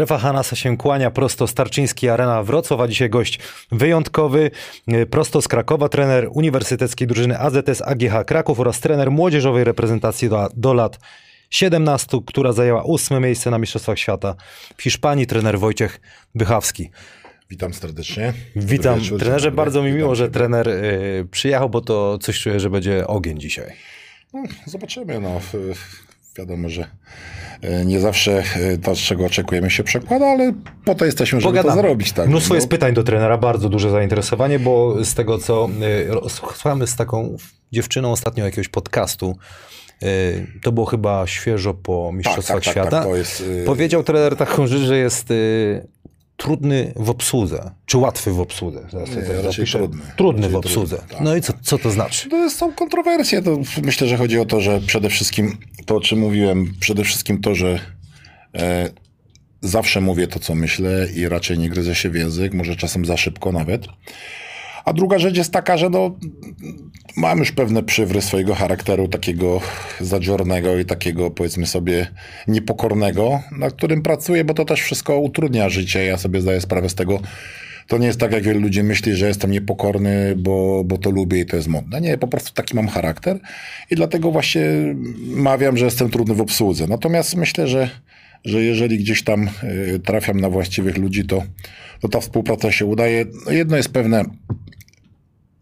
Strefa Hanasa się kłania prosto z Tarczyńskiej Arena Wrocław, a dzisiaj gość wyjątkowy, e, prosto z Krakowa, trener uniwersyteckiej drużyny AZS AGH Kraków oraz trener młodzieżowej reprezentacji do, do lat 17, która zajęła ósme miejsce na Mistrzostwach Świata w Hiszpanii, trener Wojciech Bychawski. Witam serdecznie. Witam wieczór, trenerze, bardzo mi miło, że trener y, przyjechał, bo to coś czuję, że będzie ogień dzisiaj. No, zobaczymy. No, wiadomo, że e, nie zawsze e, to, czego oczekujemy, się przekłada, ale po to jesteśmy, żeby to zrobić. Tak. Mnóstwo No, jest pytań do trenera, bardzo duże zainteresowanie, bo z tego co y, słuchamy z taką dziewczyną ostatnio jakiegoś podcastu, to było chyba świeżo po Mistrzostwach tak, tak, Świata. tak, to jest, Powiedział trener taką rzecz, że jest trudny w obsłudze, czy łatwy w obsłudze. Zaraz Nie, tak raczej trudny. Trudny w obsłudze. trudny, tak. No i co, co to znaczy? To jest- są kontrowersje. To myślę, że chodzi o to, że przede wszystkim to, o czym mówiłem, przede wszystkim to, że e, zawsze mówię to, co myślę i raczej nie gryzę się w język, może czasem za szybko nawet. A druga rzecz jest taka, że no, mam już pewne przywry swojego charakteru, takiego zadziornego i takiego, powiedzmy sobie, niepokornego, na którym pracuję, bo to też wszystko utrudnia życie. Ja sobie zdaję sprawę z tego. To nie jest tak, jak wielu ludzi myśli, że jestem niepokorny, bo, bo to lubię i to jest modne. Nie, po prostu taki mam charakter i dlatego właśnie mawiam, że jestem trudny w obsłudze. Natomiast myślę, że, że jeżeli gdzieś tam y, trafiam na właściwych ludzi, to, to ta współpraca się udaje. No jedno jest pewne,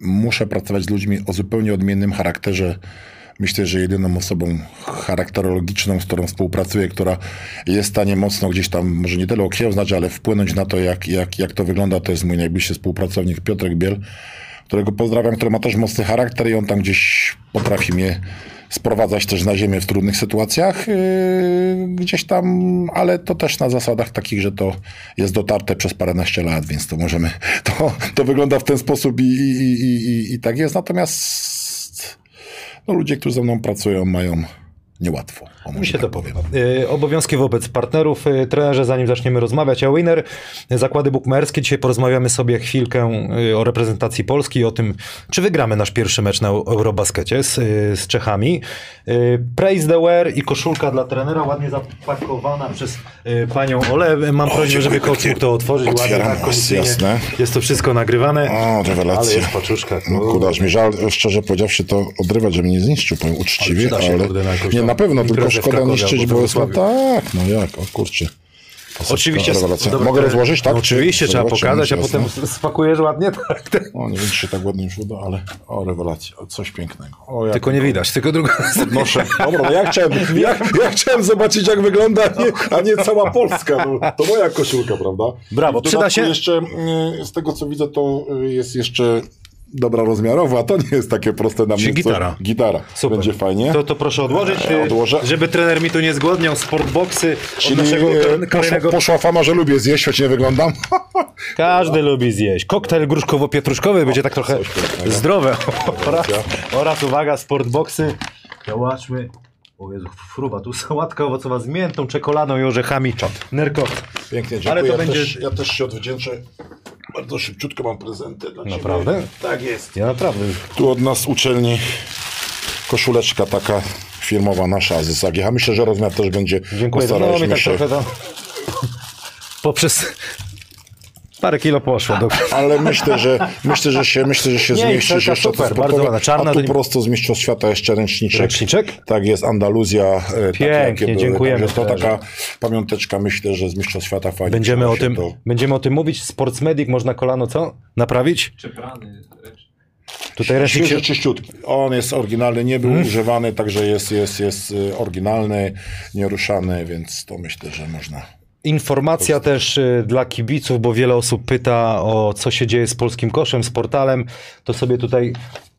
muszę pracować z ludźmi o zupełnie odmiennym charakterze. Myślę, że jedyną osobą charakterologiczną, z którą współpracuję, która jest w stanie mocno gdzieś tam, może nie tyle okiełznać, ale wpłynąć na to, jak, jak, jak to wygląda, to jest mój najbliższy współpracownik Piotrek Biel, którego pozdrawiam, który ma też mocny charakter i on tam gdzieś potrafi mnie sprowadzać też na ziemię w trudnych sytuacjach, yy, gdzieś tam, ale to też na zasadach takich, że to jest dotarte przez paręnaście lat, więc to możemy, to, to wygląda w ten sposób i, i, i, i, i tak jest, natomiast no, ludzie, którzy ze mną pracują, mają niełatwo. O, Mi się tak to powiem. Y, Obowiązki wobec partnerów. Y, Trenerze, zanim zaczniemy rozmawiać o Winner, zakłady bukmacherskie. Dzisiaj porozmawiamy sobie chwilkę y, o reprezentacji Polski i o tym, czy wygramy nasz pierwszy mecz na Eurobaskecie z, z Czechami. Praise the wear i koszulka dla trenera, ładnie zapakowana przez panią Ole. Mam prośbę, dziękuję żeby Koc mógł to otworzyć. Ładnie, Otwieram, tak, jasne. Jest to wszystko nagrywane. O, rewelacja. Ale jest paczuszka. No aż mi żal, szczerze powiedziawszy, to odrywać, żeby nie zniszczył, powiem uczciwie, ale... jakąś nie, na pewno, tylko szkoda niszczyć, albo bo jest... No Wrocławiu. tak, no jak, o kurczę. Oczywiście. Dobra, Mogę rozłożyć, tak? No, oczywiście, Czy- trzeba pokazać, a jasne. potem spakujesz ładnie. Tak. O, nie wiem, czy się tak ładnie już uda, ale o, rewelacja, coś pięknego. O, jak Tylko nie widać, tylko drugą Podnoszę. Dobra, no ja chciałem, ja, ja chciałem zobaczyć, jak wygląda, a nie, a nie cała Polska. No, to moja koszulka, prawda? Brawo, przyda się. jeszcze, y, z tego co widzę, to y, jest jeszcze dobra rozmiarowa. To nie jest takie proste na mnie. Gitara. Gitara. Super. Będzie fajnie. To, to proszę odłożyć, E, odłożę. żeby trener mi tu nie zgłodniał sportboxy od Czyli naszego e, kolejnego... poszła fama, że lubię zjeść, choć nie wyglądam. Każdy lubi zjeść. Koktajl gruszkowo-pietruszkowy będzie tak trochę zdrowe. Oraz, oraz uwaga, sportboxy. Zobaczmy. O Jezu, fruwa, tu sałatka owocowa z miętą, czekoladą i orzechami. Nerko. Pięknie, Ale dziękuję. to ja, będzie- też, ja też się odwdzięczę. Bardzo szybciutko mam prezenty dla Naprawdę? Ciebie. Tak jest. Ja naprawdę. Tu od nas uczelni koszuleczka taka firmowa nasza z AGH. Myślę, że rozmiar też będzie. Dziękuję. No Postaraliśmy mi tak się. trochę tam... Poprzez... Parę kilo poszło. Do... Ale myślę, że myślę, że się, myślę, że się Nie, zmieścisz jeszcze super, to bardzo ładna, czarna A tu nie- prosto z Mistrzostw Świata jeszcze ręczniczek. Ręczniczek? Tak jest, Andaluzja. e, takie, Pięknie, były. dziękujemy, Także To taka pamiąteczka, myślę, że z Mistrzostw Świata fajnie. Będziemy o, się tym, To... będziemy o tym mówić. Sportsmedic można kolano co? Naprawić? Tutaj ręcznik się... Czyściutki. On jest oryginalny, nie Hmm? był używany, także jest, jest, jest y, oryginalny, nieruszany, więc to myślę, że można. Informacja też y, dla kibiców, bo wiele osób pyta o co się dzieje z polskim koszem, z portalem. To sobie tutaj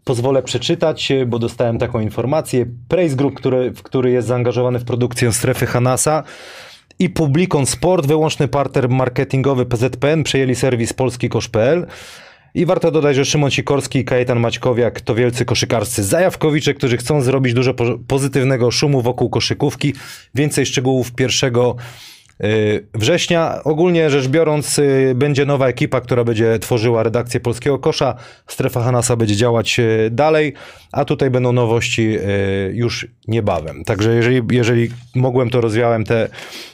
pozwolę przeczytać, y, bo dostałem taką informację. Praise Group, który, który jest zaangażowany w produkcję strefy Hanasa i Publikon Sport, wyłączny partner marketingowy PZPN, przejęli serwis polskikosz.pl. I warto dodać, że Szymon Sikorski i Kajetan Maćkowiak to wielcy koszykarscy zajawkowicze, którzy chcą zrobić dużo po- pozytywnego szumu wokół koszykówki. Więcej szczegółów pierwszego września. Ogólnie rzecz biorąc, y, będzie nowa ekipa, która będzie tworzyła redakcję Polskiego Kosza. Strefa Hanasa będzie działać y, dalej, a tutaj będą nowości y, już niebawem. Także jeżeli, jeżeli mogłem, to rozwiałem te,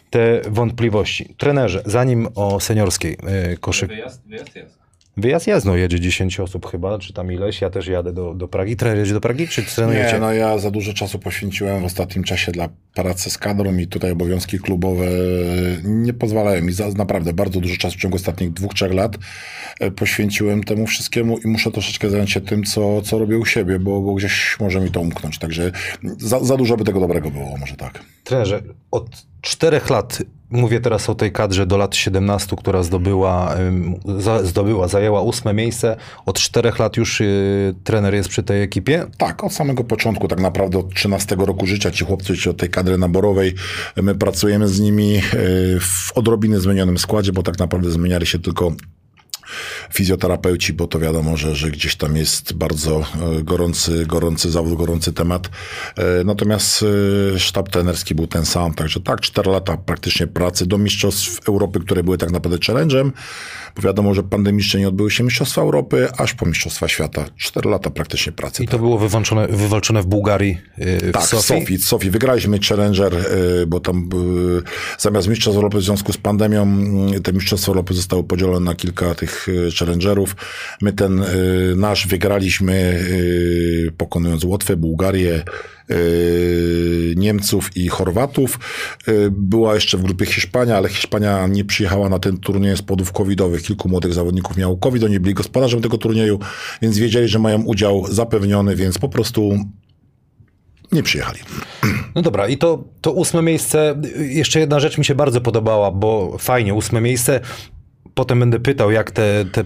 te wątpliwości. Trenerze, zanim o seniorskiej y, koszyk... Wyjazd, wyjazd. Wyjazd jest, no jedzie 10 osób chyba, czy tam ileś, ja też jadę do, do Pragi. Trener jedzie do Pragi, czy trenujecie? Nie, no ja za dużo czasu poświęciłem w ostatnim czasie dla pracy z kadrą i tutaj obowiązki klubowe nie pozwalają mi. Za, naprawdę bardzo dużo czasu w ciągu ostatnich dwóch, trzech lat e, poświęciłem temu wszystkiemu i muszę troszeczkę zająć się tym, co, co robię u siebie, bo, bo gdzieś może mi to umknąć. Także za, za dużo by tego dobrego było, może tak. Trenerze, od czterech lat, mówię teraz o tej kadrze do lat 17, która zdobyła, zdobyła zajęła ósme miejsce. Od czterech lat już y, trener jest przy tej ekipie. Tak, od samego początku, tak naprawdę od 13 roku życia ci chłopcy ci od tej kadry naborowej, my pracujemy z nimi y, w odrobinę zmienionym składzie, bo tak naprawdę zmieniali się tylko fizjoterapeuci, bo to wiadomo, że, że gdzieś tam jest bardzo e, gorący, gorący zawód, gorący temat. E, natomiast e, sztab trenerski był ten sam, także tak, 4 lata praktycznie pracy do Mistrzostw Europy, które były tak naprawdę challenge'em, bo wiadomo, że pandemicznie nie odbyły się Mistrzostwa Europy, aż po Mistrzostwa Świata. 4 lata praktycznie pracy. I to było wywalczone, wywalczone w Bułgarii, w tak, Sofii? w Sofii. W Sofii. Wygraliśmy Challenger, bo tam zamiast Mistrzostw Europy w związku z pandemią, te Mistrzostwa Europy zostały podzielone na kilka tych challengerów. My ten nasz wygraliśmy pokonując Łotwę, Bułgarię, Niemców i Chorwatów. Była jeszcze w grupie Hiszpania, ale Hiszpania nie przyjechała na ten turniej z powodów covidowych. Kilku młodych zawodników miało covid, oni byli gospodarzem tego turnieju, więc wiedzieli, że mają udział zapewniony, więc po prostu nie przyjechali. No dobra, i to, to ósme miejsce, jeszcze jedna rzecz mi się bardzo podobała, bo fajnie, ósme miejsce, potem będę pytał, jak te, te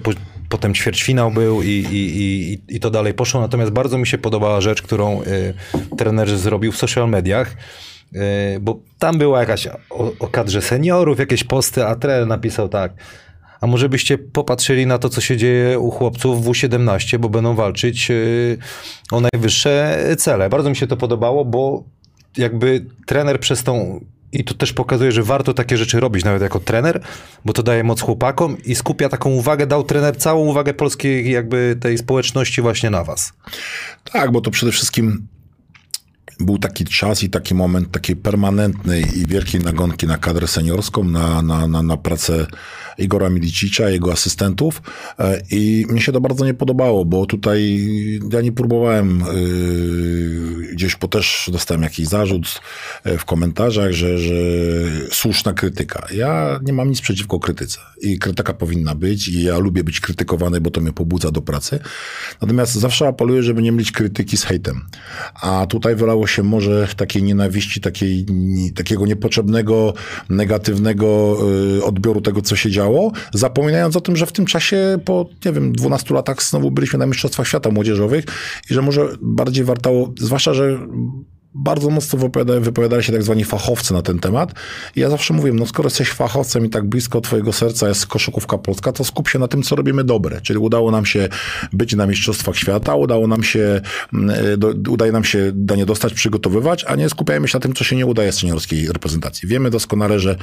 potem ćwierćfinał był i, i, i, i to dalej poszło, natomiast bardzo mi się podobała rzecz, którą y, trener zrobił w social mediach, y, bo tam była jakaś o, o kadrze seniorów, jakieś posty, a trener napisał tak, a może byście popatrzyli na to, co się dzieje u chłopców w U17, bo będą walczyć y, o najwyższe cele. Bardzo mi się to podobało, bo jakby trener przez tą i to też pokazuje, że warto takie rzeczy robić, nawet jako trener, bo to daje moc chłopakom i skupia taką uwagę, dał trener całą uwagę polskiej jakby tej społeczności właśnie na was. Tak, bo to przede wszystkim był taki czas i taki moment takiej permanentnej i wielkiej nagonki na kadrę seniorską, na, na, na, na pracę Igora Milicicza, jego asystentów i mnie się to bardzo nie podobało, bo tutaj ja nie próbowałem, yy, gdzieś po też dostałem jakiś zarzut w komentarzach, że, że słuszna krytyka. Ja nie mam nic przeciwko krytyce i krytyka powinna być i ja lubię być krytykowany, bo to mnie pobudza do pracy. Natomiast zawsze apeluję, żeby nie mylić krytyki z hejtem. A tutaj wylało się może takiej nienawiści, takiej, takiego niepotrzebnego, negatywnego yy, odbioru tego, co się działo, zapominając o tym, że w tym czasie po, nie wiem, 12 latach znowu byliśmy na Mistrzostwach Świata Młodzieżowych i że może bardziej wartało, zwłaszcza, że bardzo mocno wypowiadali, wypowiadali się tak zwani fachowcy na ten temat. I ja zawsze mówię, no skoro jesteś fachowcem i tak blisko twojego serca jest koszykówka polska, to skup się na tym, co robimy dobre. Czyli udało nam się być na Mistrzostwach Świata, udało nam się, do, udaje nam się danie dostać, przygotowywać, a nie skupiajmy się na tym, co się nie udaje z seniorskiej reprezentacji. Wiemy doskonale, że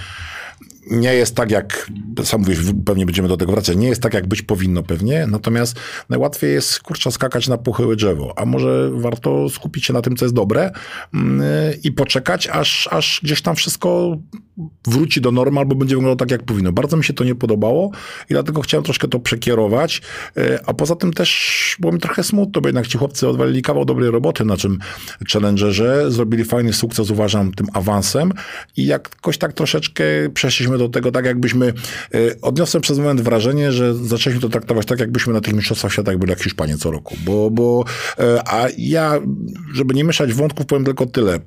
nie jest tak, jak sam mówisz, pewnie będziemy do tego wracać, nie jest tak, jak być powinno pewnie, natomiast najłatwiej jest, kurczę, skakać na pochyłe drzewo, a może warto skupić się na tym, co jest dobre i poczekać, aż, aż gdzieś tam wszystko wróci do normy albo będzie wyglądało tak, jak powinno. Bardzo mi się to nie podobało i dlatego chciałem troszkę to przekierować, a poza tym też było mi trochę smutno, bo jednak ci chłopcy odwalili kawał dobrej roboty na czym challengerze, zrobili fajny sukces, uważam, tym awansem i jakoś tak troszeczkę przeszliśmy do tego tak, jakbyśmy, odniosłem przez moment wrażenie, że zaczęliśmy to traktować tak, jakbyśmy na tych mistrzostwach świata byli jak Hiszpanie co roku, bo, bo a ja, żeby nie mieszać wątków, powiem tylko tyle.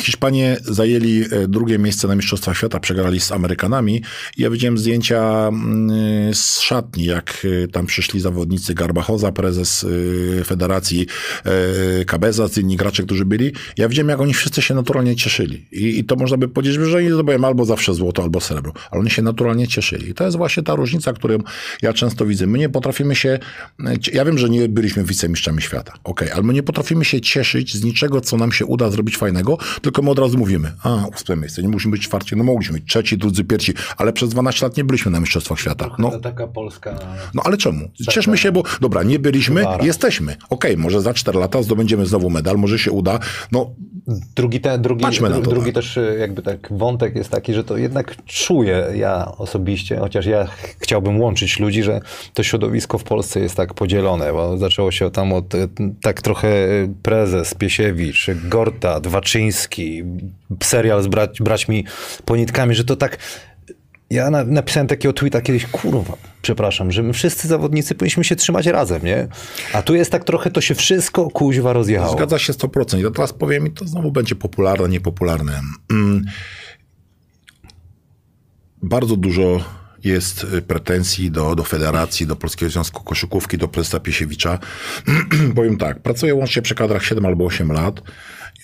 Hiszpanie zajęli drugie miejsce na Mistrzostwach Świata, przegrali z Amerykanami. Ja widziałem zdjęcia z szatni, jak tam przyszli zawodnicy Garbachoza, prezes Federacji Cabeza, inni gracze, którzy byli. Ja widziałem, jak oni wszyscy się naturalnie cieszyli. I, i to można by powiedzieć, że oni zdobyłem albo zawsze złoto, albo srebro. Ale oni się naturalnie cieszyli. I to jest właśnie ta różnica, którą ja często widzę. My nie potrafimy się... Ja wiem, że nie byliśmy wicemistrzami świata. Okay, ale my nie potrafimy się cieszyć z niczego, co nam się uda zrobić fajnego, tylko my od razu mówimy, a, ósme miejsce, nie musimy być czwarci, no mogliśmy być trzeci, drudzy, pierwsi, ale przez 12 lat nie byliśmy na Mistrzostwach Świata. No, To taka polska... no ale czemu? Cieszmy się, bo dobra, nie byliśmy, jesteśmy. Okej, może za 4 lata zdobędziemy znowu medal, może się uda. No, Drugi, te, drugi, Patrzmy na dru, to, drugi tak. też y, jakby tak wątek jest taki, że to jednak czuję ja osobiście, chociaż ja ch- chciałbym łączyć ludzi, że to środowisko w Polsce jest tak podzielone, bo zaczęło się tam od y, tak trochę y, prezes Piesiewicz, Gorta, Dwaczyński, serial z brać, braćmi Ponitkami, że to tak ja na, napisałem takiego tweeta kiedyś, kurwa, przepraszam, że my wszyscy zawodnicy powinniśmy się trzymać razem, nie? A tu jest tak trochę, to się wszystko kuźwa rozjechało. Zgadza się 100%. Ja teraz powiem i to znowu będzie popularne, niepopularne. Mm. Bardzo dużo jest y, pretensji do, do federacji, do Polskiego Związku Koszykówki, do prezesa Piesiewicza. Powiem tak, pracuję łącznie przy kadrach 7 albo 8 lat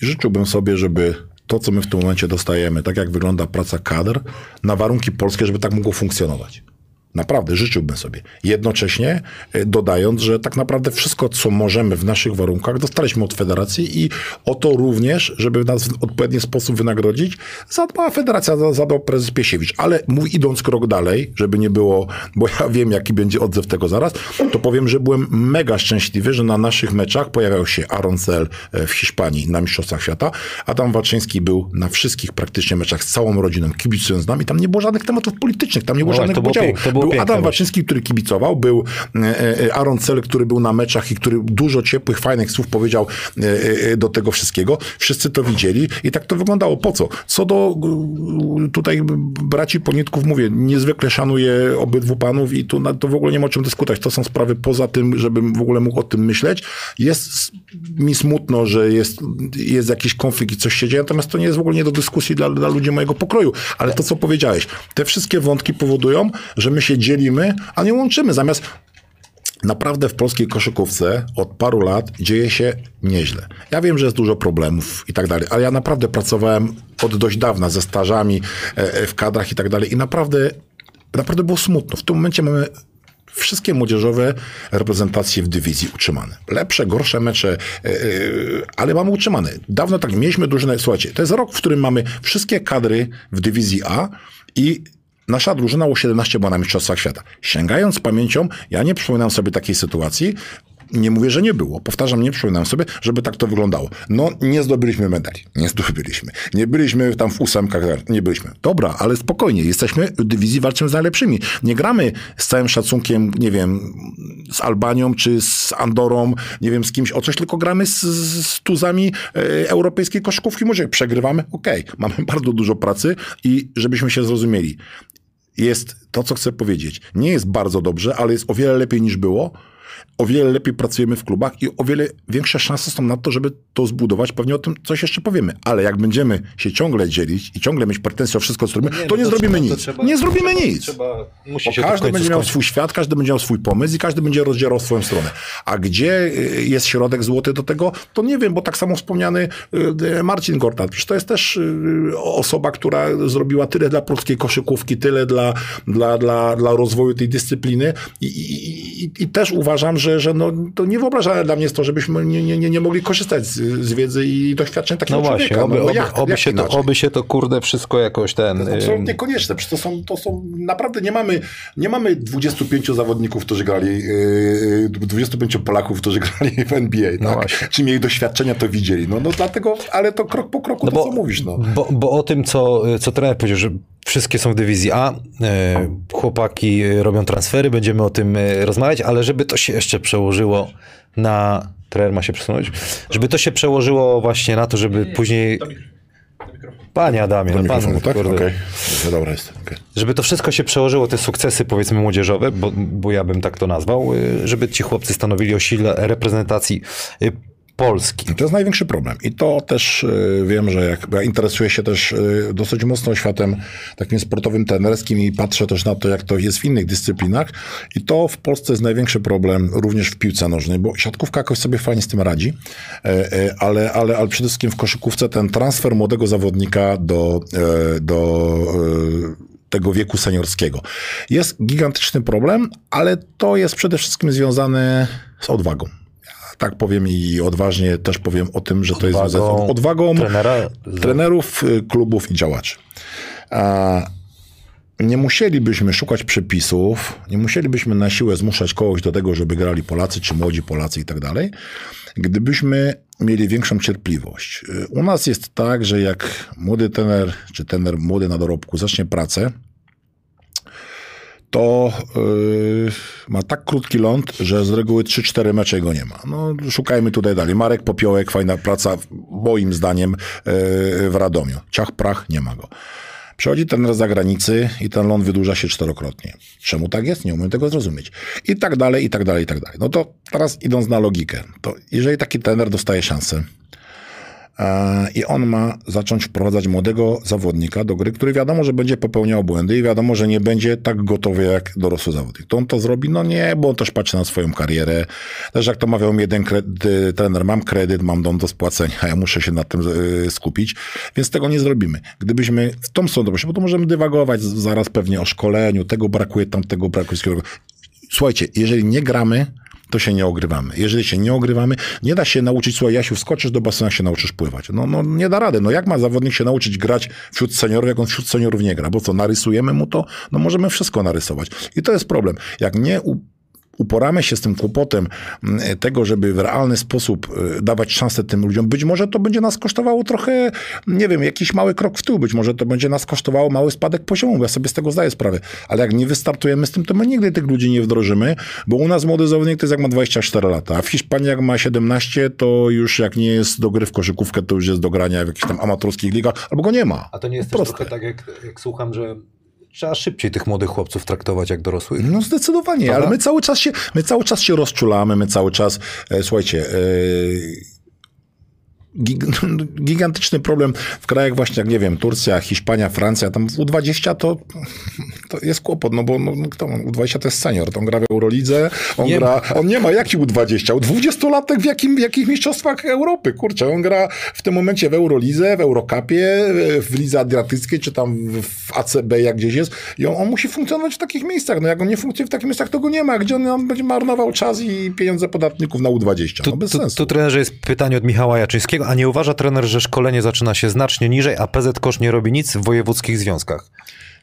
życzyłbym sobie, żeby to, co my w tym momencie dostajemy, tak jak wygląda praca kadr, na warunki polskie, żeby tak mogło funkcjonować. Naprawdę, życzyłbym sobie. Jednocześnie e, dodając, że tak naprawdę wszystko, co możemy w naszych warunkach, dostaliśmy od federacji i o to również, żeby nas w odpowiedni sposób wynagrodzić, zadbała federacja, za- zadbał prezes Piesiewicz. Ale mów, idąc krok dalej, żeby nie było, bo ja wiem, jaki będzie odzew tego zaraz, to powiem, że byłem mega szczęśliwy, że na naszych meczach pojawiał się Aaron Cel e, w Hiszpanii na Mistrzostwach Świata. Adam Walczyński był na wszystkich praktycznie meczach z całą rodziną, kibicując z nami. Tam nie było żadnych tematów politycznych, tam nie było No, żadnych podziałów. Był Adam właśnie. Waczyński, który kibicował, był e, e, Aaron Cel, który był na meczach i który dużo ciepłych, fajnych słów powiedział e, e, do tego wszystkiego. Wszyscy to widzieli i tak to wyglądało. Po co? Co do e, tutaj braci Ponitków, mówię, niezwykle szanuję obydwu panów i tu na, to w ogóle nie ma o czym dyskutować. To są sprawy poza tym, żebym w ogóle mógł o tym myśleć. Jest mi smutno, że jest, jest jakiś konflikt i coś się dzieje, natomiast to nie jest w ogóle nie do dyskusji dla, dla ludzi mojego pokroju. Ale to, co powiedziałeś, te wszystkie wątki powodują, że my się dzielimy, a nie łączymy. Zamiast naprawdę w polskiej koszykówce od paru lat dzieje się nieźle. Ja wiem, że jest dużo problemów i tak dalej, ale ja naprawdę pracowałem od dość dawna ze stażami e, e, w kadrach i tak dalej i naprawdę, naprawdę było smutno. W tym momencie mamy wszystkie młodzieżowe reprezentacje w dywizji utrzymane. Lepsze, gorsze mecze, e, ale mamy utrzymane. Dawno tak mieliśmy drużynę. Słuchajcie, to jest rok, w którym mamy wszystkie kadry w dywizji A i Nasza drużyna U17 była na Mistrzostwach Świata. Sięgając pamięcią, ja nie przypominam sobie takiej sytuacji. Nie mówię, że nie było. Powtarzam, nie przypominam sobie, żeby tak to wyglądało. No, nie zdobyliśmy medali. Nie zdobyliśmy. Nie byliśmy tam w ósemkach. Nie byliśmy. Dobra, ale spokojnie. Jesteśmy w dywizji, walczymy z najlepszymi. Nie gramy z całym szacunkiem, nie wiem, z Albanią czy z Andorą, nie wiem, z kimś o coś, tylko gramy z, z tuzami e, europejskiej koszykówki. Może przegrywamy? Okej. Mamy bardzo dużo pracy i żebyśmy się zrozumieli jest to, co chcę powiedzieć. Nie jest bardzo dobrze, ale jest o wiele lepiej niż było. O wiele lepiej pracujemy w klubach i o wiele większe szanse są na to, żeby to zbudować. Pewnie o tym coś jeszcze powiemy. Ale jak będziemy się ciągle dzielić i ciągle mieć pretensje o wszystko, co robimy, to nie no zrobimy trzeba- to nic. trzeba- nie zrobimy trzeba- nic. Bo to każdy będzie miał swój świat, każdy będzie miał swój pomysł i każdy będzie rozdzierał swoją stronę. A gdzie y, jest środek złoty do tego, to nie wiem, bo tak samo wspomniany y, Marcin Gortat, przecież to jest też y, osoba, która zrobiła tyle dla polskiej koszykówki, tyle dla, dla, dla, dla rozwoju tej dyscypliny i, i, i, i też uważam, że, że no, to niewyobrażalne dla mnie jest to, żebyśmy nie, nie, nie, mogli korzystać z, z wiedzy i doświadczeń takiego No właśnie, człowieka. oby, no, oby, jak, oby, jak się to, oby się to kurde wszystko jakoś ten... To jest absolutnie konieczne. Przecież to są, to są naprawdę nie mamy, nie mamy 25 zawodników, którzy grali, yy, 25 Polaków, którzy grali w NBA, No tak? właśnie. Czy mieli doświadczenia, to widzieli. No, no dlatego, ale to krok po kroku No to, bo, co mówisz. No. bo, bo o tym, co, co trener powiedział, że wszystkie są w dywizji A, e, chłopaki e, robią transfery, będziemy o tym e, rozmawiać, ale żeby to się jeszcze przełożyło na... Trener ma się przesunąć? Żeby to się przełożyło właśnie na to, żeby później... Panie Adamie, no pan, tak? kurde. Dobrze, Dobra jest. okej. żeby to wszystko się przełożyło, te sukcesy powiedzmy młodzieżowe, bo, bo ja bym tak to nazwał, żeby ci chłopcy stanowili o sile reprezentacji Polski. To jest największy problem. I to też y, wiem, że jak ja interesuję się też y, dosyć mocno światem takim sportowym, trenerskim i patrzę też na to, jak to jest w innych dyscyplinach. I to w Polsce jest największy problem, również w piłce nożnej, bo siatkówka jakoś sobie fajnie z tym radzi, e, ale, ale, ale przede wszystkim w koszykówce ten transfer młodego zawodnika do, do tego wieku seniorskiego. Jest gigantyczny problem, ale to jest przede wszystkim związane z odwagą. Tak powiem i odważnie też powiem o tym, że to jest z odwagą trenera, trenerów, y, klubów i działaczy. A nie musielibyśmy szukać przepisów, nie musielibyśmy na siłę zmuszać kogoś do tego, żeby grali Polacy czy młodzi Polacy i tak dalej, gdybyśmy mieli większą cierpliwość. Y, U nas jest tak, że jak młody trener czy trener młody na dorobku zacznie pracę, to yy, ma tak krótki ląd, że z reguły 3-4 mecze go nie ma. No, szukajmy tutaj dalej. Marek Popiołek, fajna praca, moim zdaniem, yy, w Radomiu. Ciach Prach, nie ma go. Przychodzi ten z zagranicy i ten ląd wydłuża się czterokrotnie. Czemu tak jest? Nie umiem tego zrozumieć. I tak dalej, i tak dalej, i tak dalej. No to teraz idąc na logikę, to jeżeli taki trener dostaje szansę, i on ma zacząć wprowadzać młodego zawodnika do gry, który wiadomo, że będzie popełniał błędy i wiadomo, że nie będzie tak gotowy jak dorosły zawodnik. To on to zrobi? No nie, bo on też patrzy na swoją karierę. Też jak to mawiał mi jeden trener, mam kredyt, mam dom do spłacenia, ja muszę się na tym y, skupić, więc tego nie zrobimy. Gdybyśmy w tą stronę bo to możemy dywagować zaraz pewnie o szkoleniu, tego brakuje, tamtego brakuje. Słuchajcie, jeżeli nie gramy, to się nie ogrywamy. Jeżeli się nie ogrywamy, nie da się nauczyć, słuchaj, Jasiu, wskoczysz do basenu, się nauczysz pływać. No, no nie da rady. No jak ma zawodnik się nauczyć grać wśród seniorów, jak on wśród seniorów nie gra? Bo co, narysujemy mu to? No możemy wszystko narysować. I to jest problem. Jak nie uporamy się z tym kłopotem mm, tego, żeby w realny sposób y, dawać szansę tym ludziom, być może to będzie nas kosztowało trochę, nie wiem, jakiś mały krok w tył, być może to będzie nas kosztowało mały spadek poziomu, ja sobie z tego zdaję sprawę, ale jak nie wystartujemy z tym, to my nigdy tych ludzi nie wdrożymy, bo u nas młody zawodnik to jest jak ma 24 lata, a w Hiszpanii jak ma 17, to już jak nie jest do gry w koszykówkę, to już jest do grania w jakichś tam amatorskich ligach, albo go nie ma. A to nie jest Proste. też trochę tak, jak, jak słucham, że trzeba szybciej tych młodych chłopców traktować jak dorosłych. No zdecydowanie, Prawda? ale my cały czas się, my cały czas się rozczulamy, my cały czas, e, słuchajcie, e, gigantyczny problem w krajach właśnie, jak nie wiem, Turcja, Hiszpania, Francja, tam w U20 to, to jest kłopot, no bo no, kto, U20 to jest senior, to on gra w Eurolidze, on nie gra, ma. on nie ma jaki U20, U20-latek w, jakim, w jakich mistrzostwach Europy, kurczę, on gra w tym momencie w Eurolidze, w Eurocupie, w Lidze Adriatyckiej, czy tam w ACB, jak gdzieś jest. I on, on, musi funkcjonować w takich miejscach, no jak on nie funkcjonuje w takich miejscach, to go nie ma, gdzie on, on będzie marnował czas i pieniądze podatników na U20, no bez tu, sensu. Tu, tu trenerze jest pytanie od Michała Jaczyńskiego, a nie uważa trener, że szkolenie zaczyna się znacznie niżej, a PZ Kosz nie robi nic w wojewódzkich związkach?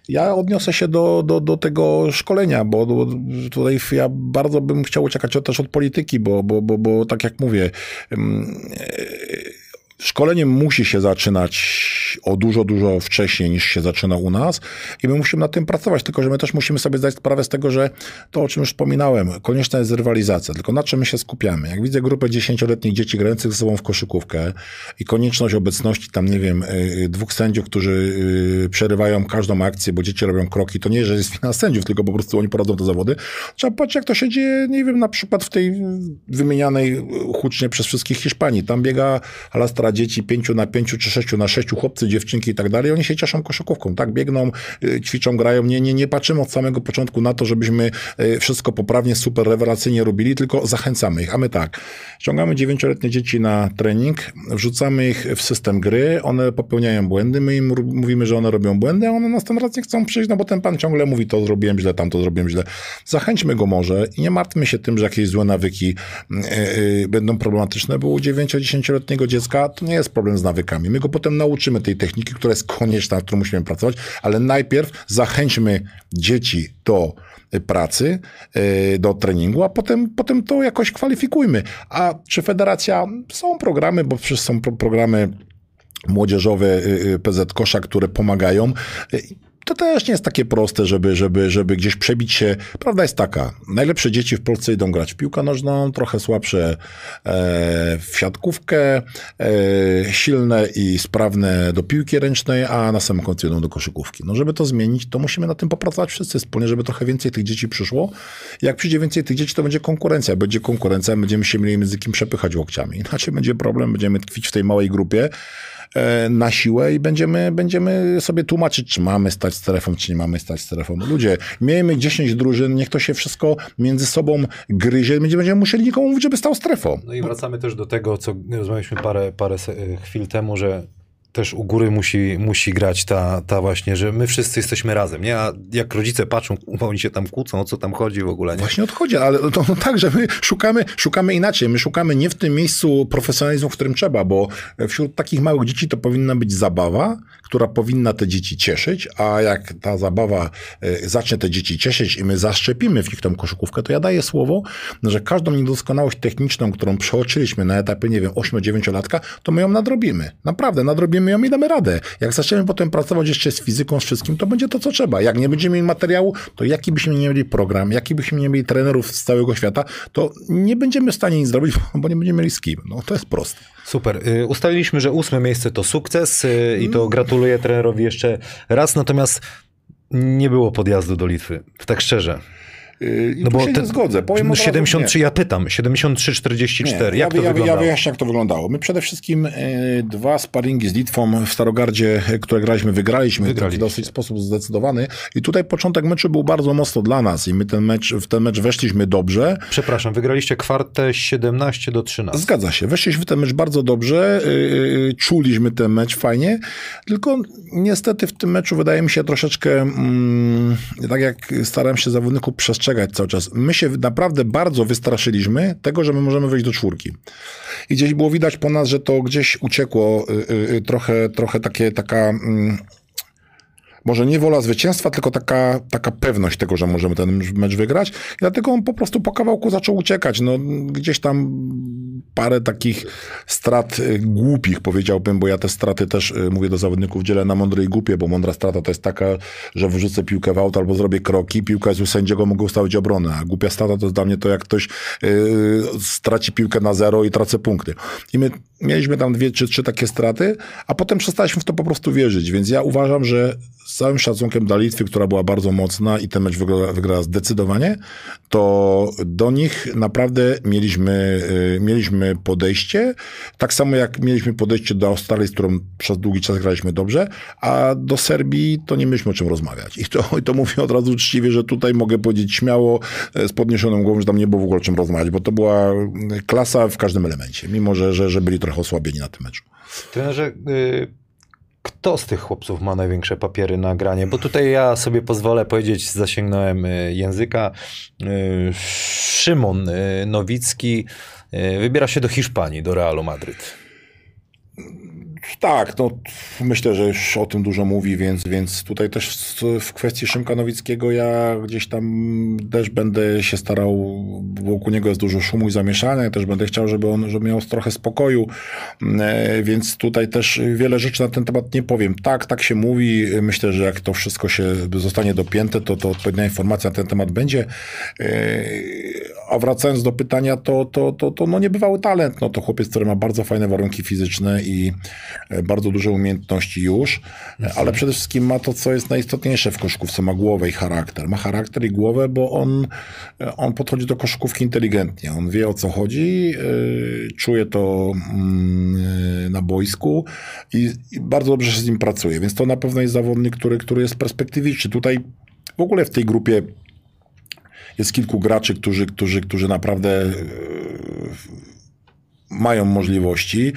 Ja odniosę się do, do, do tego szkolenia, bo tutaj ja bardzo bym chciał uciekać też od polityki, bo, bo, bo, bo tak jak mówię, Szkolenie musi się zaczynać o dużo, dużo wcześniej niż się zaczyna u nas i my musimy nad tym pracować, tylko że my też musimy sobie zdać sprawę z tego, że to, o czym już wspominałem, konieczna jest rywalizacja, tylko na czym my się skupiamy. Jak widzę grupę dziesięcioletnich dzieci grających ze sobą w koszykówkę i konieczność obecności tam, nie wiem, y, dwóch sędziów, którzy y, przerywają każdą akcję, bo dzieci robią kroki, to nie, że jest wina sędziów, tylko po prostu oni poradzą te zawody. Trzeba patrzeć, jak to się dzieje, nie wiem, na przykład w tej wymienianej hucznie przez wszystkich Hiszpanii. Tam biega Alastra dzieci pięciu na pięciu czy sześciu na sześciu, chłopcy, dziewczynki i tak dalej, oni się cieszą koszykówką, tak? Biegną, y, ćwiczą, grają. Nie, nie, nie patrzymy od samego początku na to, żebyśmy y, wszystko poprawnie, super rewelacyjnie robili, tylko zachęcamy ich. A my tak, ściągamy dziewięcioletnie dzieci na trening, wrzucamy ich w system gry, one popełniają błędy, my im mówimy, że one robią błędy, a one następnym razem chcą przyjść, no bo ten pan ciągle mówi, to zrobiłem źle, tam to zrobiłem źle. Zachęćmy go może i nie martwmy się tym, że jakieś złe nawyki yy, będą problematyczne, bo u 9-10-letniego dziecka to nie jest problem z nawykami. My go potem nauczymy tej techniki, która jest konieczna, nad którą musimy pracować, ale najpierw zachęćmy dzieci do pracy, e, do treningu, a potem, potem to jakoś kwalifikujmy. A czy federacja, są programy, bo przecież są pro programy młodzieżowe y, y, PZ Kosza, które pomagają to też nie jest takie proste, żeby, żeby, żeby gdzieś przebić się. Prawda jest taka, najlepsze dzieci w Polsce idą grać w piłkę nożną, trochę słabsze e, w siatkówkę, e, silne i sprawne do piłki ręcznej, a na samym końcu idą do koszykówki. No żeby to zmienić, to musimy na tym popracować wszyscy wspólnie, żeby trochę więcej tych dzieci przyszło. Jak przyjdzie więcej tych dzieci, to będzie konkurencja. Będzie konkurencja, będziemy się mieli między kim przepychać łokciami. Inaczej będzie problem, będziemy tkwić w tej małej grupie, na siłę i będziemy, będziemy sobie tłumaczyć, czy mamy stać strefą, czy nie mamy stać strefą. Ludzie, miejmy 10 drużyn, niech to się wszystko między sobą gryzie, będziemy musieli nikomu mówić, żeby stał strefą. No i wracamy też do tego, co rozmawialiśmy parę, parę chwil temu, że też u góry musi, musi grać ta, ta właśnie, że my wszyscy jesteśmy razem, nie? A jak rodzice patrzą, oni się tam kłócą, o co tam chodzi w ogóle, nie? Właśnie odchodzi, ale to no tak, że my szukamy, szukamy inaczej. My szukamy nie w tym miejscu profesjonalizmu, w którym trzeba, bo wśród takich małych dzieci to powinna być zabawa, która powinna te dzieci cieszyć, a jak ta zabawa e, zacznie te dzieci cieszyć i my zaszczepimy w nich tą koszykówkę, to ja daję słowo, że każdą niedoskonałość techniczną, którą przeoczyliśmy na etapie, nie wiem, 8-9 latka, to my ją nadrobimy. Naprawdę, nadrobimy ją i damy radę. Jak zaczniemy potem pracować jeszcze z fizyką, z wszystkim, to będzie to, co trzeba. Jak nie będziemy mieli materiału, to jaki byśmy nie mieli program, jaki byśmy nie mieli trenerów z całego świata, to nie będziemy w stanie nic zrobić, bo nie będziemy mieli z kim. No to jest proste. Super. Y, ustaliliśmy, że ósme miejsce to sukces y, i to gratuluję trenerowi jeszcze raz, natomiast nie było podjazdu do Litwy, tak szczerze. Yy, I no bo się te, nie zgodzę. Powiem no 73, ja pytam, 73-44, jak ja, to ja, wyglądało? Ja wyjaśnię, jak to wyglądało. My przede wszystkim y, dwa sparingi z Litwą w Starogardzie, które graliśmy, wygraliśmy, wygraliśmy. w dosyć sposób zdecydowany. I tutaj początek meczu był bardzo mocno dla nas i my ten mecz, w ten mecz weszliśmy dobrze. Przepraszam, wygraliście kwartę 17 do 13. Zgadza się, weszliśmy w ten mecz bardzo dobrze, y, y, czuliśmy ten mecz fajnie, tylko niestety w tym meczu wydaje mi się troszeczkę, mm, tak jak starałem się zawodników przestrzegać, przestrzegać cały czas. My się naprawdę bardzo wystraszyliśmy tego, że my możemy wejść do czwórki. I gdzieś było widać po nas, że to gdzieś uciekło y, y, trochę, trochę takie, taka... Mm, może nie wola zwycięstwa, tylko taka, taka pewność tego, że możemy ten mecz wygrać. I dlatego on po prostu po kawałku zaczął uciekać. No, gdzieś tam parę takich strat y, głupich, powiedziałbym, bo ja te straty też, y, mówię do zawodników, dzielę na mądre i głupie, bo mądra strata to jest taka, że wrzucę piłkę w auto albo zrobię kroki, piłka jest u sędziego, mogę ustawić obronę, a głupia strata to jest dla mnie to, jak ktoś yy, straci piłkę na zero i tracę punkty. I my mieliśmy tam dwie czy trzy takie straty, a potem przestaliśmy w to po prostu wierzyć, więc ja uważam, że z całym szacunkiem dla Litwy, która była bardzo mocna i ten mecz wygrała, wygrała zdecydowanie, to do nich naprawdę mieliśmy, yy, mieliśmy podejście, tak samo jak mieliśmy podejście do Australii, z którą przez długi czas graliśmy dobrze, a do Serbii to nie mieliśmy o czym rozmawiać. I to, i to mówię od razu uczciwie, że tutaj mogę powiedzieć śmiało, e, z podniesioną głową, że tam nie było w ogóle o czym rozmawiać, bo to była klasa w każdym elemencie, mimo że, że, że byli trochę osłabieni na tym meczu. Trenerze, yy kto z tych chłopców ma największe papiery na granie? Bo tutaj ja sobie pozwolę powiedzieć, zasięgnąłem y, języka. Y, Szymon y, Nowicki wybiera się do Hiszpanii, do Realu Madryt. Tak, no myślę, że już o tym dużo mówi, więc, więc tutaj też w kwestii Szymka Nowickiego ja gdzieś tam też będę się starał, wokół niego jest dużo szumu i zamieszania, też będę chciał, żeby on żeby miał trochę spokoju, e, więc tutaj też wiele rzeczy na ten temat nie powiem. Tak, tak się mówi, myślę, że jak to wszystko się zostanie dopięte, to, to odpowiednia informacja na ten temat będzie. E, a wracając do pytania, to, to, to, to no niebywały talent, no to chłopiec, który ma bardzo fajne warunki fizyczne i bardzo duże umiejętności już, mhm. ale przede wszystkim ma to, co jest najistotniejsze w koszykówce, ma głowę i charakter. Ma charakter i głowę, bo on, e, on podchodzi do koszykówki inteligentnie. On wie o co chodzi, czuje to mm, na boisku i, i bardzo dobrze się z nim pracuje, więc to na pewno jest zawodnik, który, który jest perspektywiczny. Tutaj w ogóle w tej grupie jest kilku graczy, którzy, którzy, którzy naprawdę mają możliwości.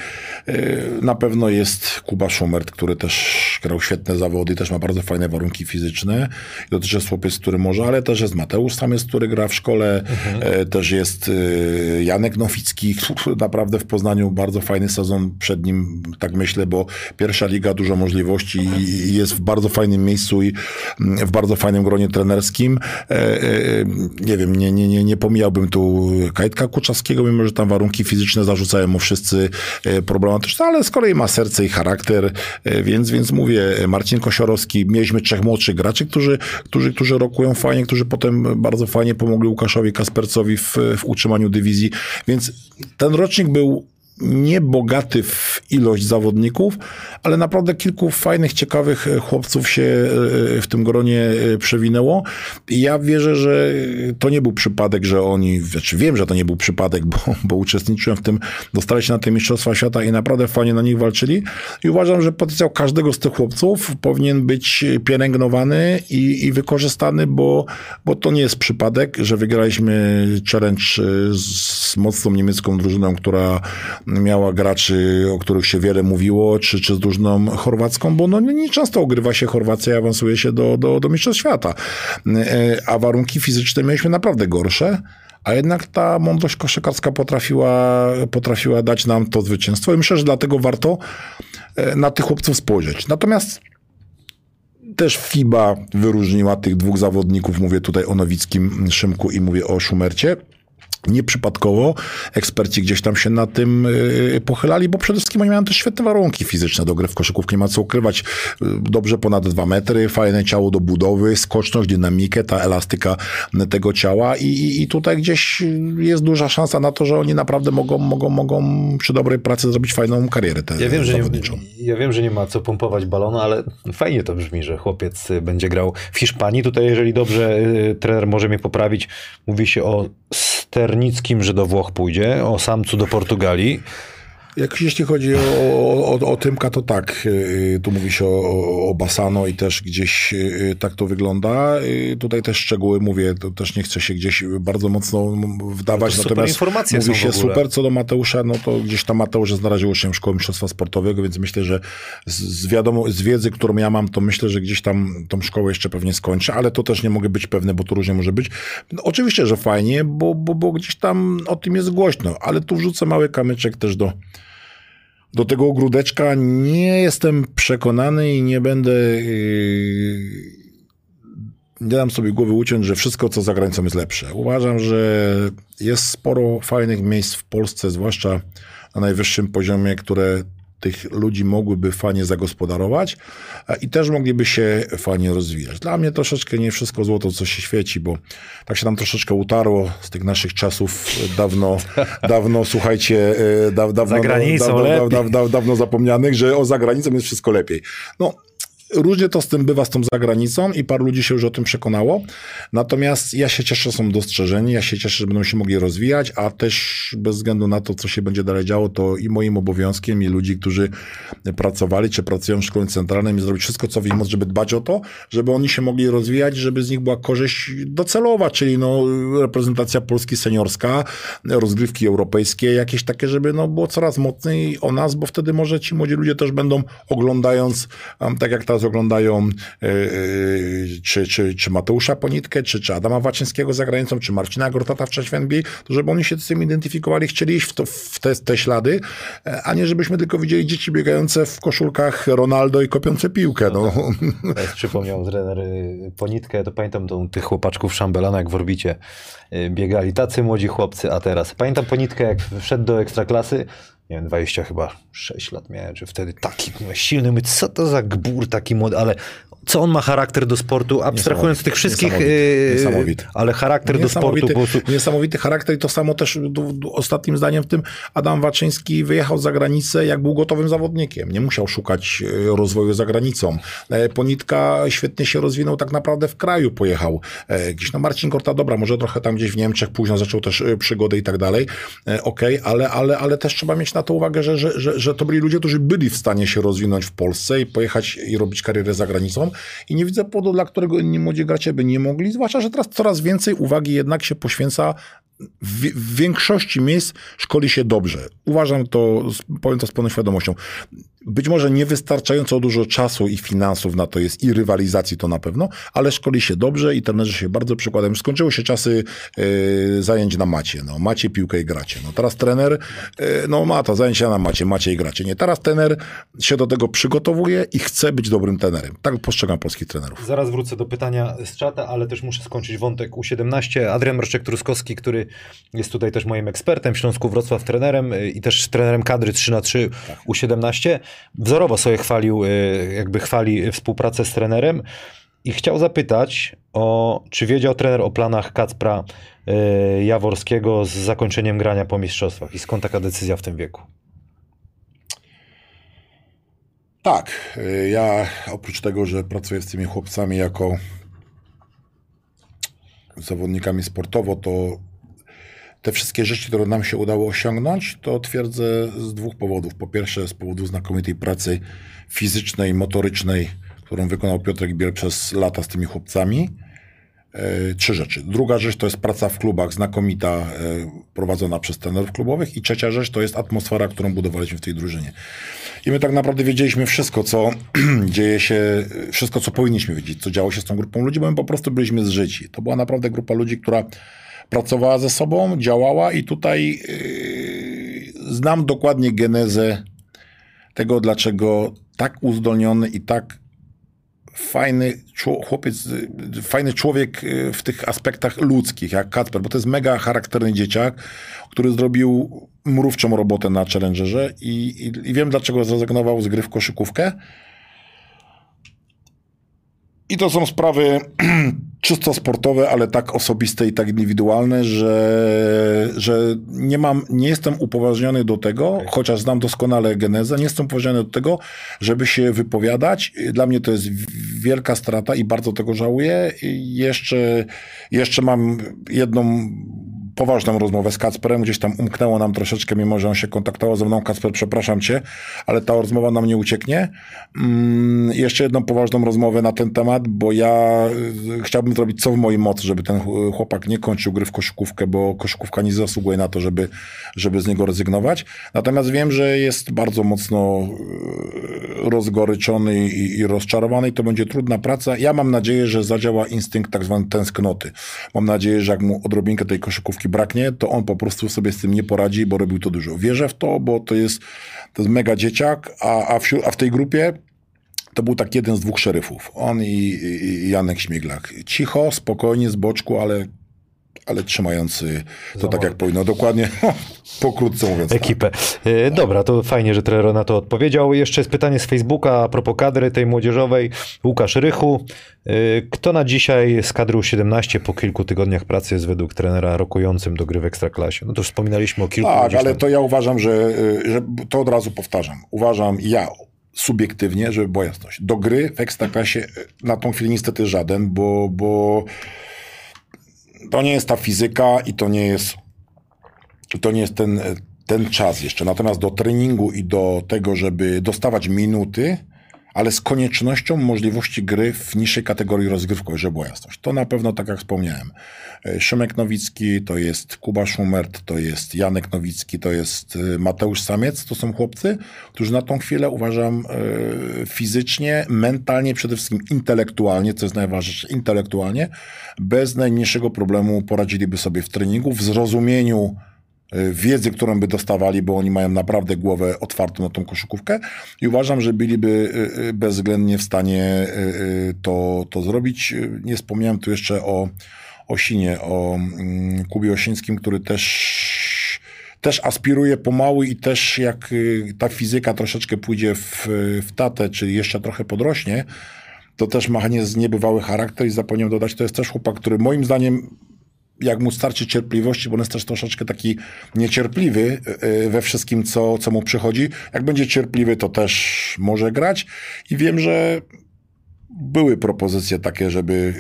E, na pewno jest Kuba Schumert, który też grał świetne zawody, też ma bardzo fajne warunki fizyczne. I to też jest chłopiec, który może, ale też jest Mateusz sam jest, który gra w szkole. Mhm. Też jest e, Janek Nowicki, który naprawdę w Poznaniu bardzo fajny sezon przed nim, tak myślę, bo pierwsza liga, dużo możliwości i jest w bardzo fajnym miejscu i mm, w bardzo fajnym gronie trenerskim. Nie wiem, nie, nie, nie, nie pomijałbym tu Kajtka Kuczawskiego, mimo że tam warunki fizyczne zarzucają narzucają mu wszyscy e, problematyczne, ale z kolei ma serce i charakter, e, więc, więc mówię, Marcin Kosiorowski, mieliśmy trzech młodszych graczy, którzy, którzy, którzy rokują fajnie, którzy potem bardzo fajnie pomogli Łukaszowi Kaspercowi w, w utrzymaniu dywizji, więc ten rocznik był niebogaty w ilość zawodników, ale naprawdę kilku fajnych, ciekawych e, chłopców się e, w tym gronie e, przewinęło. I ja wierzę, że to nie był przypadek, że oni, znaczy wiem, że to nie był przypadek, bo, bo uczestniczyłem w tym, dostali się na te Mistrzostwa Świata i naprawdę fajnie na nich walczyli. I uważam, że potencjał każdego z tych chłopców powinien być pielęgnowany i, i wykorzystany, bo, bo to nie jest przypadek, że wygraliśmy challenge z mocną niemiecką drużyną, która miała graczy, o których się wiele mówiło, czy, czy z drużyną chorwacką, bo no nie często ogrywa się Chorwacja i awansuje się do, do, do Mistrzostw Świata. E, a warunki fizyczne mieliśmy naprawdę gorsze. A jednak ta mądrość koszykarska potrafiła, potrafiła dać nam to zwycięstwo i myślę, że dlatego warto e, na tych chłopców spojrzeć. Natomiast też FIBA wyróżniła tych dwóch zawodników, mówię tutaj o Nowickim Szymku i mówię o Szumercie. Nieprzypadkowo eksperci gdzieś tam się na tym y, pochylali, bo przede wszystkim oni mają też świetne warunki fizyczne do gry w koszykówkę, nie ma co ukrywać. Y, dobrze ponad dwa metry, fajne ciało do budowy, skoczność, dynamikę, ta elastyka tego ciała i, i, tutaj gdzieś jest duża szansa na to, że oni naprawdę mogą, mogą, mogą przy dobrej pracy zrobić fajną karierę ja wiem, że nie, ja wiem, że nie ma co pompować balonu, ale fajnie to brzmi, że chłopiec będzie grał w Hiszpanii. Tutaj, jeżeli dobrze y, trener może mnie poprawić, mówi się o Sternickim, że do Włoch pójdzie, o Samcu do Portugalii. Jak, jeśli chodzi o, o, o, Tymka, to tak, y, tu mówi się o, o Basano i też gdzieś y, tak to wygląda. Y, tutaj też szczegóły mówię, to też nie chcę się gdzieś bardzo mocno wdawać. No super informacje mówi się super co do Mateusza, no to gdzieś tam Mateusz znaraził się w Szkoły Mistrzostwa Sportowego, więc myślę, że z, z, wiadomo, z wiedzy, którą ja mam, to myślę, że gdzieś tam tą szkołę jeszcze pewnie skończę, ale to też nie mogę być pewny, bo to różnie może być. No, oczywiście, że fajnie, bo, bo, bo gdzieś tam o tym jest głośno, ale tu wrzucę mały kamyczek też do do tego ogródeczka nie jestem przekonany i nie będę. Yy, nie dam sobie głowy uciąć, że wszystko, co za granicą jest lepsze. Uważam, że jest sporo fajnych miejsc w Polsce, zwłaszcza na najwyższym poziomie, które tych ludzi mogłyby fajnie zagospodarować i też mogliby się fajnie rozwijać. Dla mnie troszeczkę nie wszystko złoto, co się świeci, bo tak się tam troszeczkę utarło z tych naszych czasów dawno, dawno słuchajcie, e, da, dawno, granicą dawno, dawno, dawno zapomnianych, że o zagranicą jest wszystko lepiej. No, Różnie to z tym bywa z tą zagranicą i paru ludzi się już o tym przekonało. Natomiast ja się cieszę, że są dostrzeżeni, ja się cieszę, że będą się mogli rozwijać, a też bez względu na to, co się będzie dalej działo, to i moim obowiązkiem, i ludzi, którzy pracowali, czy pracują w szkole centralnej, i zrobić wszystko, co w ich mocy, żeby dbać o to, żeby oni się mogli rozwijać, żeby z nich była korzyść docelowa, czyli no, reprezentacja Polski seniorska, rozgrywki europejskie, jakieś takie, żeby no, było coraz mocniej o nas, bo wtedy może ci młodzi ludzie też będą oglądając, tak jak ta teraz oglądają e, czy, czy, czy Mateusza Ponitkę, czy, czy Adama Waczyńskiego za granicą, czy Marcina Grotata w czasie NBA, to żeby oni się z tym identyfikowali, chcieli iść w, to, w te, te ślady, e, a nie żebyśmy tylko widzieli dzieci biegające w koszulkach Ronaldo i kopiące piłkę. No. no tak. przypomniał trener Ponitkę, to pamiętam tą, tych chłopaczków Szambelana, jak w orbicie biegali tacy młodzi chłopcy, a teraz pamiętam Ponitkę, jak wszedł do ekstraklasy, nie wiem, 20 chyba 6 lat miałem, że wtedy taki silny, mówię, co to za gbur taki młody, ale co on ma charakter do sportu, abstrahując z tych wszystkich, niesamowity, niesamowity. ale charakter do sportu. Po prostu... Niesamowity charakter i to samo też ostatnim zdaniem w tym Adam Waczyński wyjechał za granicę, jak był gotowym zawodnikiem. Nie musiał szukać e, rozwoju za granicą. E, Ponitka świetnie się rozwinął tak naprawdę w kraju pojechał. Gdzieś e, no Marcin Korta, dobra, może trochę tam gdzieś w Niemczech, późno zaczął też przygodę i tak dalej. Okej, okay, ale, ale, ale też trzeba mieć na to uwagę, że, że, że, że to byli ludzie, którzy byli w stanie się rozwinąć w Polsce i pojechać i robić karierę za granicą i nie widzę powodu, dla którego inni młodzi gracze by nie mogli, zwłaszcza, że teraz coraz więcej uwagi jednak się poświęca w, w, większości miejsc szkoli się dobrze. Uważam to, powiem to z pełną świadomością. Być może niewystarczająco dużo czasu i finansów na to jest i rywalizacji to na pewno, ale szkoli się dobrze i trenerzy się bardzo przykładają. Skończyły się czasy e, zajęć na macie. No, macie piłkę i gracie. No, teraz trener, e, no ma to zajęcia na macie, macie i gracie. Nie, teraz trener się do tego przygotowuje i chce być dobrym trenerem. Tak postrzegam polskich trenerów. Zaraz wrócę do pytania z czata, ale też muszę skończyć wątek U17. Adrian Mroczek-Truskowski, który jest tutaj też moim ekspertem, Śląsku Wrocław trenerem y, i też trenerem kadry 3 na 3 U17. Wzorowo sobie chwalił, y, jakby chwali współpracę z trenerem i chciał zapytać, o, czy wiedział trener o planach Kacpra y, Jaworskiego z zakończeniem grania po mistrzostwach i skąd taka decyzja w tym wieku? Tak, ja oprócz tego, że pracuję z tymi chłopcami jako zawodnikami sportowo, to te wszystkie rzeczy, które nam się udało osiągnąć, to twierdzę z dwóch powodów. Po pierwsze, z powodu znakomitej pracy fizycznej, motorycznej, którą wykonał Piotrek Biel przez lata z tymi chłopcami. e, trzy rzeczy. Druga rzecz to jest praca w klubach, znakomita, e, prowadzona przez trenerów klubowych. I trzecia rzecz to jest atmosfera, którą budowaliśmy w tej drużynie. I my tak naprawdę wiedzieliśmy wszystko, co dzieje się, wszystko, co powinniśmy wiedzieć, co działo się z tą grupą ludzi, bo my po prostu byliśmy zżyci. To była naprawdę grupa ludzi, która pracowała ze sobą, działała i tutaj yy, znam dokładnie genezę tego, dlaczego tak uzdolniony i tak fajny chłopiec, fajny człowiek y, w tych aspektach ludzkich, jak Kacper, bo to jest mega charakterny dzieciak, który zrobił mrówczą robotę na Challengerze i, i, i wiem, dlaczego zrezygnował z gry w koszykówkę. I to są sprawy czysto sportowe, ale tak osobiste i tak indywidualne, że, że nie mam, nie jestem upoważniony do tego, okay. chociaż znam doskonale genezę, nie jestem upoważniony do tego, żeby się wypowiadać. Dla mnie to jest wielka strata i bardzo tego żałuję. I jeszcze, jeszcze mam jedną poważną rozmowę z Kacperem, gdzieś tam umknęło nam troszeczkę, mimo że on się kontaktował ze mną. Kacper, przepraszam cię, ale ta rozmowa nam nie ucieknie. Mm, jeszcze jedną poważną rozmowę na ten temat, bo ja y, chciałbym zrobić co w mojej mocy, żeby ten chłopak nie kończył gry w koszykówkę, bo koszykówka nie zasługuje na to, żeby, żeby z niego rezygnować. Natomiast wiem, że jest bardzo mocno y, rozgoryczony i, i rozczarowany i to będzie trudna praca. Ja mam nadzieję, że zadziała instynkt tak zwany tęsknoty. Mam nadzieję, że jak mu odrobinkę tej koszykówki braknie, to on po prostu sobie z tym nie poradzi, bo robił to dużo. Wierzę w to, bo to jest, to jest mega dzieciak, a, a, w, a w tej grupie to był tak jeden z dwóch szeryfów. On i, i Janek Śmiglak. Cicho, spokojnie, z boczku, ale ale trzymający to tak jak powinno. Dokładnie, pokrótce mówiąc. Tak. Ekipę. Tak. Dobra, to fajnie, że trener na to odpowiedział. Jeszcze jest pytanie z Facebooka a propos kadry tej młodzieżowej. Łukasz Rychu. E, kto na dzisiaj z kadry 17 po kilku tygodniach pracy jest według trenera rokującym do gry w Ekstraklasie? No to wspominaliśmy o kilku. Tak, ale to ja uważam, że, że to od razu powtarzam. Uważam ja subiektywnie, żeby była jasność. Do gry w Ekstraklasie na tą chwilę niestety żaden, bo, bo to nie jest ta fizyka i to nie jest, to nie jest ten, ten czas jeszcze. Natomiast do treningu i do tego, żeby dostawać minuty, ale z koniecznością możliwości gry w niższej kategorii rozgrywkowej, żeby była jasność. To na pewno, tak jak wspomniałem, e, Szymek Nowicki, to jest Kuba Szumert, to jest Janek Nowicki, to jest e, Mateusz Samiec, to są chłopcy, którzy na tą chwilę uważam e, fizycznie, mentalnie, przede wszystkim intelektualnie, co jest najważniejsze, intelektualnie, bez najmniejszego problemu poradziliby sobie w treningu, w zrozumieniu wiedzy, którą by dostawali, bo oni mają naprawdę głowę otwartą na tą koszykówkę i uważam, że byliby y, y, bezwzględnie w stanie to, to zrobić. Nie wspomniałem tu jeszcze o Osinie, o mm, Kubie Osińskim, który też też aspiruje pomału i też jak ta fizyka troszeczkę pójdzie w, w tatę, czyli jeszcze trochę podrośnie, to też ma niebywały charakter i zapomniałem dodać, to jest też chłopak, który moim zdaniem jak mu starczy cierpliwości, bo on jest też troszeczkę taki niecierpliwy e, e, we wszystkim, co, co mu przychodzi. Jak będzie cierpliwy, to też może grać. I wiem, że były propozycje takie, żeby,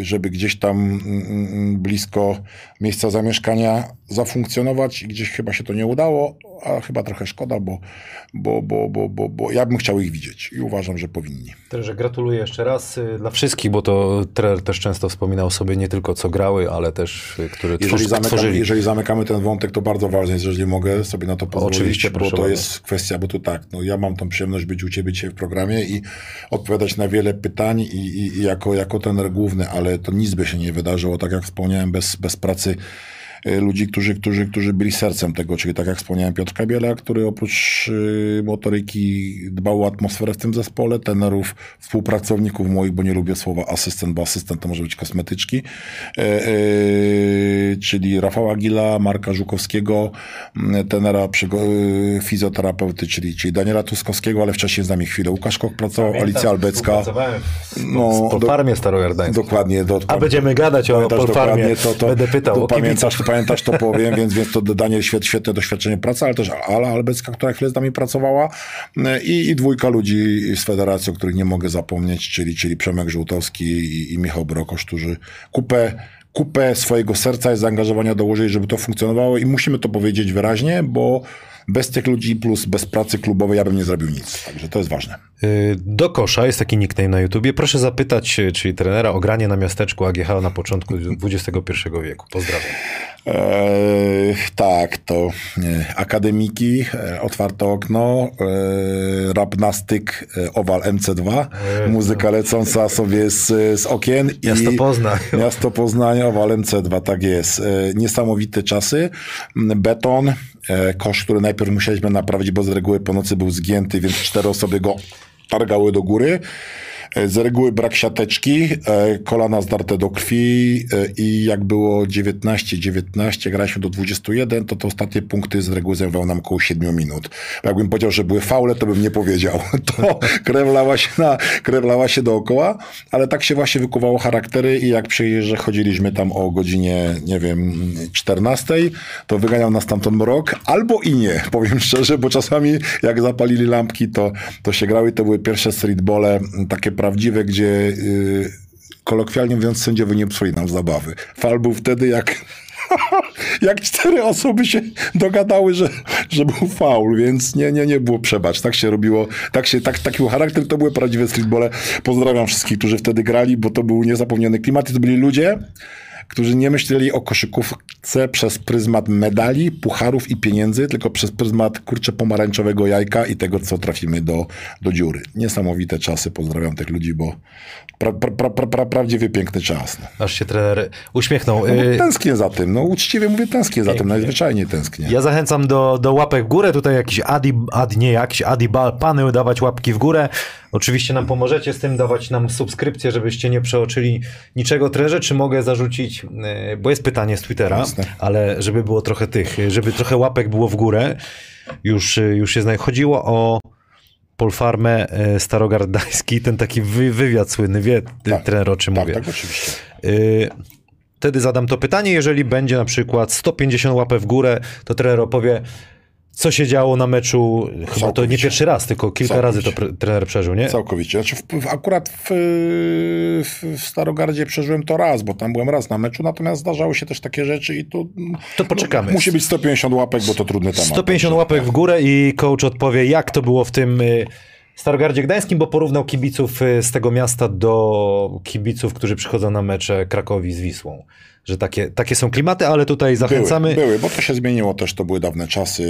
e, żeby gdzieś tam mm, mm, blisko miejsca zamieszkania zafunkcjonować i gdzieś chyba się to nie udało, a chyba trochę szkoda, bo, bo, bo, bo, bo, bo ja bym chciał ich widzieć i uważam, że powinni. Trenerze, gratuluję jeszcze raz y, dla wszystkich, bo to trener też często wspominał sobie nie tylko co grały, ale też y, które jeżeli tworzy, zamykamy, tworzyli. Jeżeli zamykamy ten wątek, to bardzo ważne jest, jeżeli mogę sobie na to pozwolić, Oczywiście, bo to bardzo. jest kwestia, bo to tak, no ja mam tą przyjemność być u Ciebie dzisiaj w programie i odpowiadać na wiele pytań i, i, i jako, jako trener główny, ale to nic by się nie wydarzyło, tak jak wspomniałem, bez, bez pracy ludzi, którzy, którzy, którzy byli sercem tego, czyli tak jak wspomniałem Piotr Kabiela, który oprócz y, motoryki dbał o atmosferę w tym zespole, tenerów, współpracowników moich, bo nie lubię słowa asystent, bo asystent to może być kosmetyczki, e, czyli Rafała Gila, Marka Żukowskiego, tenera fizjoterapeuty, czyli, czyli Daniela Tuskowskiego, ale wcześniej z nami chwilę Łukasz Kok pracował, Pamiętam, Alicja Albecka. No, po farmie starojardańskiej. Dokładnie. Do, A będziemy gadać o Polfarmie. To, to, Będę pytał to, o pamiętasz, to pamiętasz, to powiem, więc, więc to Daniel świetne, świetne doświadczenie pracy, ale też Ala Albecka, która chwilę z nami pracowała i, i dwójka ludzi z federacji, o których nie mogę zapomnieć, czyli, czyli Przemek Żółtowski i, i Michał Brokosz, którzy kupę kupę swojego serca i zaangażowania dołożyli, żeby to funkcjonowało i musimy to powiedzieć wyraźnie, bo bez tych ludzi plus bez pracy klubowej ja bym nie zrobił nic. Także to jest ważne. Y, Do kosza jest taki nickname na YouTubie. Proszę zapytać, y, czyli trenera o granie na miasteczku AGH na początku XXI wieku. Pozdrawiam. Tak, to e, akademiki, e, otwarte okno, e, rapnastyk, e, owal MC2, muzyka lecąca sobie z, z okien. Miasto Poznań. Miasto Poznań, owal MC2, tak jest. E, niesamowite czasy. Beton, e, kosz, który najpierw musieliśmy naprawić, bo z reguły po nocy był zgięty, więc cztery osoby go targały do góry. E, Z reguły brak siateczki, e, kolana zdarte do krwi e, i jak było 19-19, graliśmy do 21, to te ostatnie punkty z reguły zajmowały nam około 7 minut. Jakbym powiedział, że były faule, to bym nie powiedział. To krew lała się, na, krew lała się dookoła, ale tak się właśnie wykuwało charaktery i jak przyjeżdża, chodziliśmy tam o godzinie, nie wiem, 14, to wyganiał nas tamten mrok, albo i nie, powiem szczerze, bo czasami jak zapalili lampki, to, to się grały, to były pierwsze streetbole, takie prawdziwe, gdzie yy, kolokwialnie mówiąc sędziowie nie psuli nam zabawy. Fal był wtedy jak jak cztery osoby się dogadały, że, że był faul, więc nie, nie, nie było przebacz. Tak się robiło, tak się, tak, taki był charakter, to były prawdziwe streetbole. Pozdrawiam wszystkich, którzy wtedy grali, bo to był niezapomniany klimat i to byli ludzie, którzy nie myśleli o koszykówce przez pryzmat medali, pucharów i pieniędzy, tylko przez pryzmat kurczę pomarańczowego jajka i tego, co trafimy do, do dziury. Niesamowite czasy, pozdrawiam tych ludzi, bo pra, pra, pra, pra, pra, prawdziwie piękny czas. No. Aż się trener uśmiechnął. No, tęsknię za tym, no uczciwie mówię tęsknię za tym, najzwyczajniej tęsknię. Ja zachęcam do, do łapek w górę. Tutaj jakiś Adi, Adi nie jakiś Adi Bal, pany dawać łapki w górę. Oczywiście nam pomożecie z tym, dawać nam subskrypcję, żebyście nie przeoczyli niczego trenerze. Czy mogę zarzucić, y, bo jest pytanie z Twittera, Jasne. ale żeby było trochę tych, y, żeby trochę łapek było w górę. Już, już się znaj. Chodziło o Polfarmę y, Starogardański, ten taki wy, wywiad słynny, wie Tak, trener o czym tak, mówię. tak, oczywiście. Y, Wtedy zadam to pytanie, jeżeli będzie na przykład 150 łapek w górę, to trener opowie, co się działo na meczu, chyba to nie Całkowicie. pierwszy raz, tylko kilka Całkowicie. razy to trener przeżył, nie? Całkowicie. Znaczy w, akurat w, w, w Starogardzie przeżyłem to raz, bo tam byłem raz na meczu, natomiast zdarzały się też takie rzeczy i tu To poczekamy. no, musi być 150 łapek, bo to trudny temat. 150 Także- łapek w górę i coach odpowie, jak to było w tym y, Starogardzie Gdańskim, bo porównał kibiców y, z tego miasta do kibiców, którzy przychodzą na mecze Krakowi z Wisłą. Że takie, takie są klimaty, ale tutaj zachęcamy. Były, były, bo to się zmieniło też, to były dawne czasy.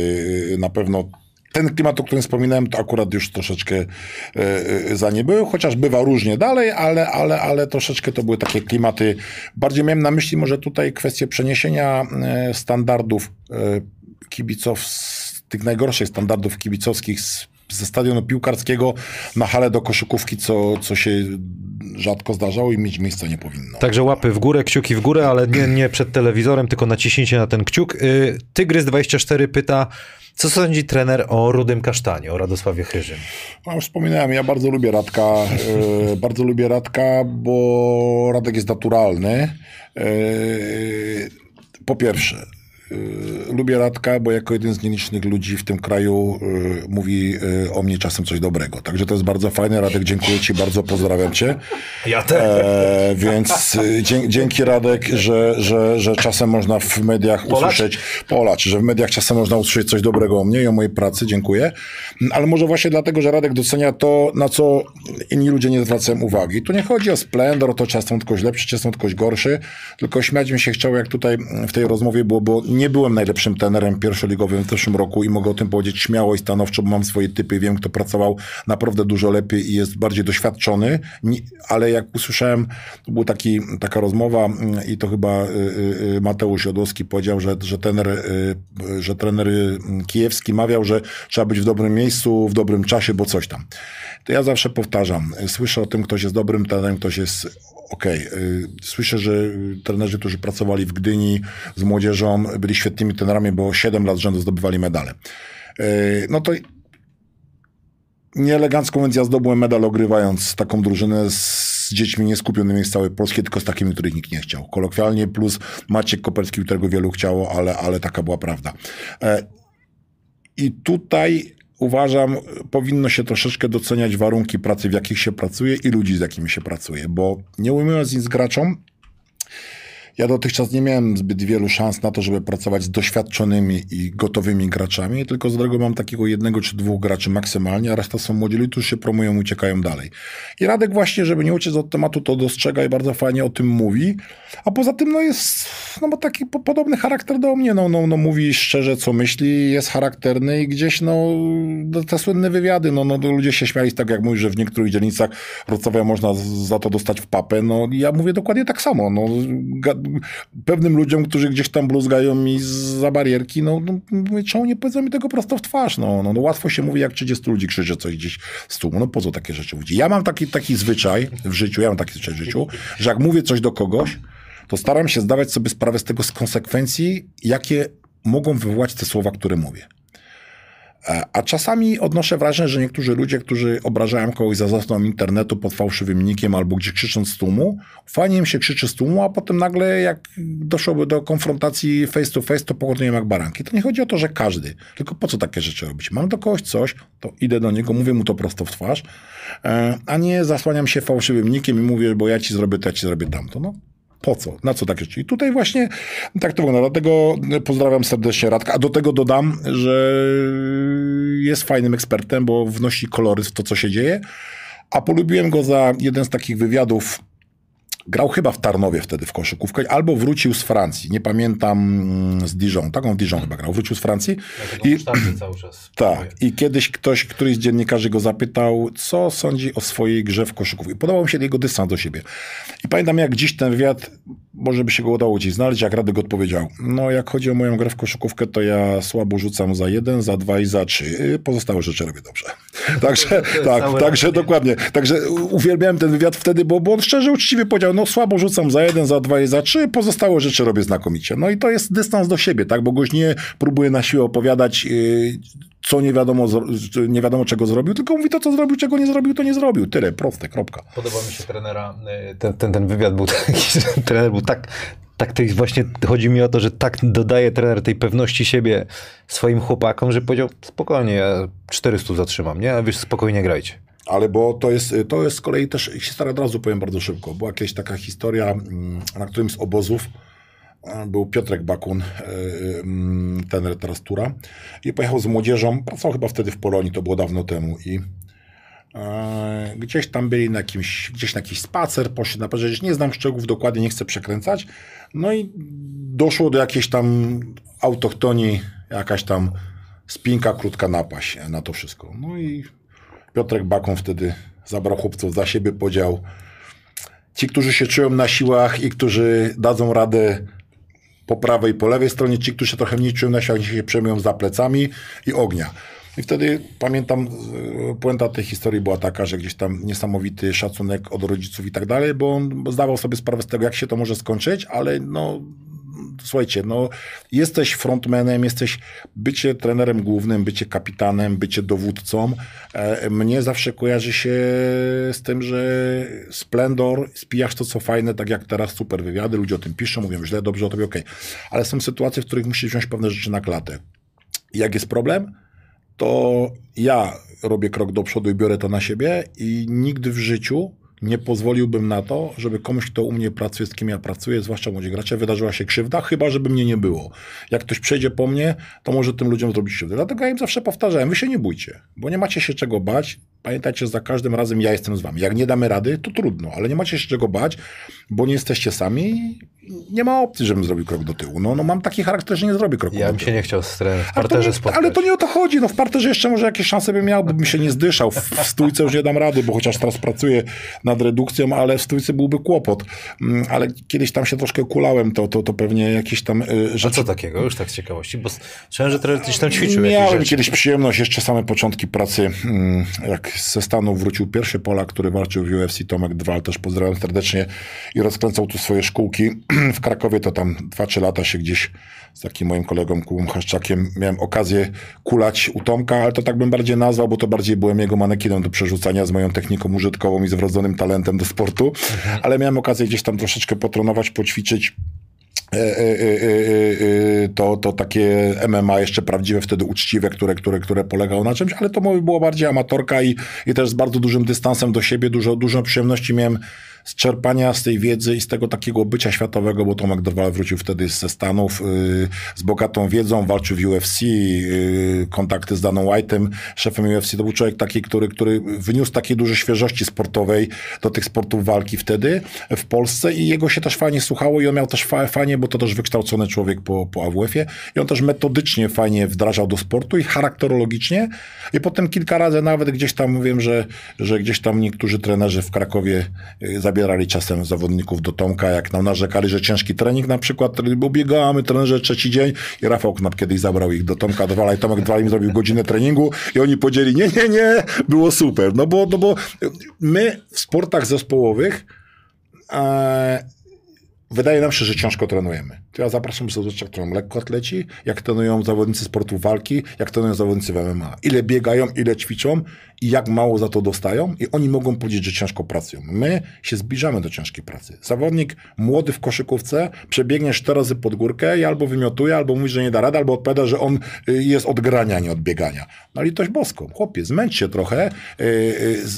Yy, Na pewno ten klimat, o którym wspominałem, to akurat już troszeczkę yy, za nie był, chociaż bywa różnie dalej, ale, ale, ale troszeczkę to były takie klimaty. Bardziej miałem na myśli może tutaj kwestię przeniesienia standardów kibiców, tych najgorszych standardów kibicowskich z, ze stadionu piłkarskiego na halę do koszykówki, co, co się rzadko zdarzało i mieć miejsca nie powinno. Także łapy w górę, kciuki w górę, ale nie, nie przed telewizorem, tylko naciśnijcie na ten kciuk. Y, Tygrys24 pyta, co sądzi trener o Rudym Kasztanie, o Radosławie Chyżym? No, już wspominałem, ja bardzo lubię Radka, e, bardzo lubię Radka, bo Radek jest naturalny. E, po pierwsze, lubię Radka, bo jako jeden z nielicznych ludzi w tym kraju e, mówi e, o mnie czasem coś dobrego. Także to jest bardzo fajne. Radek, dziękuję Ci bardzo, pozdrawiam Cię. Ja też. E, więc e, dzie, dzięki Radek, że, że, że czasem można w mediach usłyszeć, Polacz, że w mediach czasem można usłyszeć coś dobrego o mnie i o mojej pracy, dziękuję. Ale może właśnie dlatego, że Radek docenia to, na co inni ludzie nie zwracają uwagi. Tu nie chodzi o splendor, to, czy jestem ktoś lepszy, czy jestem ktoś gorszy, tylko śmiać mi się chciało, jak tutaj w tej rozmowie było, bo nie byłem najlepszym trenerem pierwszoligowym w zeszłym roku i mogę o tym powiedzieć śmiało i stanowczo, bo mam swoje typy, wiem, kto pracował naprawdę dużo lepiej i jest bardziej doświadczony, ale jak usłyszałem, to była taki, taka rozmowa mm, i to chyba y, y, y, Mateusz Jodłowski powiedział, że, że trener, że trener y, kijewski mawiał, że trzeba być w dobrym miejscu, w dobrym czasie, bo coś tam. To ja zawsze powtarzam, słyszę o tym, ktoś jest dobrym trenerem, ktoś jest okej. y, Słyszę, że y, trenerzy, którzy pracowali w Gdyni z młodzieżą, byli świetnymi trenerami, bo 7 lat rzędu zdobywali medale. Y, No to nieelegancko, więc ja zdobyłem medal ogrywając taką drużynę z dziećmi nieskupionymi z całej Polski, tylko z takimi, których nikt nie chciał. Kolokwialnie plus Maciek Koperski, którego wielu chciało, ale, ale taka była prawda. E, I tutaj uważam, powinno się troszeczkę doceniać warunki pracy, w jakich się pracuje i ludzi, z jakimi się pracuje, bo nie ujmując nic graczom, Ja dotychczas nie miałem zbyt wielu szans na to, żeby pracować z doświadczonymi i gotowymi graczami, tylko z drogo mam takiego jednego czy dwóch graczy maksymalnie, a reszta są młodzi ludzie, którzy się promują uciekają dalej. I Radek właśnie, żeby nie uciec od tematu, to dostrzega i bardzo fajnie o tym mówi, a poza tym no jest no, ma taki po, podobny charakter do mnie, no, no, no mówi szczerze, co myśli, jest charakterny i gdzieś no te słynne wywiady, no, no ludzie się śmiali tak jak mówisz, że w niektórych dzielnicach Wrocławia można za to dostać w papę, no ja mówię dokładnie tak samo, no pewnym ludziom, którzy gdzieś tam bluzgają mi za barierki, no, no czemu nie powiedzą mi tego prosto w twarz, no, no, no łatwo się mówi, jak 30 ludzi krzyczy coś gdzieś z tłumu, no po co takie rzeczy mówić? Ja mam taki, taki zwyczaj w życiu, ja mam taki zwyczaj w życiu, że jak mówię coś do kogoś, to staram się zdawać sobie sprawę z tego z konsekwencji, jakie mogą wywołać te słowa, które mówię. E, a czasami odnoszę wrażenie, że niektórzy ludzie, którzy obrażają kogoś za zasną internetu pod fałszywym nikiem albo gdzie krzycząc z tłumu, fajnie im się krzyczy z tłumu, a potem nagle jak doszłoby do konfrontacji face to face, to pogodują jak baranki. To nie chodzi o to, że każdy, tylko po co takie rzeczy robić? Mam do kogoś coś, to idę do niego, mówię mu to prosto w twarz, e, a nie zasłaniam się fałszywym nikiem i mówię, bo ja ci zrobię to, ja ci zrobię tamto. No, po co? Na co takie rzeczy? I tutaj właśnie tak to wygląda. Dlatego pozdrawiam serdecznie Radka. A do tego dodam, że jest fajnym ekspertem, bo wnosi kolory w to, co się dzieje. A polubiłem go za jeden z takich wywiadów Grał chyba w Tarnowie wtedy w koszykówkę, albo wrócił z Francji. Nie pamiętam mm, z Dijon. Taką Dijon chyba grał. Wrócił z Francji. I, cały czas. Tak. I kiedyś ktoś, któryś z dziennikarzy go zapytał, co sądzi o swojej grze w koszykówce. Podobał mi się jego dystans do siebie. I pamiętam, jak dziś ten wywiad, może by się go udało gdzieś znaleźć, jak Radek odpowiedział. No, jak chodzi o moją grę w koszykówkę, to ja słabo rzucam za jeden, za dwa i za trzy. Pozostałe rzeczy robię dobrze. Także, tak, także dokładnie. Także uwielbiałem ten wywiad wtedy, bo, bo on szczerze, uczciwie powiedział, no słabo rzucam za jeden, za dwa i za trzy, pozostałe rzeczy robię znakomicie. No i to jest dystans do siebie, tak, bo goś nie próbuje na siłę opowiadać, yy, co nie wiadomo, nie wiadomo czego zrobił, tylko mówi to, co zrobił, czego nie zrobił, to nie zrobił. Tyle, proste, kropka. Podoba mi się trenera. Y, ten, ten, ten wywiad był taki, trener był tak tak to właśnie chodzi mi o to, że tak dodaje trener tej pewności siebie swoim chłopakom, że powiedział spokojnie, ja 400 zatrzymam, nie? A wiesz, spokojnie grajcie. Ale bo to jest, to jest z kolei też historia, od razu powiem bardzo szybko. Była jakaś taka historia mm, na którymś z obozów, był Piotrek Bakun, e, ten teraz Tura i pojechał z młodzieżą, pracował chyba wtedy w Polonii, to było dawno temu i e, gdzieś tam byli na jakimś, gdzieś na jakiś spacer, poszli na że nie znam szczegółów dokładnie, nie chcę przekręcać, no i doszło do jakiejś tam autochtonii, jakaś tam spinka, krótka napaść na to wszystko. No i Piotrek Bakon wtedy zabrał chłopców za siebie, podział. Ci, którzy się czują na siłach i którzy dadzą radę po prawej i po lewej stronie, ci, którzy się trochę mniej czują na siłach, się przejmują za plecami i ognia. I wtedy pamiętam, e, puenta tej historii była taka, że gdzieś tam niesamowity szacunek od rodziców i tak dalej, bo on zdawał sobie sprawę z tego, jak się to może skończyć, ale no słuchajcie, no jesteś frontmanem, jesteś bycie trenerem głównym, bycie kapitanem, bycie dowódcą. E, mnie zawsze kojarzy się z tym, że splendor, spijasz to co fajne, tak jak teraz super wywiady, ludzie o tym piszą, mówią źle, dobrze, o tobie okej. Okay. Ale są sytuacje, w których musisz wziąć pewne rzeczy na klatę. Jak jest problem, to ja robię krok do przodu i biorę to na siebie i nigdy w życiu nie pozwoliłbym na to, żeby komuś, kto u mnie pracuje, z kim ja pracuję, zwłaszcza młodzi gracze, wydarzyła się krzywda, chyba żeby mnie nie było. Jak ktoś przejdzie po mnie, to może tym ludziom zrobić krzywdę. Dlatego ja im zawsze powtarzałem, wy się nie bójcie, bo nie macie się czego bać. Pamiętajcie, że za każdym razem ja jestem z wami. Jak nie damy rady, to trudno, ale nie macie się czego bać, bo nie jesteście sami nie ma opcji, żebym zrobił krok do tyłu. No, no mam taki charakter, że nie zrobię kroku ja do tyłu. Ja bym się nie chciał z w parterze spotkać. Ale to nie o to chodzi. No w parterze jeszcze może jakieś szanse bym miał, bym się nie zdyszał. W, w stójce już nie dam rady, bo chociaż teraz pracuję nad redukcją, ale w stójce byłby kłopot. Mm, ale kiedyś tam się troszkę kulałem, to, to, to pewnie jakieś tam rzeczy... A co takiego? Już tak z ciekawości, bo słyszałem, że trener tam ćwiczył Miałem kiedyś przyjemność, jeszcze same początki pracy, mm, jak ze Stanów wrócił pierwszy Polak, który walczył w UFC, Tomek Dwal, też pozdrawiam serdecznie i rozkręcał tu swoje szkółki. w Krakowie to tam 2-3 lata się gdzieś z takim moim kolegą Kubą Haszczakiem miałem okazję kulać u Tomka, ale to tak bym bardziej nazwał, bo to bardziej byłem jego manekinem do przerzucania z moją techniką użytkową i z wrodzonym talentem do sportu, mhm. ale miałem okazję gdzieś tam troszeczkę potronować, poćwiczyć e, e, e, to, to takie MMA jeszcze prawdziwe, wtedy uczciwe, które, które, które polegało na czymś, ale to było bardziej amatorka i, i też z bardzo dużym dystansem do siebie, dużo, dużo przyjemności miałem z czerpania z tej wiedzy i z tego takiego bycia światowego, bo Tomek Drwal wrócił wtedy ze Stanów yy, z bogatą wiedzą, walczył w UFC, yy, kontakty z Daną White'em, szefem UFC. To był człowiek taki, który, który wyniósł takiej dużej świeżości sportowej do tych sportów walki wtedy w Polsce i jego się też fajnie słuchało i on miał też fa fajnie, bo to też wykształcony człowiek po, po AWF-ie i on też metodycznie fajnie wdrażał do sportu i charakterologicznie i potem kilka razy nawet gdzieś tam wiem, że, że gdzieś tam niektórzy trenerzy w Krakowie y, zabierali czasem zawodników do Tomka, jak nam narzekali, że ciężki trening na przykład, bo biegamy trenerze trzeci dzień i Rafał Knap kiedyś zabrał ich do Tomka Dwala i Tomek Dwal im zrobił godzinę treningu i oni powiedzieli, nie, nie, nie, było super, no bo, no bo my w sportach zespołowych e, wydaje nam się, że ciężko trenujemy. To ja zapraszam jak trenują lekko atleci, jak trenują zawodnicy sportu walki, jak trenują zawodnicy w MMA. Ile biegają, ile ćwiczą i jak mało za to dostają i oni mogą powiedzieć, że ciężko pracują. My się zbliżamy do ciężkiej pracy. Zawodnik młody w koszykówce przebiegnie cztery razy pod górkę i albo wymiotuje, albo mówi, że nie da rady, albo odpowiada, że on y, jest od grania, nie od biegania. No litość boską. Chłopie, zmęcz się trochę, yy,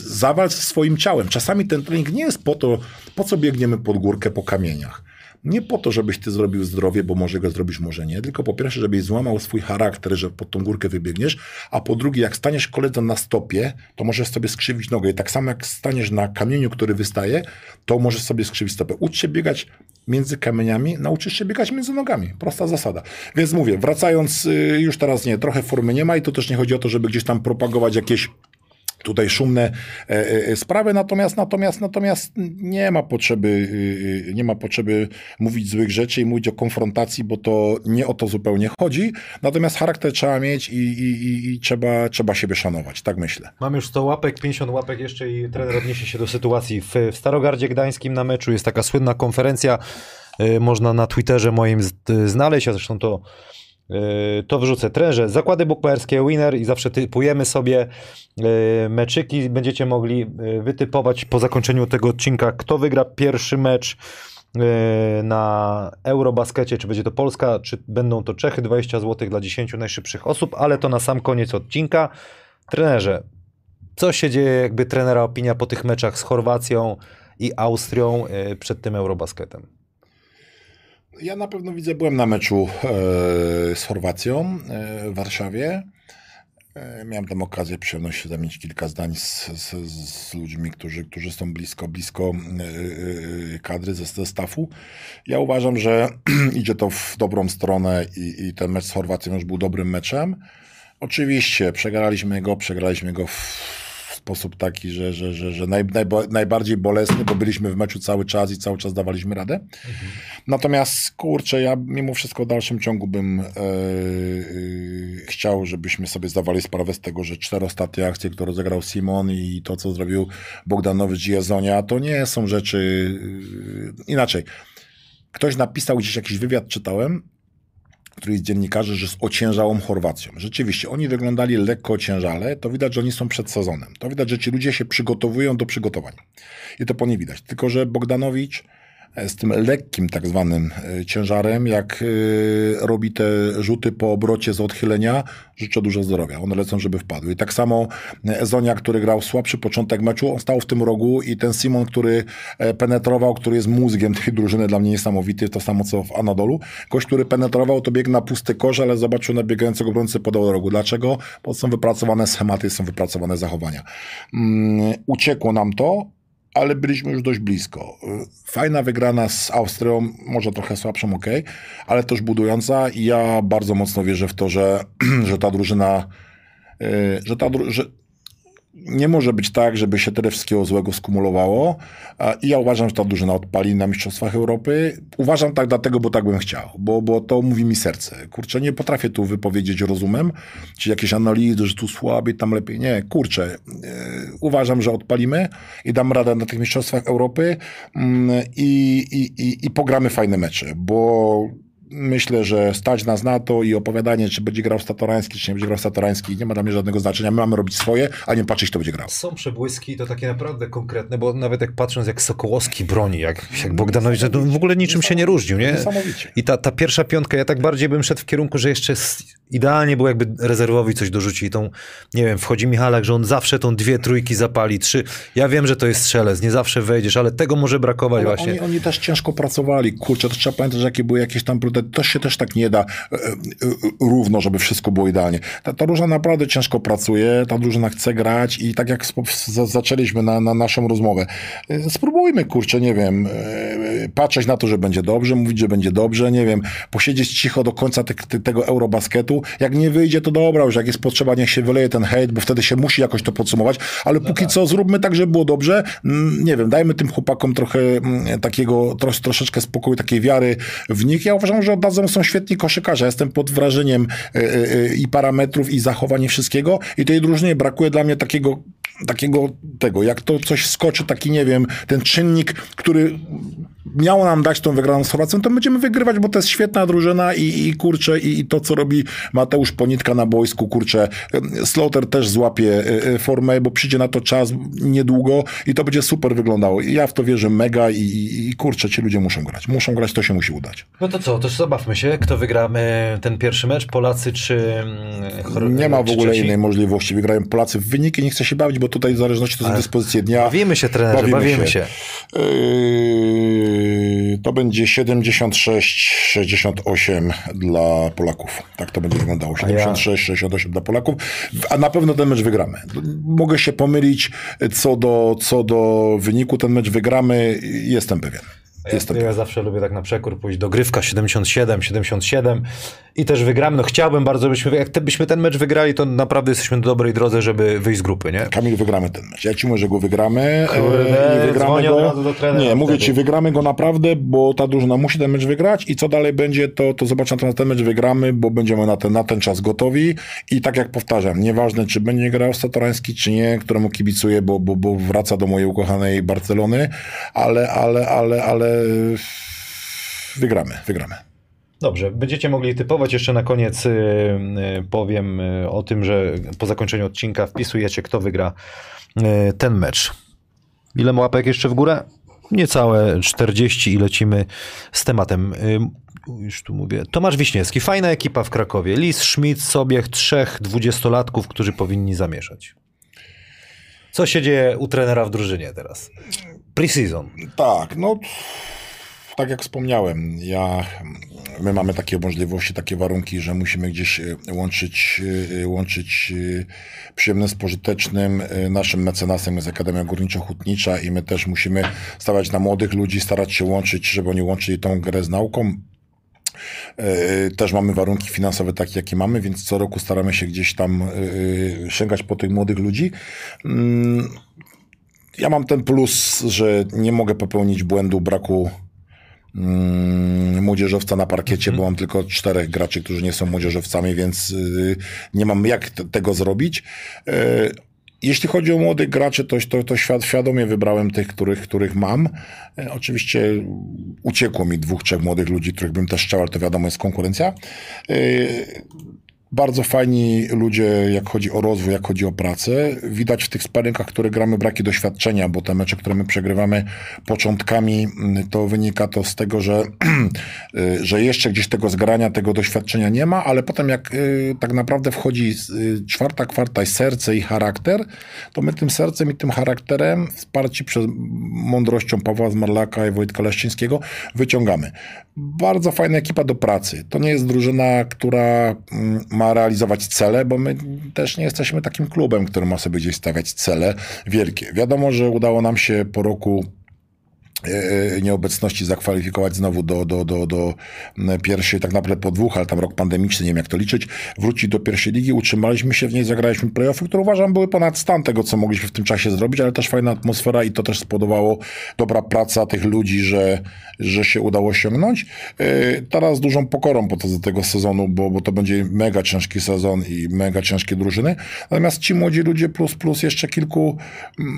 zawalcz swoim ciałem. Czasami ten trening nie jest po to, po co biegniemy pod górkę po kamieniach. Nie po to, żebyś ty zrobił zdrowie, bo może go zrobisz, może nie, tylko po pierwsze, żebyś złamał swój charakter, że pod tą górkę wybiegniesz, a po drugie, jak staniesz koledze na stopie, to możesz sobie skrzywić nogę i tak samo jak staniesz na kamieniu, który wystaje, to możesz sobie skrzywić stopę. Ucz się biegać między kamieniami, nauczysz się biegać między nogami. Prosta zasada. Więc mówię, wracając, y, już teraz nie, trochę formy nie ma i to też nie chodzi o to, żeby gdzieś tam propagować jakieś tutaj szumne e, e, sprawy, natomiast, natomiast, natomiast nie ma potrzeby, y, y, nie ma potrzeby mówić złych rzeczy i mówić o konfrontacji, bo to nie o to zupełnie chodzi. Natomiast charakter trzeba mieć i, i, i trzeba, trzeba siebie szanować, tak myślę. Mam już 100 łapek, 50 łapek jeszcze i trener odniesie się do sytuacji w, w Starogardzie Gdańskim na meczu. Jest taka słynna konferencja, y, można na Twitterze moim znaleźć, a zresztą to to wrzucę trenerze. Zakłady bukmacherskie Winner i zawsze typujemy sobie yy, meczyki. Będziecie mogli yy, wytypować po zakończeniu tego odcinka, kto wygra pierwszy mecz na Eurobaskecie, czy będzie to Polska, czy będą to Czechy, 20 zł dla 10 najszybszych osób, ale to na sam koniec odcinka. Trenerze, co się dzieje, jakby trenera opinia po tych meczach z Chorwacją i Austrią przed tym Eurobasketem? Ja na pewno widzę, byłem na meczu e, z Chorwacją e, w Warszawie. E, miałem tam okazję, przyjemność zamienić kilka zdań z, z, z, ludźmi, którzy, którzy są blisko, blisko kadry ze, ze stafu. Ja uważam, że idzie to w dobrą stronę i, i ten mecz z Chorwacją już był dobrym meczem. Oczywiście przegraliśmy go, przegraliśmy go w sposób taki, że, że, że, że naj, najbardziej bolesny, bo byliśmy w meczu cały czas i cały czas dawaliśmy radę. Mhm. Natomiast kurczę, ja mimo wszystko w dalszym ciągu bym e, e, chciał, żebyśmy sobie zdawali sprawę z tego, że cztery ostatnie akcje, które rozegrał Simon i to, co zrobił Bogdanowicz i Jezonia, to nie są rzeczy e, inaczej. Ktoś napisał gdzieś jakiś wywiad, czytałem, który jest dziennikarzy, że z ociężałą Chorwacją. Rzeczywiście, oni wyglądali lekko ociężale, to widać, że oni są przed sezonem. To widać, że ci ludzie się przygotowują do przygotowań. I to po nie widać. Tylko, że Bogdanowicz z tym lekkim tak zwanym e, ciężarem, jak e, robi te rzuty po obrocie z odchylenia, życzę dużo zdrowia. One lecą, żeby wpadły. I tak samo Ezonia, który grał słabszy początek meczu, on stał w tym rogu i ten Simon, który e, penetrował, który jest mózgiem tej drużyny, dla mnie niesamowity, to samo co w Anadolu. Gość, który penetrował, to biegł na pusty kosz, ale zobaczył na biegającego obrońcę podał do rogu. Dlaczego? Bo są wypracowane schematy, są wypracowane zachowania. Um, uciekło nam to, ale byliśmy już dość blisko. Fajna wygrana z Austrią, może trochę słabszą, ok, ale też budująca ja bardzo mocno wierzę w to, że, że ta drużyna, y, że ta, że, nie może być tak, żeby się tyle wszystkiego złego skumulowało. I ja uważam, że ta drużyna odpali na Mistrzostwach Europy. Uważam tak dlatego, bo tak bym chciał, bo, bo to mówi mi serce. Kurczę, nie potrafię tu wypowiedzieć rozumem, czy jakieś analizy, że tu słabiej, tam lepiej. Nie, kurczę. Yy, uważam, że odpalimy i dam radę na tych Mistrzostwach Europy yy, i, i, i pogramy fajne mecze, bo myślę, że stać nas na to i opowiadanie, czy będzie grał Statorański, czy nie będzie grał Statorański, nie ma dla mnie żadnego znaczenia. My mamy robić swoje, a nie patrzeć, kto będzie grał. Są przebłyski, to takie naprawdę konkretne, bo nawet jak patrząc, jak Sokołowski broni, jak, jak Bogdanowicz, to w ogóle niczym się nie różnił, nie? I ta, ta pierwsza piątka, ja tak bardziej bym szedł w kierunku, że jeszcze idealnie było jakby rezerwowi coś dorzucić. I Tą, nie wiem, wchodzi Michalak, że on zawsze tą dwie trójki zapali, trzy. Ja wiem, że to jest strzelec, nie zawsze wejdziesz, ale tego może brakować Ale właśnie. Oni, oni też ciężko pracowali. Kurczę, to trzeba pamiętać, że jakie były jakieś tam To się też tak nie da e, e, równo, żeby wszystko było idealnie. Ta, ta drużyna naprawdę ciężko pracuje, ta drużyna chce grać i tak jak zaczęliśmy na, na naszą rozmowę, e, spróbujmy, kurczę, nie wiem, patrzeć na to, że będzie dobrze, mówić, że będzie dobrze, nie wiem, posiedzieć cicho do końca te, te, tego Eurobasketu. Jak nie wyjdzie, to dobra, już jak jest potrzeba, niech się wyleje ten hejt, bo wtedy się musi jakoś to podsumować, ale póki co zróbmy tak, żeby było dobrze. Mm, Nie wiem, dajmy tym chłopakom trochę mm, takiego, tros, troszeczkę spokoju, takiej wiary w nich. Ja uważam, że oddadzą są świetni koszykarze. Jestem pod wrażeniem e, e, e, i parametrów, i zachowań, wszystkiego. I tej drużynie brakuje dla mnie takiego takiego tego, jak to coś skoczy, taki nie wiem, ten czynnik, który miało nam dać tą wygraną z Chorwacją, to będziemy wygrywać, bo to jest świetna drużyna i, i kurczę, i, i to, co robi Mateusz Ponitka na boisku, kurczę, em, Slaughter też złapie e, e, formę, bo przyjdzie na to czas niedługo i to będzie super wyglądało. I ja w to wierzę mega i, i, i kurczę, ci ludzie muszą grać. Muszą grać, to się musi udać. No to co, to zabawmy się, kto wygra e, ten pierwszy mecz, Polacy czy Chor- Nie ma w ogóle innej możliwości. Wygrają Polacy w wyniki, nie chcę się bawić, bo tutaj w zależności to są dyspozycje dnia. Bawimy się, trenerze, bawimy, się. Yy, to będzie 76-68 dla Polaków. Tak to będzie wyglądało. 76-68 dla Polaków. A na pewno ten mecz wygramy. Mogę się pomylić co do, co do wyniku. Ten mecz wygramy. Jestem pewien. Jestem Ja, ja zawsze lubię tak na przekór pójść dogrywka 77, 77 i też wygramy. No chciałbym bardzo, byśmy, jak te, byśmy ten mecz wygrali, to naprawdę jesteśmy na dobrej drodze, żeby wyjść z grupy, nie? Kamil, wygramy ten mecz. Ja ci mówię, że go wygramy. Kurde, e, i wygramy go. Nie, mówię wtedy. ci, wygramy go naprawdę, bo ta drużyna musi ten mecz wygrać i co dalej będzie, to, to zobacz, na ten mecz wygramy, bo będziemy na ten, na ten czas gotowi i tak jak powtarzam, nieważne, czy będzie grał Satorański, czy nie, któremu kibicuję, bo, bo, bo wraca do mojej ukochanej Barcelony, ale, ale, ale, ale wygramy, wygramy. Dobrze, będziecie mogli typować. Jeszcze na koniec y, y, powiem y, o tym, że po zakończeniu odcinka wpisujecie, kto wygra ten mecz. Ile łapek jeszcze w górę? Niecałe 40 i lecimy z tematem. Już tu mówię. Tomasz Wiśniewski, fajna ekipa w Krakowie. Lis, Schmidt, Sobiech, trzech dwudziestolatków, którzy powinni zamieszać. Co się dzieje u trenera w drużynie teraz? Pre-season. Tak, no tak jak wspomniałem, ja, my mamy takie możliwości, takie warunki, że musimy gdzieś e, łączyć, e, łączyć e, przyjemne z pożytecznym. Naszym mecenasem jest Akademia Górniczo-Hutnicza i my też musimy stawiać na młodych ludzi, starać się łączyć, żeby oni łączyli tą grę z nauką. Też mamy warunki finansowe takie, jakie mamy, więc co roku staramy się gdzieś tam sięgać po tych młodych ludzi. Mm, Ja mam ten plus, że nie mogę popełnić błędu braku mm, młodzieżowca na parkiecie, bo mam tylko czterech graczy, którzy nie są młodzieżowcami, więc y, nie mam jak t- tego zrobić. E, jeśli chodzi o młodych graczy, to, to, to świad, świadomie wybrałem tych, których, których mam. E, Oczywiście uciekło mi dwóch, trzech młodych ludzi, których bym też chciał, ale to wiadomo jest konkurencja. E, Bardzo fajni ludzie, jak chodzi o rozwój, jak chodzi o pracę. Widać w tych sparingach, które gramy, braki doświadczenia, bo te mecze, które my przegrywamy początkami, mm, to wynika to z tego, że, y, że jeszcze gdzieś tego zgrania, tego doświadczenia nie ma, ale potem jak y, tak naprawdę wchodzi y, czwarta kwarta i serce i charakter, to my tym sercem i tym charakterem, wsparci przez mądrością Pawła Zmarlaka i Wojtka Leszczyńskiego, wyciągamy. Bardzo fajna ekipa do pracy. To nie jest drużyna, która mm, ma realizować cele, bo my też nie jesteśmy takim klubem, który ma sobie gdzieś stawiać cele wielkie. Wiadomo, że udało nam się po roku nieobecności zakwalifikować znowu do, do, do, do pierwszej, tak naprawdę po dwóch, ale tam rok pandemiczny, nie wiem jak to liczyć, wrócić do pierwszej ligi, utrzymaliśmy się w niej, zagraliśmy playoffy, które uważam były ponad stan tego, co mogliśmy w tym czasie zrobić, ale też fajna atmosfera i to też spowodowało dobra praca tych ludzi, że, że się udało osiągnąć. E, Teraz dużą pokorą podchodzę do tego sezonu, bo, bo to będzie mega ciężki sezon i mega ciężkie drużyny. Natomiast ci młodzi ludzie plus plus jeszcze kilku, mm,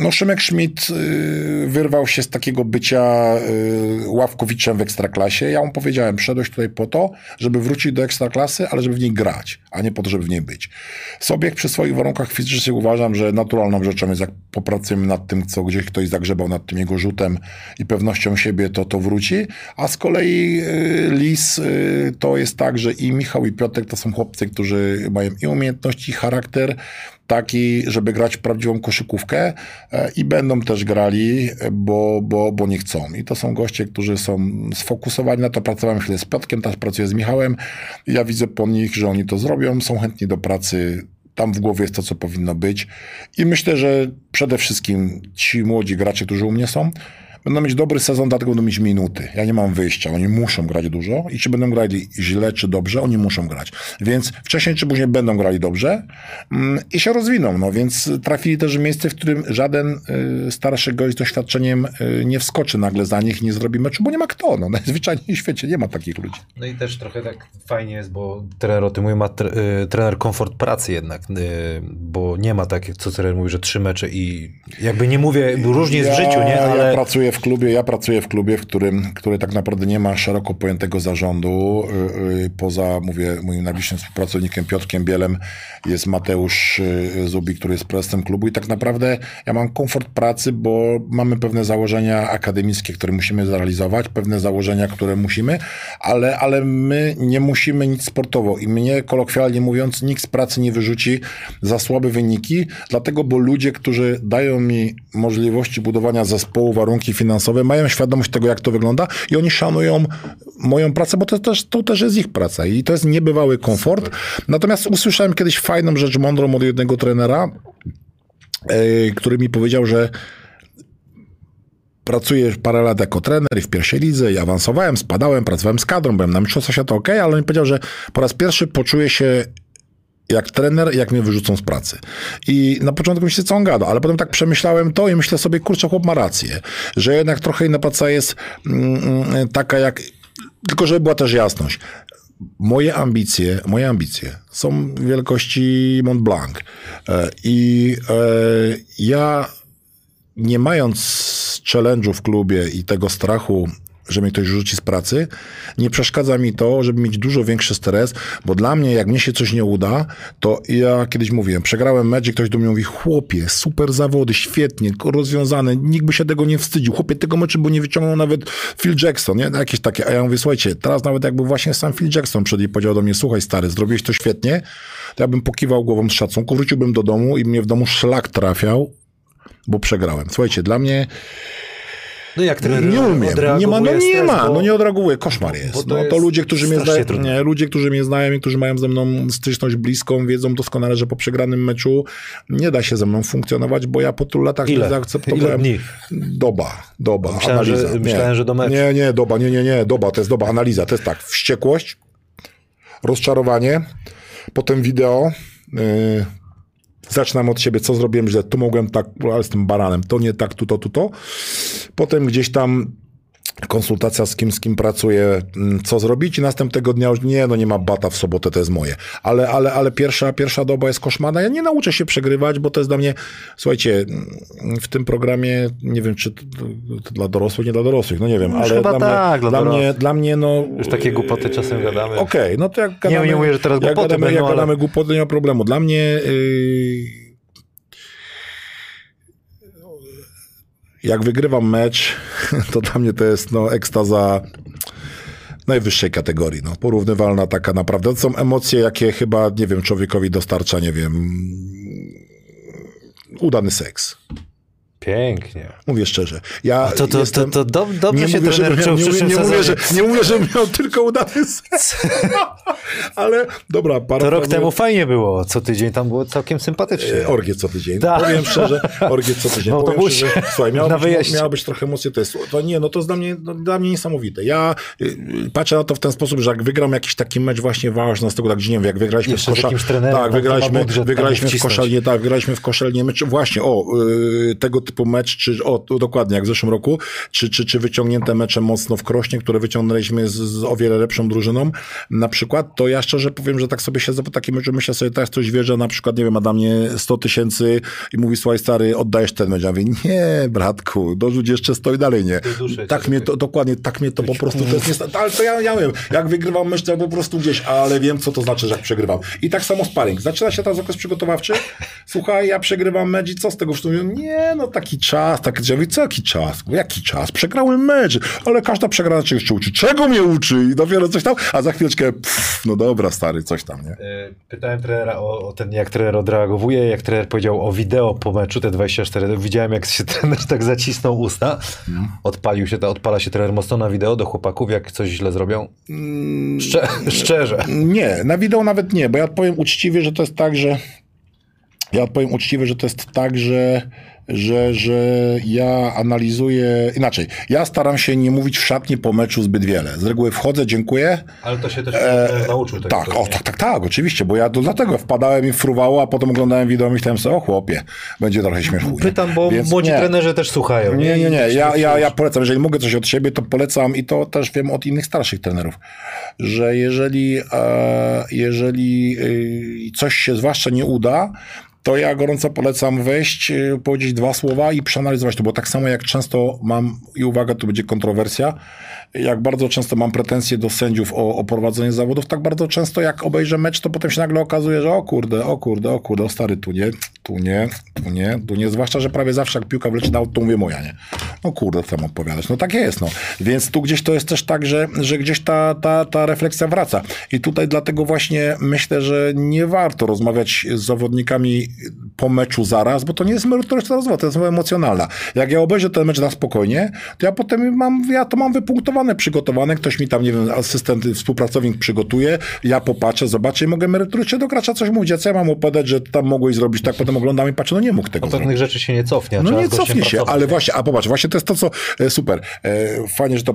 no Szymek Schmidt y, wyrwał się się z takiego bycia y, ławkowiczem w ekstraklasie. Ja mu powiedziałem, przyszedłeś tutaj po to, żeby wrócić do ekstraklasy, ale żeby w niej grać, a nie po to, żeby w niej być. Sobieg przy swoich warunkach fizycznych uważam, że naturalną rzeczą jest, jak popracujemy nad tym, co gdzieś ktoś zagrzebał nad tym jego rzutem i pewnością siebie, to to wróci. A z kolei y, Lis y, to jest tak, że i Michał i Piotrek to są chłopcy, którzy mają i umiejętności, i charakter, taki, żeby grać prawdziwą koszykówkę e, i będą też grali, bo, bo, bo nie chcą. I to są goście, którzy są sfokusowani na to. Pracowałem chwilę z Piotkiem, teraz pracuję z Michałem. Ja widzę po nich, że oni to zrobią, są chętni do pracy. Tam w głowie jest to, co powinno być. I myślę, że przede wszystkim ci młodzi gracze, którzy u mnie są, będą mieć dobry sezon, dlatego będą mieć minuty. Ja nie mam wyjścia, oni muszą grać dużo i czy będą grali źle, czy dobrze, oni muszą grać. Więc wcześniej czy później będą grali dobrze mm, i się rozwiną. No więc trafili też w miejsce, w którym żaden y, starszy gość z doświadczeniem y, nie wskoczy nagle za nich i nie zrobi meczu, bo nie ma kto. No, najzwyczajniej w świecie nie ma takich ludzi. No i też trochę tak Fajnie jest, bo trener o tym mówi, ma tre- y, trener komfort pracy jednak, y, bo nie ma tak, co trener mówi, że trzy mecze i jakby nie mówię, różnie jest w życiu, nie? Ja Ale pracuję w klubie, ja pracuję w klubie, w którym, który tak naprawdę nie ma szeroko pojętego zarządu. Y, y, Poza, mówię, moim najbliższym współpracownikiem Piotrkiem Bielem jest Mateusz y, Zubi, który jest prezesem klubu i tak naprawdę ja mam komfort pracy, bo mamy pewne założenia akademickie, które musimy zrealizować, pewne założenia, które musimy, ale, ale my nie musimy nic sportowo i mnie kolokwialnie mówiąc nikt z pracy nie wyrzuci za słabe wyniki, dlatego, bo ludzie, którzy dają mi możliwości budowania zespołu, warunki finansowe, mają świadomość tego, jak to wygląda i oni szanują moją pracę, bo to też, to też jest ich praca i to jest niebywały komfort. Natomiast usłyszałem kiedyś fajną rzecz mądrą od jednego trenera, yy, który mi powiedział, że pracuję parę lat jako trener i w pierwszej lidze i awansowałem, spadałem, pracowałem z kadrą, byłem na mistrzostwach świata, ok, ale on mi powiedział, że po raz pierwszy poczuję się jak trener, jak mnie wyrzucą z pracy. I na początku myślę, co on gada, ale potem tak przemyślałem to i myślę sobie, kurczę, chłop ma rację, że jednak trochę inna praca jest mm, mm, taka jak, tylko żeby była też jasność. Moje ambicje, moje ambicje są wielkości Mont Blanc E, i e, ja nie mając challenge'u w klubie i tego strachu, że mnie ktoś rzuci z pracy, nie przeszkadza mi to, żeby mieć dużo większy stres, bo dla mnie, jak mnie się coś nie uda, to ja kiedyś mówiłem, przegrałem mecz i ktoś do mnie mówi, chłopie, super zawody, świetnie, rozwiązane, nikt by się tego nie wstydził, chłopie, tego meczu by nie wyciągnął nawet Phil Jackson, nie? Jakieś takie, a ja mówię, słuchajcie, teraz nawet jakby właśnie sam Phil Jackson przed i powiedział do mnie, słuchaj stary, zrobiłeś to świetnie, to ja bym pokiwał głową z szacunku, wróciłbym do domu i mnie w domu szlak trafiał, bo przegrałem. Słuchajcie, dla mnie no jak trener nie umiem. Nie ma, no nie ma, bo- no nie odreaguje. Koszmar jest. bo to no to jest ludzie, którzy mnie znają, nie, ludzie, którzy mnie znają i którzy mają ze mną styczność bliską, wiedzą doskonale, że po przegranym meczu nie da się ze mną funkcjonować, bo ja po tylu latach Ile? nie zaakceptowałem. Ile? Doba, doba, Myślałem, że- analiza. myślałem, nie. że do meczu. Nie, nie, doba, nie, nie, nie, doba, to jest doba, analiza, to jest tak, wściekłość, rozczarowanie, potem wideo, yy, Zaczynam od siebie, co zrobiłem źle, tu mogłem tak, ale jestem baranem, to nie tak, tu to, tu to. Potem gdzieś tam konsultacja z kim, z kim pracuję, mm, co zrobić i następnego dnia już nie, no nie ma bata w sobotę, to jest moje. Ale, ale, ale pierwsza, pierwsza doba jest koszmarna. Ja nie nauczę się przegrywać, bo to jest dla mnie, słuchajcie, mm, w tym programie, nie wiem, czy to, to dla dorosłych, nie dla dorosłych, no nie wiem, No ale chyba dla, tak, mnie, dla dla, mnie, dorosłych. dla mnie, no... Już takie głupoty czasem gadamy. Okej, no to jak gadamy... nie mówię, że teraz jak głupoty gadamy, będą, jak ale- gadamy głupoty, nie ma problemu. Dla mnie... Yy, jak wygrywam mecz, to dla mnie to jest no, ekstaza najwyższej kategorii. No, porównywalna taka naprawdę. To są emocje, jakie chyba, nie wiem, człowiekowi dostarcza, nie wiem, udany seks. Pięknie. Mówię szczerze. Ja To, to, jestem... to, to dob- dobrze nie się mówię, trener w nie, mówię, nie, mówię, że, nie mówię, że miał tylko udany seks. Ale dobra, parę To rok temu fajnie było. Co tydzień tam było całkiem sympatycznie. Orgie co tydzień. Tak. Powiem szczerze, orgie co tydzień. W Powiem szczerze, słuchaj, miało Na być, wyjeździe. miało być trochę emocji, to jest, to nie, no to jest dla mnie, no, dla mnie niesamowite. Ja y, patrzę na to w ten sposób, że jak wygram jakiś taki mecz właśnie ważny, z tego tak, gdzie nie wiem, jak wygraliśmy Jeszcze w trenerem, tak, wygraliśmy, budżet wygraliśmy w wcisnąć. koszalnie, tak, wygraliśmy w koszalnie mecz, właśnie, o, y, tego typu mecz, czy o, dokładnie jak w zeszłym roku, czy, czy, czy wyciągnięte mecze mocno w Krośnie, które wyciągnęliśmy z, z o wiele lepszą drużyną na przykład, to ja szczerze powiem, że tak sobie siedzę po takim meczu, myślę sobie, teraz ktoś wie, że na przykład, nie wiem, ma dla mnie 100 tysięcy i mówi, słuchaj stary, oddajesz ten mecz. Ja mówię, nie, bratku, dorzuć jeszcze stoi dalej, nie. Tak mnie to, dokładnie, tak mnie to po prostu, to jest ale to ja, ja wiem, jak wygrywam mecz, to ja po prostu gdzieś, ale wiem, co to znaczy, że jak przegrywam. I tak samo sparring. Zaczyna się teraz okres przygotowawczy, słuchaj, ja przegrywam mecz i co z tego? Wszyscy mówią, nie, no taki czas, taki, ja mówię, co jaki czas? Mówię, Jaki czas? Przegrałem mecz, ale każda przegrana czegoś się uczy. Czego mnie uczy? I dopiero coś tam, a za chwileczkę, pff, no dobra, stary, coś tam, nie? E, Pytałem trenera o, o ten, jak trener odreagowuje, jak trener powiedział o wideo po meczu, te 24, widziałem jak się trener tak zacisnął usta, odpalił się, to odpala się trener mocno na wideo do chłopaków, jak coś źle zrobią? Szcze, szczerze. Nie, na wideo nawet nie, bo ja odpowiem uczciwie, że to jest tak, że ja odpowiem uczciwie, że to jest tak, że, że, że ja analizuję inaczej. Ja staram się nie mówić w szatni po meczu zbyt wiele. Z reguły wchodzę, dziękuję. Ale to się też e, nauczył. Tak, co o, nie? tak, tak, tak, oczywiście, bo ja to dlatego wpadałem i fruwało, a potem oglądałem wideo i myślałem sobie, o chłopie, będzie trochę śmiesznie. Pytam, bo młodzi trenerzy też słuchają. Nie, nie, nie. I- Ja, ja, ja polecam, jeżeli mogę coś od siebie, to polecam i to też wiem od innych starszych trenerów, że jeżeli, e, jeżeli y, coś się zwłaszcza nie uda, to ja gorąco polecam wejść, y, powiedzieć dwa słowa i przeanalizować to, bo tak samo jak często mam, i uwaga, tu będzie kontrowersja, jak bardzo często mam pretensje do sędziów o, o prowadzenie zawodów, tak bardzo często jak obejrzę mecz, to potem się nagle okazuje, że o kurde, o kurde, o kurde, o stary, tu nie, tu nie, tu nie, tu nie, zwłaszcza, że prawie zawsze jak piłka wleci na to mówię moja, nie? No kurde, co tam odpowiadać? No tak jest, no. Więc tu gdzieś to jest też tak, że, że gdzieś ta, ta, ta refleksja wraca. I tutaj dlatego właśnie myślę, że nie warto rozmawiać z zawodnikami po meczu zaraz, bo to nie jest merytoryczna rozmowa, to jest emocjonalna. Jak ja obejrzę ten mecz na spokojnie, to ja potem mam, ja to mam wypunktowane, przygotowane, ktoś mi tam, nie wiem, asystent, współpracownik przygotuje, ja popatrzę, zobaczę i mogę merytorycznie do gracza coś mówić. A co ja mam opowiadać, że tam mogłeś zrobić tak, potem oglądam i patrzę, no nie mógł tego O zrobić. pewnych rzeczy się nie cofnie. No nie cofnie się, ale właśnie, a popatrz, właśnie to jest to, co e, super. E, Fajnie, że to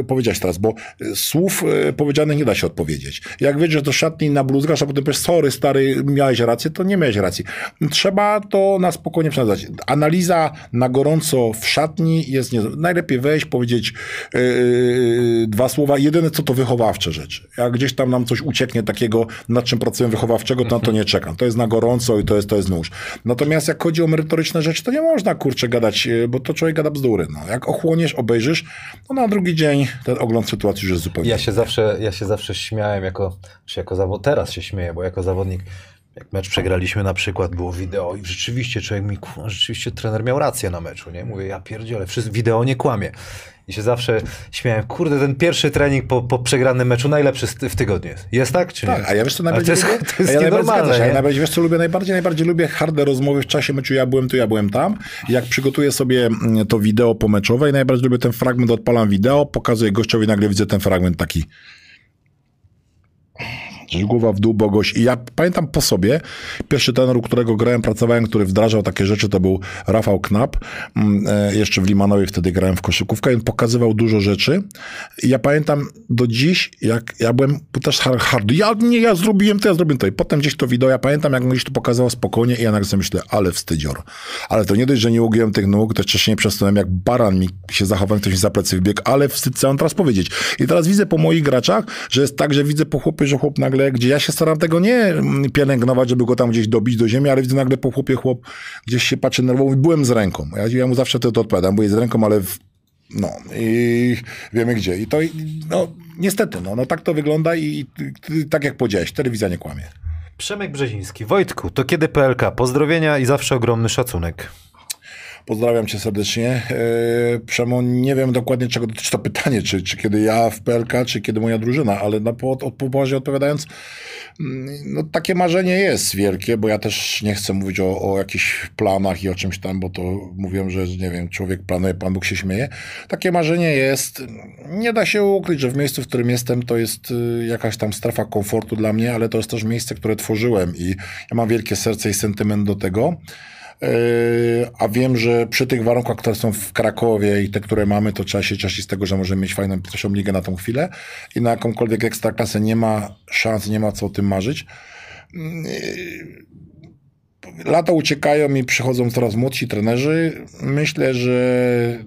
e, powiedziałeś teraz, bo słów powiedzianych nie da się odpowiedzieć. Jak wiedziesz do szatni na bluzgasz, a potem powiesz, sorry stary, miałeś rację, to nie miałeś racji. Trzeba to na spokojnie przeanalizować. Analiza na gorąco w szatni jest nie... Najlepiej wejść, powiedzieć dwa słowa. Jedyne co to wychowawcze rzeczy. Jak gdzieś tam nam coś ucieknie takiego, nad czym pracuję wychowawczego, to na to nie czekam. To jest na gorąco i to jest, to jest nóż. Natomiast jak chodzi o merytoryczne rzeczy, to nie można kurczę gadać, e, bo to człowiek gada bzdury. No. Jak ochłoniesz, obejrzysz, to na drugi dzień ten ogląd sytuacji już jest zupełnie Ja się zawsze, ja się zawsze śmiałem jako, czy jako zawodnik, teraz się śmieję, bo jako zawodnik, jak mecz przegraliśmy na przykład, było wideo i rzeczywiście człowiek mi, kurwa, rzeczywiście trener miał rację na meczu, nie? Mówię, ja pierdzielę, wszyscy, wideo nie kłamie. I się zawsze śmiałem, kurde, ten pierwszy trening po, po przegranym meczu najlepszy w tygodniu jest. Jest tak, czy nie? Tak, a ja wiesz co najbardziej to jest, lubię? to jest ja nienormalne, się, ja nie? najbardziej, wiesz co lubię najbardziej? Najbardziej lubię harde rozmowy w czasie meczu, ja byłem tu, ja byłem tam. Jak przygotuję sobie mm, to wideo pomeczowe i najbardziej lubię ten fragment, odpalam wideo, pokazuję gościowi, nagle widzę ten fragment taki Gdzieś głowa w dół, bo gość. I ja pamiętam po sobie, pierwszy trener, u którego grałem, pracowałem, który wdrażał takie rzeczy, to był Rafał Knap. Mm, e, Jeszcze w Limanowie wtedy grałem w koszykówkę i on pokazywał dużo rzeczy. I ja pamiętam do dziś, jak ja byłem też hard. Ja nie, ja zrobiłem to, ja zrobiłem to. I potem gdzieś to wideo, ja pamiętam, jak on gdzieś to pokazał spokojnie i ja nagle sobie myślę, ale wstydzior. Ale to nie dość, że nie ugiłem tych nóg, to wcześniej nie przesunąłem, jak baran mi się zachowałem, ktoś mi za plecy wbiegł, ale wstyd co mam teraz powiedzieć. I teraz widzę po moich graczach, że jest tak, że widzę po chłopie, że chłop nagle, gdzie ja się staram tego nie pielęgnować, żeby go tam gdzieś dobić do ziemi, ale widzę nagle po chłopie chłop gdzieś się patrzy nerwowo i byłem z ręką. Ja, ja mu zawsze to, odpowiadam, byłem z ręką, ale w, no i wiemy gdzie. I to, no niestety, no, no tak to wygląda i, i tak jak powiedziałeś, telewizja nie kłamie. Przemek Brzeziński. Wojtku, to kiedy PLK? Pozdrowienia i zawsze ogromny szacunek. Pozdrawiam cię serdecznie. Eee, Przemo, nie wiem dokładnie czego dotyczy to pytanie, czy, czy kiedy ja w PLK, czy kiedy moja drużyna, ale na po, poważnie odpowiadając, mm, no takie marzenie jest wielkie, bo ja też nie chcę mówić o, o jakichś planach i o czymś tam, bo to mówiłem, że nie wiem, człowiek planuje, Pan Bóg się śmieje. Takie marzenie jest, nie da się ukryć, że w miejscu, w którym jestem, to jest y, jakaś tam strefa komfortu dla mnie, ale to jest też miejsce, które tworzyłem i ja mam wielkie serce i sentyment do tego. Yy, A wiem, że przy tych warunkach, które są w Krakowie i te, które mamy, to trzeba się cieszyć z tego, że możemy mieć fajną pierwszą ligę na tą chwilę i na jakąkolwiek ekstraklasę nie ma szans, nie ma co o tym marzyć. Yy, lata uciekają i przychodzą coraz młodsi trenerzy. Myślę, że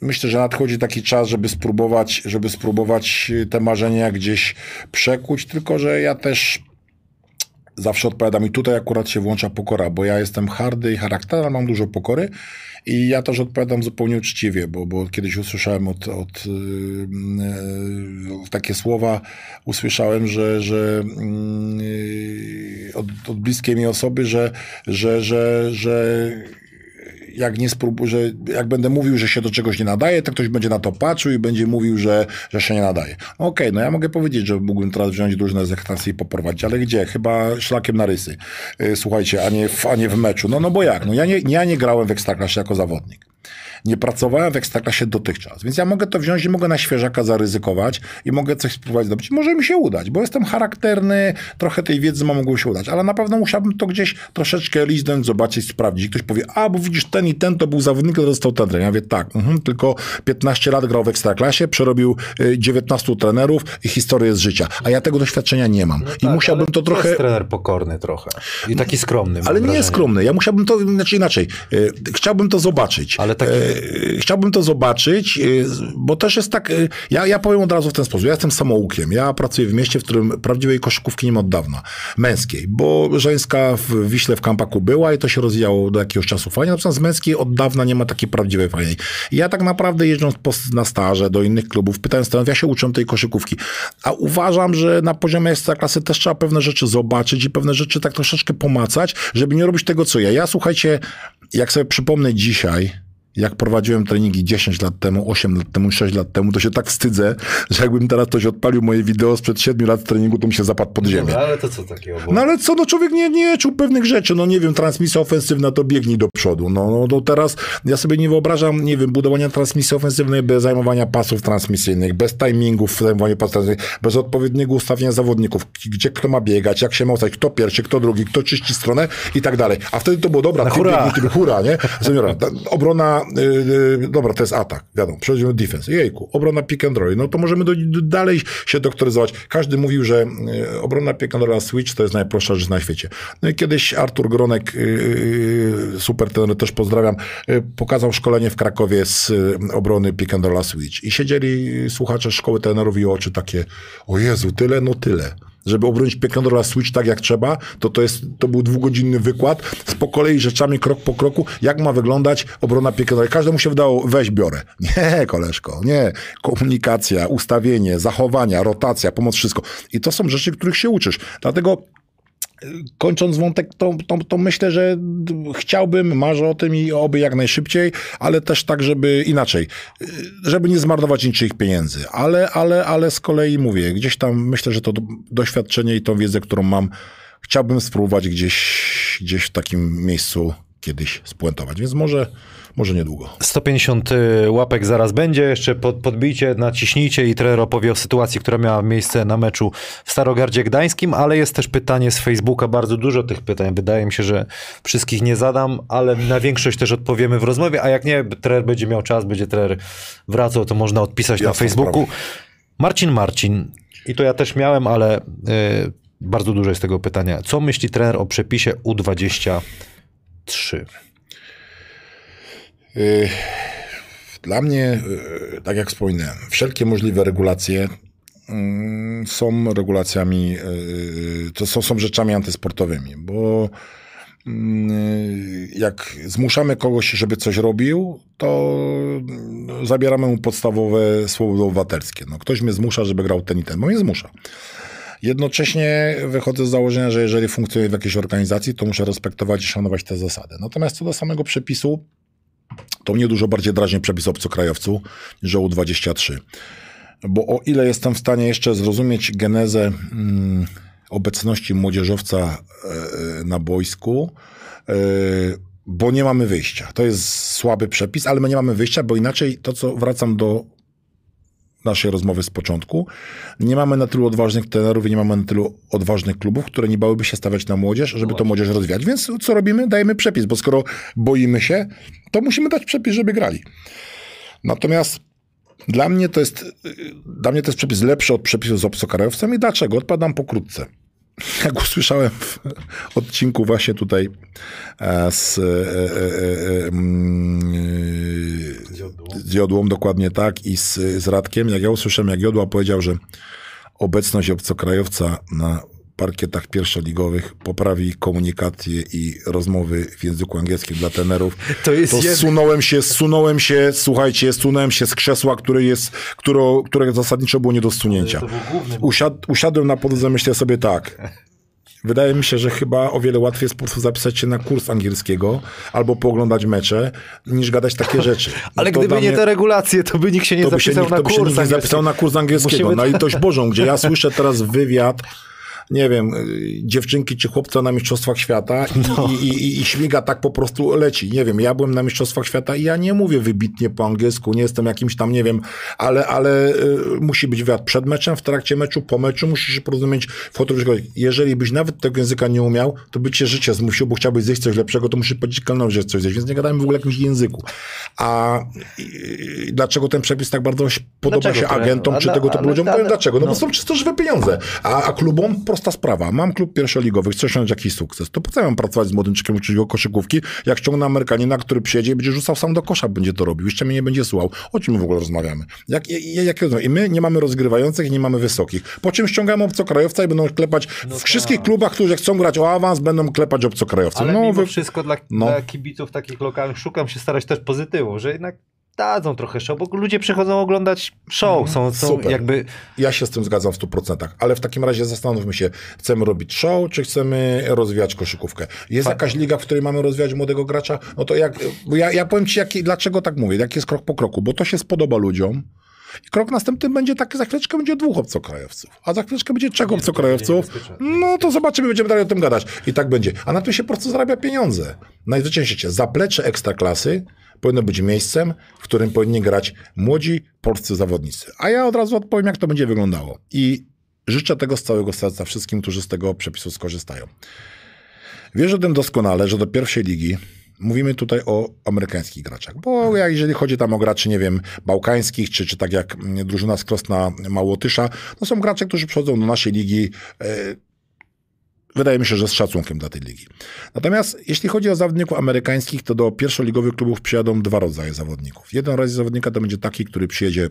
myślę, że nadchodzi taki czas, żeby spróbować, żeby spróbować te marzenia gdzieś przekuć, tylko że ja też zawsze odpowiadam i tutaj akurat się włącza pokora, bo ja jestem hardy i charakterem, mam dużo pokory i ja też odpowiadam zupełnie uczciwie, bo, bo kiedyś usłyszałem od, od yy, takie słowa, usłyszałem, że, że yy, od, od bliskiej mi osoby, że, że, że, że jak nie spróbuję, że jak będę mówił, że się do czegoś nie nadaje, to ktoś będzie na to patrzył i będzie mówił, że, że się nie nadaje. Okej, okay, no ja mogę powiedzieć, że mógłbym teraz wziąć drużynę z ekstrakcji i poprowadzić, ale gdzie? Chyba szlakiem na rysy. Y, słuchajcie, a nie w, a nie w meczu. No, no bo jak? No ja nie, ja nie grałem w ekstraklasie jako zawodnik. Nie pracowałem w Ekstraklasie dotychczas, więc ja mogę to wziąć i mogę na świeżaka zaryzykować i mogę coś spróbować zrobić. Może mi się udać, bo jestem charakterny, trochę tej wiedzy ma mogło się udać, ale na pewno musiałbym to gdzieś troszeczkę liznąć, zobaczyć, sprawdzić. Ktoś powie, a bo widzisz, ten i ten to był zawodnik, który został trenerem. Ja mówię, tak, mhm, tylko 15 lat grał w Ekstraklasie, przerobił 19 y, trenerów i historię z życia, a ja tego doświadczenia nie mam. No I tak, musiałbym to trochę... jest trener pokorny trochę i taki skromny. Ale nie jest skromny. Ja musiałbym to, znaczy inaczej, y, chciałbym to zobaczyć. Ale taki E, chciałbym to zobaczyć, e, bo też jest tak, e, ja, ja powiem od razu w ten sposób, ja jestem samoukiem, ja pracuję w mieście, w którym prawdziwej koszykówki nie ma od dawna, męskiej, bo żeńska w Wiśle w Kampaku była i to się rozwijało do jakiegoś czasu fajnie, natomiast męskiej od dawna nie ma takiej prawdziwej fajnej. Ja tak naprawdę jeżdżąc na staże do innych klubów, pytając trenera, ja się uczę tej koszykówki, a uważam, że na poziomie klasy też trzeba pewne rzeczy zobaczyć i pewne rzeczy tak troszeczkę pomacać, żeby nie robić tego, co ja. Ja, słuchajcie, jak sobie przypomnę dzisiaj, jak prowadziłem treningi 10 lat temu, 8 lat temu, 6 lat temu, to się tak wstydzę, że jakbym teraz ktoś odpalił moje wideo sprzed 7 lat treningu, to mi się zapadł pod ziemię. No, ale to co takiego? Bo... No ale co, no człowiek nie, nie czuł pewnych rzeczy, no nie wiem, transmisja ofensywna to biegnij do przodu. No, no, no teraz ja sobie nie wyobrażam, nie wiem, budowania transmisji ofensywnej bez zajmowania pasów transmisyjnych, bez timingów zajmowania pasów transmisyjnych, bez odpowiedniego ustawienia zawodników, gdzie kto ma biegać, jak się ma ustawić, kto pierwszy, kto drugi, kto czyści stronę i tak dalej. A wtedy to było dobra, ty hura. Ty, hura, nie? Seniora, obrona yy, dobra, to jest atak, wiadomo, przechodzimy do defense. Jejku, obrona pick and roll. No to możemy do, do, dalej się doktoryzować. Każdy mówił, że yy, obrona pick and roll switch to jest najprostsza rzecz na świecie. No i kiedyś Artur Gronek, yy, super ten też pozdrawiam, yy, pokazał szkolenie w Krakowie z obrony pick and roll switch. I siedzieli słuchacze szkoły trenerów i oczy takie, o Jezu, tyle, no tyle żeby obronić Piekandora Switch tak jak trzeba, to to, jest, to był dwugodzinny wykład z po kolei rzeczami krok po kroku, jak ma wyglądać obrona Piekandora. Każdemu się wydało, weź biorę. Nie, koleżko, nie. Komunikacja, ustawienie, zachowania, rotacja, pomoc, wszystko. I to są rzeczy, których się uczysz. Dlatego Kończąc wątek, to, to, to, myślę, że chciałbym, marzę o tym i oby jak najszybciej, ale też tak, żeby inaczej, żeby nie zmarnować niczyich pieniędzy. Ale, ale, ale z kolei mówię, gdzieś tam myślę, że to doświadczenie i tą wiedzę, którą mam, chciałbym spróbować gdzieś, gdzieś w takim miejscu kiedyś spuentować. Więc może może niedługo. 150 y, łapek zaraz będzie, jeszcze pod, podbijcie, naciśnijcie i trener opowie o sytuacji, która miała miejsce na meczu w Starogardzie Gdańskim, ale jest też pytanie z Facebooka, bardzo dużo tych pytań, wydaje mi się, że wszystkich nie zadam, ale na większość też odpowiemy w rozmowie, a jak nie, trener będzie miał czas, będzie trener wracał, to można odpisać na Facebooku. Sprawa. Marcin Marcin, i to ja też miałem, ale y, bardzo dużo jest tego pytania. Co myśli trener o przepisie U23? Y, dla mnie, y, tak jak wspominałem, wszelkie możliwe regulacje mm, są regulacjami, y, to są, są rzeczami antysportowymi, bo mm, jak zmuszamy kogoś, żeby coś robił, to zabieramy mu podstawowe swobody obywatelskie. No, ktoś mnie zmusza, żeby grał ten i ten, bo mnie zmusza. Jednocześnie wychodzę z założenia, że jeżeli funkcjonuję w jakiejś organizacji, to muszę respektować i szanować te zasady. Natomiast co do samego przepisu, to mnie dużo bardziej drażni przepis obcokrajowcu niż o U23. Bo o ile jestem w stanie jeszcze zrozumieć genezę mm, obecności młodzieżowca e, na boisku, e, bo nie mamy wyjścia. To jest słaby przepis, ale my nie mamy wyjścia, bo inaczej to, co wracam do naszej rozmowy z początku. Nie mamy na tylu odważnych trenerów i nie mamy na tylu odważnych klubów, które nie bałyby się stawiać na młodzież, żeby to młodzież rozwijać. Więc co robimy? Dajemy przepis, bo skoro boimy się, to musimy dać przepis, żeby grali. Natomiast dla mnie to jest, dla mnie to jest przepis lepszy od przepisu z obcokrajowcami. Dlaczego? Odpadam pokrótce. jak usłyszałem w odcinku właśnie tutaj e, z, e, e, mm, z Jodłą, dokładnie tak, i z, z Radkiem, jak ja usłyszałem, jak Jodła powiedział, że obecność obcokrajowca na parkietach pierwszoligowych poprawi komunikację i rozmowy w języku angielskim dla trenerów. To, jest to zsunąłem się, zsunąłem się, słuchajcie, zsunąłem się z krzesła, które jest, które, które zasadniczo było nie do stunięcia. Usiad, usiadłem na podłodze, myślę sobie tak. Wydaje mi się, że chyba o wiele łatwiej jest po prostu zapisać się na kurs angielskiego albo pooglądać mecze, niż gadać takie rzeczy. Ale no gdyby nie te regulacje, to by nikt się nie zapisał się, na kurs. To by się nikt nie zapisał na kurs angielskiego. Musimy... Na litość Bożą, gdzie ja słyszę teraz wywiad nie wiem, y, dziewczynki czy chłopca na Mistrzostwach Świata i, no. i, i, i, śmiga tak po prostu leci. Nie wiem, ja byłem na Mistrzostwach Świata i ja nie mówię wybitnie po angielsku, nie jestem jakimś tam, nie wiem, ale, ale y, musi być wywiad przed meczem, w trakcie meczu, po meczu, musisz się porozumieć w fotografii. Jeżeli byś nawet tego języka nie umiał, to by cię życie zmusiło, bo chciałbyś zjeść coś lepszego, to musisz powiedzieć kelnerowi, że coś zjeść, więc nie gadajmy w ogóle o jakimś języku. A dlaczego ten przepis tak bardzo podoba dlaczego się agentom, czy tego typu ludziom? Powiem dlaczego. No, no bo są czysto żywe pieniądze. A, a klubom prosta sprawa. Mam klub pierwszoligowy, chcę osiągnąć jakiś sukces. To po co ja mam pracować z młodynczykiem, uczyć go koszykówki, jak ściągnę Amerykanina, który przyjedzie i będzie rzucał sam do kosza, będzie to robił. Jeszcze mnie nie będzie słuchał. O czym my w ogóle rozmawiamy? Jak, jak, jak, I my nie mamy rozgrywających, nie mamy wysokich. Po czym ściągamy obcokrajowca i będą klepać no w wszystkich tak. klubach, którzy chcą grać o awans, będą klepać obcokrajowców. Ale no, mimo wy... wszystko dla, no. dla kibiców takich lokalnych szukam się starać też pozytywu, że jednak dadzą trochę show, bo ludzie przychodzą oglądać show, mhm. są, są jakby... Ja się z tym zgadzam w 100%, ale w takim razie zastanówmy się, chcemy robić show, czy chcemy rozwijać koszykówkę? Jest jakaś liga, w której mamy rozwijać młodego gracza? No to jak, ja, ja powiem ci, jak, dlaczego tak mówię, jak jest krok po kroku, bo to się spodoba ludziom, i krok następny będzie taki, za chwileczkę będzie dwóch obcokrajowców, a za chwileczkę będzie trzech obcokrajowców. No to zobaczymy, będziemy dalej o tym gadać. I tak będzie. A na tym się po prostu zarabia pieniądze. Najzwyczajniej zaplecze ekstraklasy powinno być miejscem, w którym powinni grać młodzi polscy zawodnicy. A ja od razu odpowiem, jak to będzie wyglądało. I życzę tego z całego serca wszystkim, którzy z tego przepisu skorzystają. Wierzę o tym doskonale, że do pierwszej ligi Mówimy tutaj o amerykańskich graczach, bo jeżeli chodzi tam o graczy, nie wiem, bałkańskich, czy, czy tak jak drużyna z Krosna Małotysza, to są gracze, którzy przychodzą do naszej ligi e, Wydaje mi się, że z szacunkiem dla tej ligi. Natomiast jeśli chodzi o zawodników amerykańskich, to do pierwszoligowych klubów przyjadą dwa rodzaje zawodników. Jeden rodzaj zawodnika to będzie taki, który przyjedzie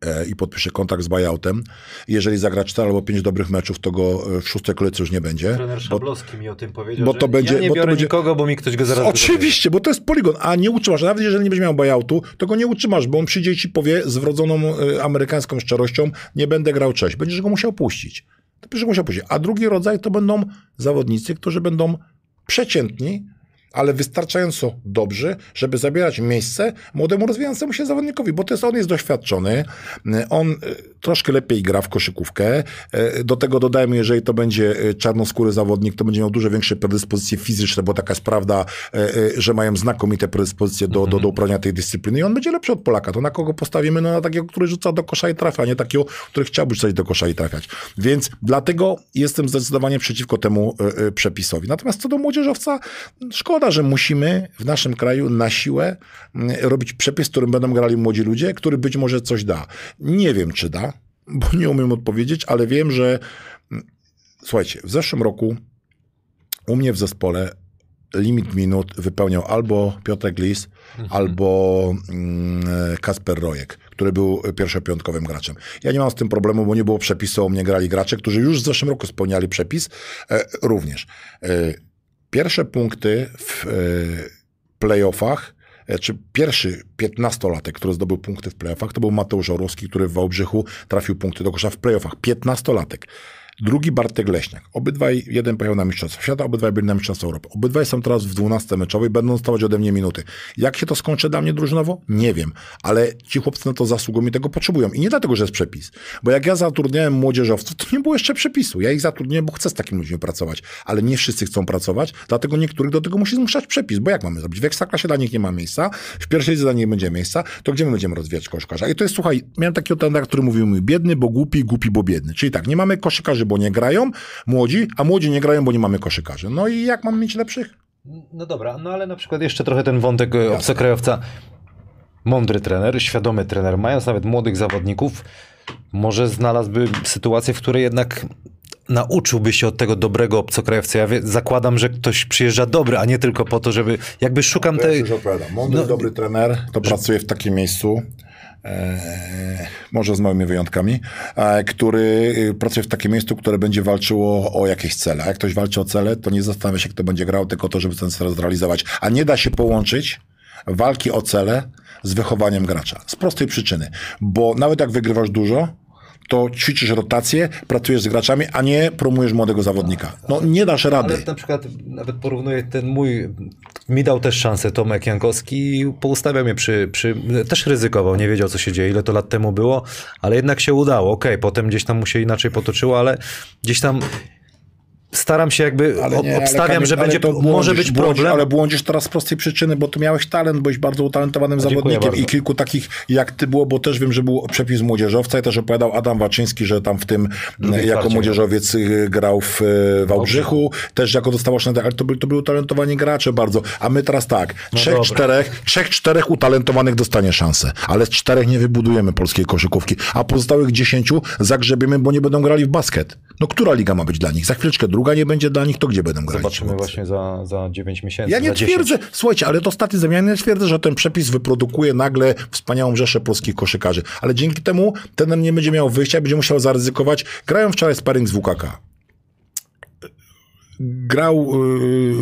e, i podpisze kontrakt z buyoutem. Jeżeli zagra 4 albo 5 dobrych meczów, to go e, w szóstej kolejce już nie będzie. Trener Szablowski bo, mi o tym powiedział, bo to będzie, ja nie bo biorę to będzie, nikogo, bo mi ktoś go zaraz Oczywiście, bo to jest poligon, a nie utrzymasz. Nawet jeżeli nie będzie miał buyoutu, to go nie utrzymasz, bo on przyjdzie i ci powie z wrodzoną e, amerykańską szczerością, nie będę grał cześć. Będziesz go musiał puścić to musiał pójść. A drugi rodzaj to będą zawodnicy, którzy będą przeciętni, ale wystarczająco dobrzy, żeby zabierać miejsce młodemu rozwijającemu się zawodnikowi, bo to jest, on jest doświadczony, on e, troszkę lepiej gra w koszykówkę. E, do tego dodajmy, jeżeli to będzie e, czarnoskóry zawodnik, to będzie miał dużo większe predyspozycje fizyczne, bo taka jest prawda, że mają znakomite predyspozycje do, do, do mhm. uprawiania tej dyscypliny i on będzie lepszy od Polaka. To na kogo postawimy? No na takiego, który rzuca do kosza i trafia, a nie takiego, który chciałby rzucać do kosza i trafiać. Więc dlatego jestem zdecydowanie przeciwko temu przepisowi. Natomiast co do młodzieżowca, szkoda Szkoda, że musimy w naszym kraju na siłę mm, robić przepis, którym będą grali młodzi ludzie, który być może coś da. Nie wiem, czy da, bo nie umiem odpowiedzieć, ale wiem, że mm, słuchajcie, w zeszłym roku u mnie w zespole limit minut wypełniał albo Piotr Glis, mhm. albo mm, Kasper Rojek, który był pierwszopiątkowym graczem. Ja nie mam z tym problemu, bo nie było przepisu, u mnie grali gracze, którzy już w zeszłym roku spełniali przepis e, również. Pierwsze punkty w e, playoffach, e, czy pierwszy 15-latek, który zdobył punkty w playoffach, to był Mateusz Orłowski, który w Wałbrzychu trafił punkty do kosza w playoffach. 15-latek. Drugi Bartek Leśniak. Obydwaj, jeden pojechał na Mistrzostwo Świata, obydwaj byli na Mistrzostwo Europy. Obydwaj są teraz w 12 meczowej, będą dostawać ode mnie minuty. Jak się to skończy dla mnie drużynowo? Nie wiem, ale ci chłopcy na to zasługują i tego potrzebują. I nie dlatego, że jest przepis. Bo jak ja zatrudniałem młodzieżowców, to nie było jeszcze przepisu. Ja ich zatrudniłem, bo chcę z takimi ludźmi pracować. Ale nie wszyscy chcą pracować, dlatego niektórych do tego musi zmuszać przepis. Bo jak mamy zrobić? W Ekstraklasie dla nich nie ma miejsca, w pierwszej lidze dla nich będzie miejsca, to gdzie my będziemy rozwijać koszykarza? I to jest, słuchaj, miałem takiego trenera, który mówił mi, biedny, bo głupi, głupi, bo biedny. Czyli tak, nie mamy koszykarzy, bo nie grają, młodzi, a młodzi nie grają, bo nie mamy koszykarzy. No i jak mamy mieć lepszych? No dobra, no ale na przykład jeszcze trochę ten wątek Jasne. obcokrajowca. Mądry trener, świadomy trener, mając nawet młodych zawodników, może znalazłby sytuację, w której jednak nauczyłby się od tego dobrego obcokrajowca? Ja wie, zakładam, że ktoś przyjeżdża dobry, a nie tylko po to, żeby... Jakby szukam Ja tej... już. Mądry, No, dobry trener, to pracuje w takim miejscu, może z małymi wyjątkami, e, który e, pracuje w takim miejscu, które będzie walczyło o jakieś cele. A jak ktoś walczy o cele, to nie zastanawia się, kto będzie grał, tylko to, żeby ten cel zrealizować. A nie da się połączyć walki o cele z wychowaniem gracza. Z prostej przyczyny. Bo nawet jak wygrywasz dużo, to ćwiczysz rotację, pracujesz z graczami, a nie promujesz młodego zawodnika. No nie dasz rady. Ale na przykład nawet porównuję ten mój, mi dał też szansę Tomek Jankowski i poustawiał mnie przy, przy, też ryzykował, nie wiedział co się dzieje, ile to lat temu było, ale jednak się udało, okej, potem gdzieś tam mu się inaczej potoczyło, ale gdzieś tam staram się jakby, ob, nie, ale obstawiam, Kamil, że ale będzie, to może błądzisz, być błądzisz, problem. Ale błądzisz teraz z prostej przyczyny, bo tu miałeś talent, byłeś bardzo utalentowanym dziękuję zawodnikiem bardzo. i kilku takich jak ty było, bo też wiem, że był przepis młodzieżowca i też opowiadał Adam Waczyński, że tam w tym Drugiej jako kwarcie młodzieżowiec y, grał w e, Wałbrzychu, też jako dostawał szanę, ale to, by, to byli utalentowani gracze bardzo. A my teraz tak, trzech, dobra. czterech, trzech, czterech utalentowanych dostanie szansę, ale z czterech nie wybudujemy polskiej koszykówki, a pozostałych dziesięciu zagrzebiemy, bo nie będą grali w basket. No która liga ma być dla nich? Za chwileczkę druga nie będzie dla nich, to gdzie będą grali? Zobaczymy właśnie za, za 9 miesięcy, Ja nie za 10. twierdzę, słuchajcie, ale to staty zamiany, ja nie twierdzę, że ten przepis wyprodukuje nagle wspaniałą rzeszę polskich koszykarzy, ale dzięki temu ten nie będzie miał wyjścia, będzie musiał zaryzykować. Grają wczoraj sparring z WKK. Grał yy,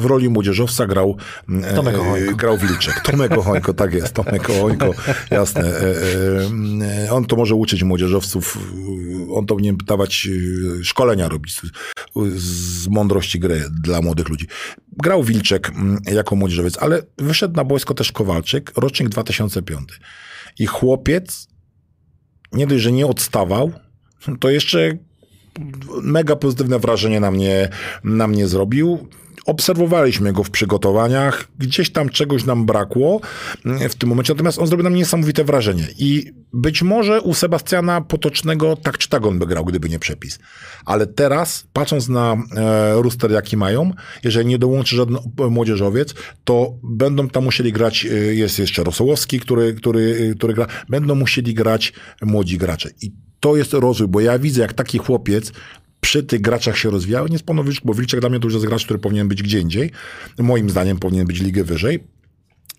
w roli młodzieżowca, grał yy, Tomek Ochońko. grał Wilczek. Tomek Ochońko, tak jest, Tomek Ochońko, jasne. Yy, yy, on to może uczyć młodzieżowców, yy, on to powinien dawać yy, szkolenia robić z, z mądrości gry dla młodych ludzi. Grał Wilczek mm, jako młodzieżowiec, ale wyszedł na boisko też Kowalczyk, rocznik 2005. I chłopiec nie dość, że nie odstawał, to jeszcze mega pozytywne wrażenie na mnie, na mnie zrobił. Obserwowaliśmy go w przygotowaniach, gdzieś tam czegoś nam brakło mm, w tym momencie, natomiast on zrobił na mnie niesamowite wrażenie. I być może u Sebastiana Potocznego tak czy tak on by grał, gdyby nie przepis. Ale teraz, patrząc na e, jaki mają, jeżeli nie dołączy żaden młodzieżowiec, to będą tam musieli grać, e, jest jeszcze Rosołowski, który, który, e, który gra, będą musieli grać młodzi gracze. I to jest rozwój, bo ja widzę, jak taki chłopiec przy tych graczach się rozwijał. Nie Spanowicz, bo Wilczek dla mnie to już jest gracz, który powinien być gdzie indziej. Moim zdaniem powinien być ligę wyżej.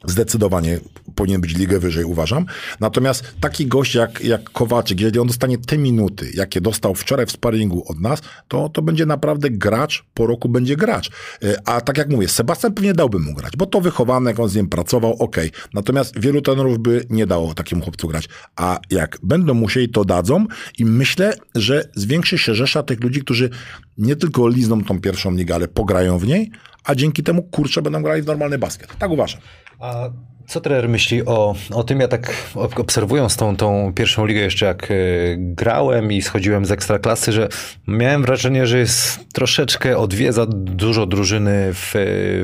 Zdecydowanie powinien być ligę wyżej, uważam. Natomiast taki gość jak, jak Kowalczyk, jeżeli on dostanie te minuty, jakie dostał wczoraj w sparingu od nas, to, to będzie naprawdę gracz, po roku będzie gracz. E, A tak jak mówię, Sebastian pewnie dałby mu grać, bo to wychowanek, on z nim pracował, okej. Natomiast wielu trenerów by nie dało takiemu chłopcu grać. A jak będą musieli, to dadzą i myślę, że zwiększy się rzesza tych ludzi, którzy nie tylko lizną tą pierwszą ligę, ale pograją w niej, a dzięki temu kurczę będą grali w normalny basket. Tak uważam. A co trener myśli o, o tym? Ja tak ob- obserwując tą, tą pierwszą ligę jeszcze jak e, grałem i schodziłem z ekstraklasy, że miałem wrażenie, że jest troszeczkę odwiedza dużo drużyny w,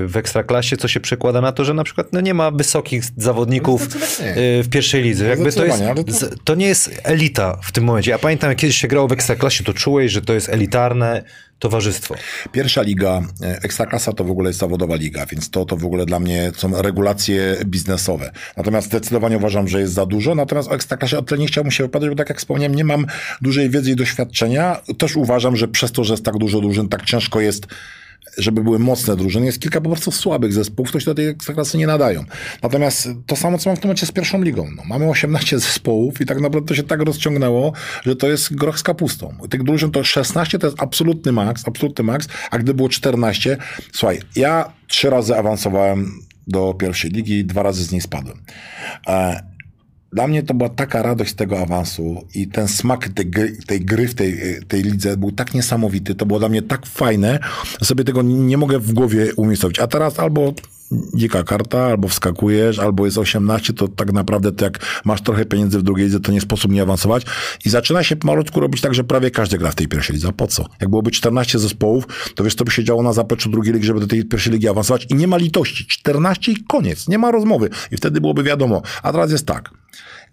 w ekstraklasie, co się przekłada na to, że na przykład no, nie ma wysokich zawodników e, w pierwszej lidze. Jakby to, jest, to nie jest elita w tym momencie. Ja pamiętam, jak kiedyś się grało w ekstraklasie, to czułeś, że to jest elitarne towarzystwo. Pierwsza liga, e, Ekstraklasa to w ogóle jest zawodowa liga, więc to, to w ogóle dla mnie są regulacje biznesowe. Natomiast zdecydowanie uważam, że jest za dużo, natomiast o Ekstraklasie o tyle nie chciałbym się wypowiadać, bo tak jak wspomniałem, nie mam dużej wiedzy i doświadczenia. Też uważam, że przez to, że jest tak dużo drużyn, tak ciężko jest żeby były mocne drużyny. Jest kilka po prostu słabych zespołów, które się do tej ekstraklasy nie nadają. Natomiast to samo, co mam w tym momencie z pierwszą ligą. No, mamy 18 zespołów i tak naprawdę to się tak rozciągnęło, że to jest groch z kapustą. Tych drużyn to 16 to jest absolutny maks, absolutny maks, a gdy było 14, słuchaj, ja trzy razy awansowałem do pierwszej ligi, dwa razy z niej spadłem. E, dla mnie to była taka radość tego awansu i ten smak tej gry, tej gry w tej, tej lidze był tak niesamowity, to było dla mnie tak fajne, że sobie tego nie mogę w głowie umiejscowić. A teraz albo dzika karta, albo wskakujesz, albo jest 18, to tak naprawdę to jak masz trochę pieniędzy w drugiej lidze, to nie sposób nie awansować. I zaczyna się malutku robić tak, że prawie każdy gra w tej pierwszej lidze. A po co? Jak byłoby 14 zespołów, to wiesz, co by się działo na zapleczu drugiej ligi, żeby do tej pierwszej ligi awansować i nie ma litości. 14 i koniec. Nie ma rozmowy. I wtedy byłoby wiadomo. A teraz jest tak.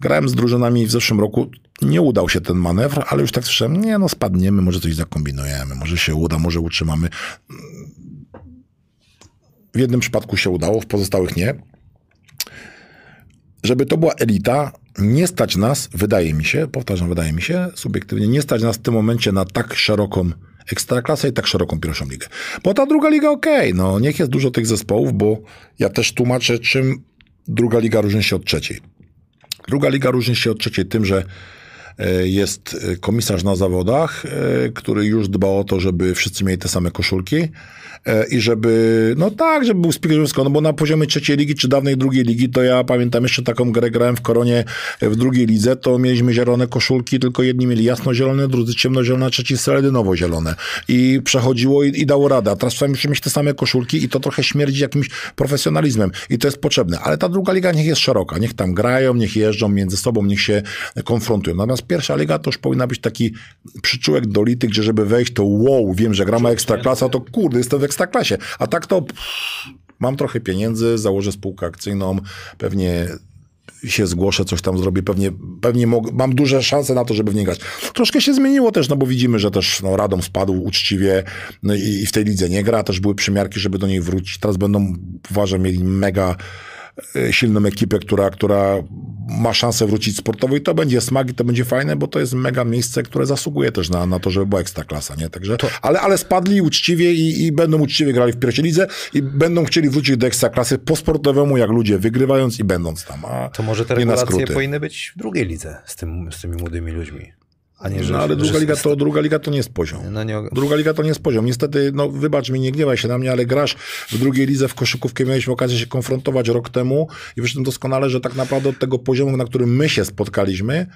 Grałem z drużynami w zeszłym roku, nie udał się ten manewr, ale już tak słyszałem, nie no spadniemy, może coś zakombinujemy, może się uda, może utrzymamy. W jednym przypadku się udało, w pozostałych nie. Żeby to była elita, nie stać nas, wydaje mi się, powtarzam, wydaje mi się, subiektywnie, nie stać nas w tym momencie na tak szeroką Ekstraklasę i tak szeroką pierwszą ligę. Bo ta druga liga okej, okay, no niech jest dużo tych zespołów, bo ja też tłumaczę, czym druga liga różni się od trzeciej. Druga liga różni się od trzeciej tym, że e, jest komisarz na zawodach, e, który już dba o to, żeby wszyscy mieli te same koszulki. E, i żeby, no tak, żeby był speaker no bo na poziomie trzeciej ligi czy dawnej drugiej ligi, to ja pamiętam jeszcze taką grę grałem w Koronie w drugiej lidze, to mieliśmy zielone koszulki, tylko jedni mieli jasno-zielone, drudzy ciemno-zielone, trzeci seledynowo-zielone. I przechodziło i, i dało radę. A teraz trzeba mieć te same koszulki i to trochę śmierdzi jakimś profesjonalizmem i to jest potrzebne. Ale ta druga liga niech jest szeroka, niech tam grają, niech jeżdżą między sobą, niech się konfrontują. Natomiast pierwsza liga to już powinna być taki przyczółek dolity, gdzie żeby wejść, to wow, wiem, że grama ekstraklasa, to kurde, jestem w ekstraklasie. A tak to mam trochę pieniędzy, założę spółkę akcyjną, pewnie się zgłoszę, coś tam zrobię, pewnie, pewnie mam duże szanse na to, żeby w niej grać. Troszkę się zmieniło też, no bo widzimy, że też no, Radom spadł uczciwie no i, i, w tej lidze nie gra, też były przymiarki, żeby do niej wrócić. Teraz będą, uważam, mieli mega silną ekipę, która, która ma szansę wrócić sportowo i to będzie smak i to będzie fajne, bo to jest mega miejsce, które zasługuje też na, na to, żeby była ekstra klasa, nie? Także, to... ale, ale spadli uczciwie i, i będą uczciwie grali w pierwszej lidze i będą chcieli wrócić do ekstra klasy po sportowemu, jak ludzie wygrywając i będąc tam. A to może te regulacje powinny być w drugiej lidze z, tym, z tymi młodymi ludźmi. A nie, że, no ale druga, liga to, druga liga to nie jest poziom. No nie... Druga liga to nie jest poziom. Niestety, no wybacz mi, nie gniewaj się na mnie, ale grasz w drugiej lidze w koszykówkę. Mieliśmy okazję się konfrontować rok temu i wyszedłem doskonale, że tak naprawdę od tego poziomu, na którym my się spotkaliśmy,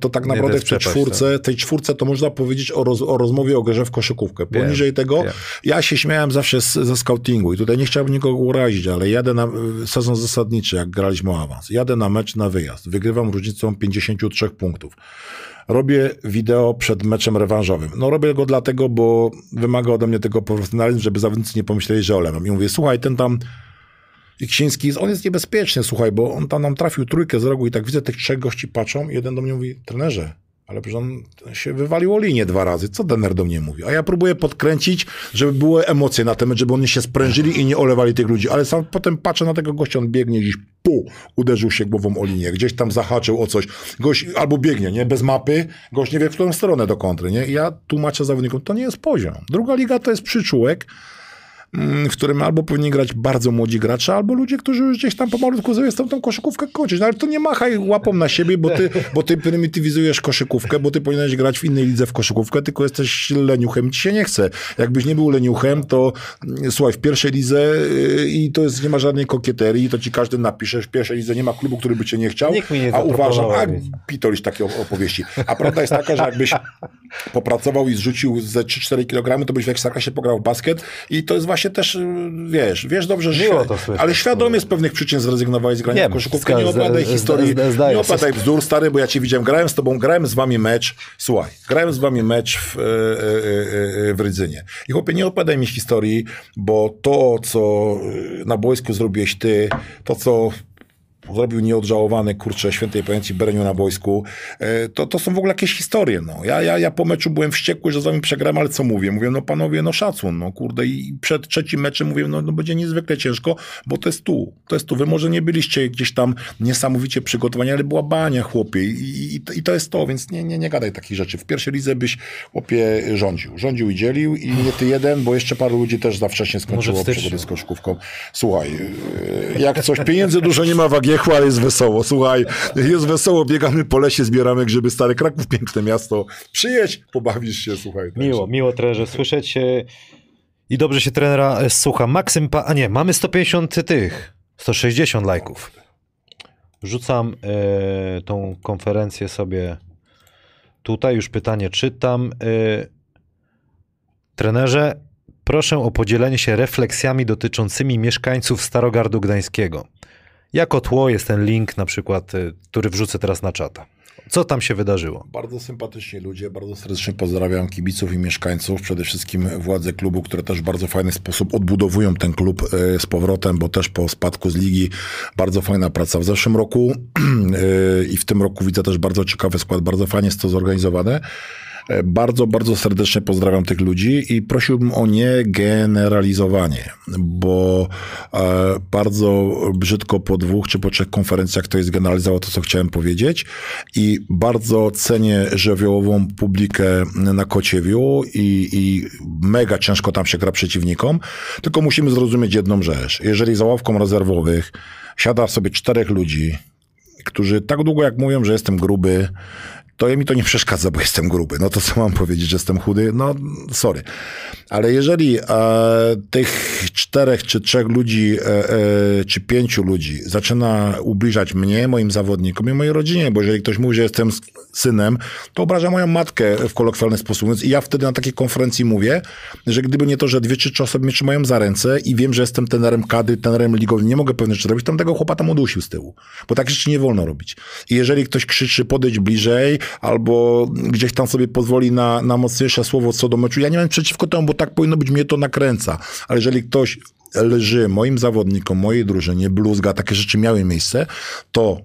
to tak naprawdę w tej czwórce, tak. tej czwórce to można powiedzieć o, roz, o rozmowie o grze w koszykówkę. Poniżej tego ja się śmiałem zawsze z, ze scoutingu i tutaj nie chciałbym nikogo urazić, ale jadę na sezon zasadniczy, jak graliśmy o awans. Jadę na mecz na wyjazd. Wygrywam różnicą 53 punktów robię wideo przed meczem rewanżowym. No robię go dlatego, bo wymaga ode mnie tego profesjonalizmu, żeby zawodnicy nie pomyśleli, że olewam. I mówię, słuchaj, ten tam Iksiński, on jest niebezpieczny, słuchaj, bo on tam nam trafił trójkę z rogu i tak widzę, tych trzech gości patrzą i jeden do mnie mówi, trenerze, ale przecież on się wywalił o linię dwa razy. Co Denner do mnie mówi? A ja próbuję podkręcić, żeby były emocje na temat, żeby oni się sprężyli i nie olewali tych ludzi. Ale sam potem patrzę na tego gościa, on biegnie gdzieś, pu, uderzył się głową o linię, gdzieś tam zahaczył o coś. Gość albo biegnie, nie? Bez mapy, gość nie wie, w którą stronę do kontry, nie? I ja tłumaczę zawodnikom, to nie jest poziom. Druga liga to jest przyczółek, w którym albo powinni grać bardzo młodzi gracze, albo ludzie, którzy już gdzieś tam pomalutku chcą tą koszykówkę kończyć. No ale to nie machaj łapą na siebie, bo ty, bo ty prymitywizujesz koszykówkę, bo ty powinieneś grać w innej lidze w koszykówkę, tylko jesteś leniuchem ci się nie chce. Jakbyś nie był leniuchem, to mm, słuchaj, w pierwszej lidze yy, i to jest, nie ma żadnej kokieterii, to ci każdy napisze, w pierwszej lidze nie ma klubu, który by cię nie chciał, nie a uważam, a pitolisz takie opowieści. A prawda jest taka, że jakbyś popracował i zrzucił ze 3-4 kg, to byś w Ekstraklasie pograł w basket i to jest właśnie też, wiesz, wiesz dobrze, że Miło to słyszeć, ale świadomie z pewnych przyczyn zrezygnowałeś z grania w koszykówkę, nie opowiadaj historii, nie opowiadaj bzdur, stary, bo ja cię widziałem, grałem z tobą, grałem z wami mecz, słuchaj, grałem z wami mecz w, e, e, e, w Rydzynie. I chłopie, nie opowiadaj mi historii, bo to, co na boisku zrobiłeś ty, to, co zrobił nieodżałowany, kurczę, świętej pamięci Bereniu na wojsku, e, to, to są w ogóle jakieś historie, no. Ja, ja, ja po meczu byłem wściekły, że z wami przegrałem, ale co mówię? Mówię, no panowie, no szacun, no kurde, i przed trzecim meczem mówię, no, no będzie niezwykle ciężko, bo to jest tu, to jest tu. Wy może nie byliście gdzieś tam niesamowicie przygotowani, ale była bania, chłopie, i, i, i to jest to, więc nie, nie, nie gadaj takich rzeczy. W pierwszej lidze byś, chłopie, rządził. Rządził i dzielił i nie ty jeden, bo jeszcze paru ludzi też za wcześnie skończyło przygodę z koszkówką. Słuchaj, e, jak coś, pieniędzy dużo nie ma wagi ale jest wesoło. Słuchaj, jest wesoło, biegamy po lesie, zbieramy grzyby. Stary Kraków, piękne miasto. Przyjedź, pobawisz się, słuchaj. Miło, także. miło trenerze słyszeć. I dobrze się trenera e, słucha. Maksym, a nie, mamy 150 tych, 160 lajków. Rzucam y, tą konferencję sobie tutaj, już pytanie czytam. Trenerze, proszę o podzielenie się refleksjami dotyczącymi mieszkańców Starogardu Gdańskiego. Jako tło jest ten link na przykład, y, który wrzucę teraz na czata. Co tam się wydarzyło? Bardzo sympatyczni ludzie, bardzo serdecznie pozdrawiam kibiców i mieszkańców, przede wszystkim władze klubu, które też w bardzo fajny sposób odbudowują ten klub y, z powrotem, bo też po spadku z ligi bardzo fajna praca w zeszłym roku y, i w tym roku widzę też bardzo ciekawy skład, bardzo fajnie jest to zorganizowane. E, bardzo, bardzo serdecznie pozdrawiam tych ludzi i prosiłbym o nie generalizowanie, bo e, bardzo brzydko po dwóch czy po trzech konferencjach ktoś zgeneralizował to, co chciałem powiedzieć i bardzo cenię żywiołową publikę na Kociewiu i, i mega ciężko tam się gra przeciwnikom, tylko musimy zrozumieć jedną rzecz. Jeżeli za ławką rezerwowych siada sobie czterech ludzi, którzy tak długo jak mówią, że jestem gruby, to mi to nie przeszkadza, bo jestem gruby. No to co mam powiedzieć, że jestem chudy? No sorry. Ale jeżeli e, tych czterech czy trzech ludzi, e, e, czy pięciu ludzi zaczyna ubliżać mnie, moim zawodnikom i mojej rodzinie, bo jeżeli ktoś mówi, że jestem synem, to obraża moją matkę w kolokwialny sposób. Więc ja wtedy na takiej konferencji mówię, że gdyby nie to, że dwie czy trzy osoby mnie trzymają za ręce i wiem, że jestem tenerem kadry, tenerem ligowy, nie mogę pewne rzeczy robić, tam tego chłopa tam udusił z tyłu. Bo tak rzeczy nie wolno robić. I jeżeli ktoś krzyczy, podejdź bliżej, albo gdzieś tam sobie pozwoli na, na mocniejsze słowo co do meczu, ja nie mam przeciwko temu, bo tak powinno być, mnie to nakręca. Ale jeżeli ktoś lży moim zawodnikom, mojej drużynie, bluzga, takie rzeczy miały miejsce, to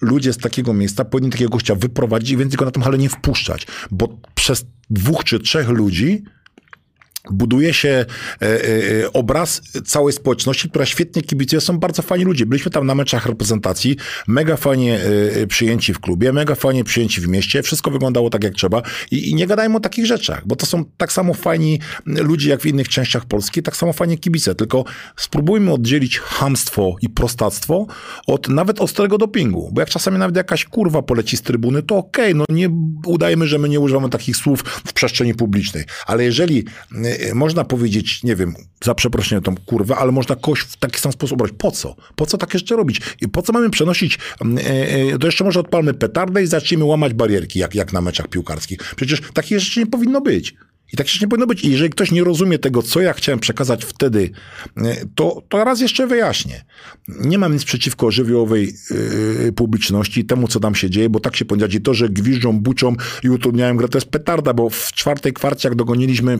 ludzie z takiego miejsca powinni takiego gościa wyprowadzić i więcej go na tym hale nie wpuszczać, bo przez dwóch czy trzech ludzi buduje się e, e, obraz całej społeczności, która świetnie kibicuje. Są bardzo fajni ludzie. Byliśmy tam na meczach reprezentacji, mega fajnie e, przyjęci w klubie, mega fajnie przyjęci w mieście. Wszystko wyglądało tak, jak trzeba. I, I, nie gadajmy o takich rzeczach, bo to są tak samo fajni ludzie, jak w innych częściach Polski, tak samo fajnie kibice. Tylko spróbujmy oddzielić hamstwo i prostactwo od nawet ostrego dopingu. Bo jak czasami nawet jakaś kurwa poleci z trybuny, to okej, okay, no nie udajmy, że my nie używamy takich słów w przestrzeni publicznej. Ale jeżeli E, można powiedzieć, nie wiem, za przeproszeniem tą kurwę, ale można kogoś w taki sam sposób brać. Po co? Po co tak jeszcze robić? I po co mamy przenosić, e, to jeszcze może odpalmy petardę i zaczniemy łamać barierki, jak, jak na meczach piłkarskich. Przecież takich rzeczy nie powinno być. I tak się nie powinno być. I jeżeli ktoś nie rozumie tego, co ja chciałem przekazać wtedy, to, to raz jeszcze wyjaśnię. Nie mam nic przeciwko żywiołowej yy, publiczności, temu, co tam się dzieje, bo tak się powiedzieć. To, że gwiżdżą, buczą i utrudniają grę, to jest petarda, bo w czwartej kwarcie, jak dogoniliśmy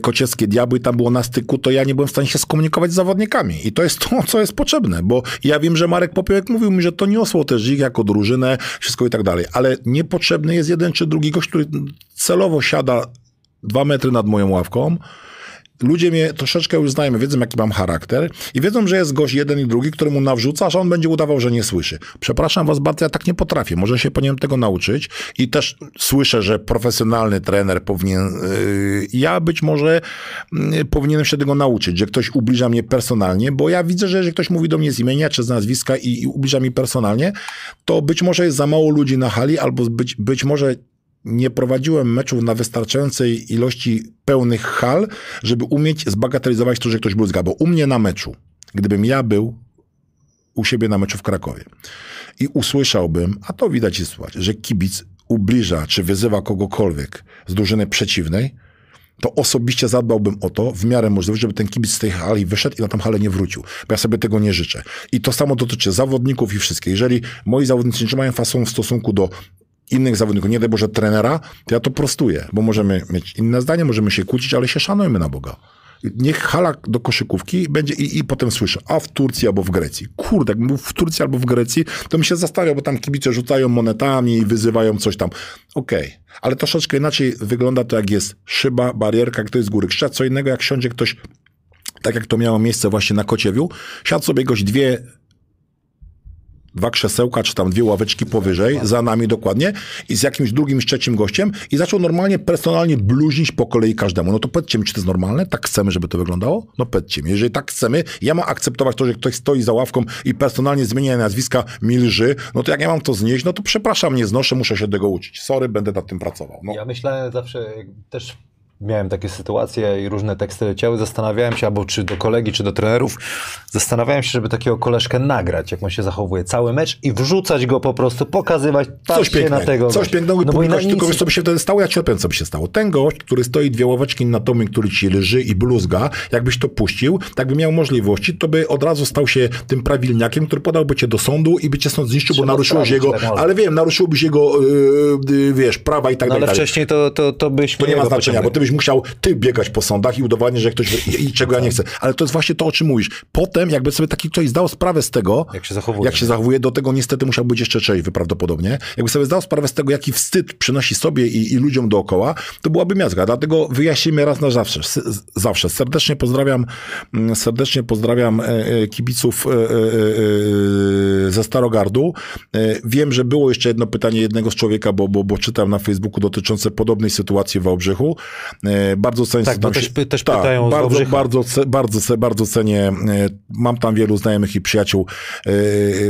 kocieckie diabły tam było na styku, to ja nie byłem w stanie się skomunikować z zawodnikami. I to jest to, co jest potrzebne, bo ja wiem, że Marek Popiołek mówił mi, że to niosło też ich jako drużynę, wszystko i tak dalej, ale niepotrzebny jest jeden czy drugi gość, który celowo siada dwa metry nad moją ławką, ludzie mnie troszeczkę już znają, wiedzą jaki mam charakter i wiedzą, że jest gość jeden i drugi, któremu nawrzuca, że on będzie udawał, że nie słyszy. Przepraszam was bardzo, ja tak nie potrafię. Może się powinienem tego nauczyć i też słyszę, że profesjonalny trener powinien, yy, ja być może yy, powinienem się tego nauczyć, że ktoś ubliża mnie personalnie, bo ja widzę, że jeżeli ktoś mówi do mnie z imienia czy z nazwiska i, i ubliża mi personalnie, to być może jest za mało ludzi na hali, albo być, być może nie prowadziłem meczów na wystarczającej ilości pełnych hal, żeby umieć zbagatelizować to, że ktoś bluzga. Bo u mnie na meczu, gdybym ja był u siebie na meczu w Krakowie i usłyszałbym, a to widać i słychać, że kibic ubliża czy wyzywa kogokolwiek z drużyny przeciwnej, to osobiście zadbałbym o to, w miarę możliwości, żeby ten kibic z tej hali wyszedł i na tą halę nie wrócił. Bo ja sobie tego nie życzę. I to samo dotyczy zawodników i wszystkich. Jeżeli moi zawodnicy nie trzymają fasą w stosunku do innych zawodników, nie daj Boże trenera, to ja to prostuję, bo możemy mieć inne zdanie, możemy się kłócić, ale się szanujmy na Boga. Niech hala do koszykówki będzie i, i potem słyszę, a w Turcji albo w Grecji. Kurde, jak w Turcji albo w Grecji, to mi się zastanawia, bo tam kibice rzucają monetami i wyzywają coś tam. Okej, okay. ale troszeczkę inaczej wygląda to, jak jest szyba, barierka, jest z góry. Krzyczeć co innego, jak siądzie ktoś tak jak to miało miejsce właśnie na Kociewiu, siadł sobie goś dwie dwa krzesełka, czy tam dwie ławeczki powyżej, za nami dokładnie, i z jakimś drugim, trzecim gościem i zaczął normalnie, personalnie bluźnić po kolei każdemu. No to powiedzcie mi, czy to jest normalne? Tak chcemy, żeby to wyglądało? No powiedzcie mi, jeżeli tak chcemy, ja mam akceptować to, że ktoś stoi za ławką i personalnie zmienia nazwiska, mi lży, no to jak ja mam to znieść, no to przepraszam, nie znoszę, muszę się tego uczyć. Sorry, będę nad tym pracował. No. Ja myślałem zawsze, też miałem takie sytuacje i różne teksty leciały, zastanawiałem się, albo czy do kolegi, czy do trenerów, zastanawiałem się, żeby takiego koleżkę nagrać, jak on się zachowuje cały mecz i wrzucać go po prostu, pokazywać, coś pięknego, na tego. Coś pięknego i no publikować, tylko wiesz, co by się wtedy stało? Ja ci opowiem, co by się stało. Ten gość, który stoi dwie ławeczki na tomie, który ci leży i bluzga, jakbyś to puścił, tak by miał możliwości, to by od razu stał się tym prawilniakiem, który podałby cię do sądu i by cię stąd zniszczył, Trzeba bo naruszyłeś jego, tak ale wiem, naruszyłbyś jego, yy, wiesz, prawa i tak no, dalej. Ale wcześniej to, to, to byś... To nie ma znaczenia, bo ty byś żebyś musiał ty biegać po sądach i udowadniać, że ktoś i, i czego ja nie chcę. Ale to jest właśnie to, o czym mówisz. Potem, jakby sobie taki ktoś zdał sprawę z tego, Jak się zachowuje. jak się zachowuje, do tego niestety musiał być jeszcze trzeźwy prawdopodobnie. Jakby sobie zdał sprawę z tego, jaki wstyd przynosi sobie i, i ludziom dookoła, to byłaby miazga. Dlatego wyjaśnijmy raz na zawsze. Zawsze. Serdecznie pozdrawiam, mm, serdecznie pozdrawiam e, e, kibiców e, ze Starogardu. Wiem, że było jeszcze jedno pytanie jednego z człowieka, bo, bo, bo czytam na Facebooku dotyczące podobnej sytuacji w Wałbrzychu. E, Bardzo cenię, Tak, tam też się- też tak, pytają bardzo, bardzo, bardzo, ce- bardzo cenię. e, Mam tam wielu znajomych i przyjaciół, e,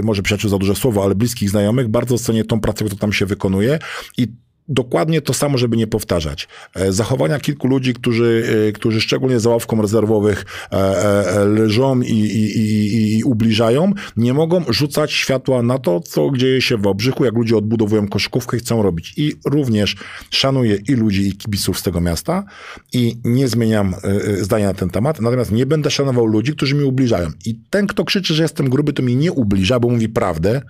może przyjaciół za duże słowo, ale bliskich znajomych. Bardzo cenię tą pracę, którą tam się wykonuje i dokładnie to samo, żeby nie powtarzać. E, Zachowania kilku ludzi, którzy, e, którzy szczególnie za ławką rezerwowych e, leżą i, i, i, i ubliżają, nie mogą rzucać światła na to, co dzieje się w Obrzychu, jak ludzie odbudowują koszykówkę i chcą robić. I również szanuję i ludzi, i kibiców z tego miasta i nie zmieniam zdania na ten temat, natomiast nie będę szanował ludzi, którzy mi ubliżają. I ten, kto krzyczy, że jestem gruby, to mi nie ubliża, bo mówi prawdę,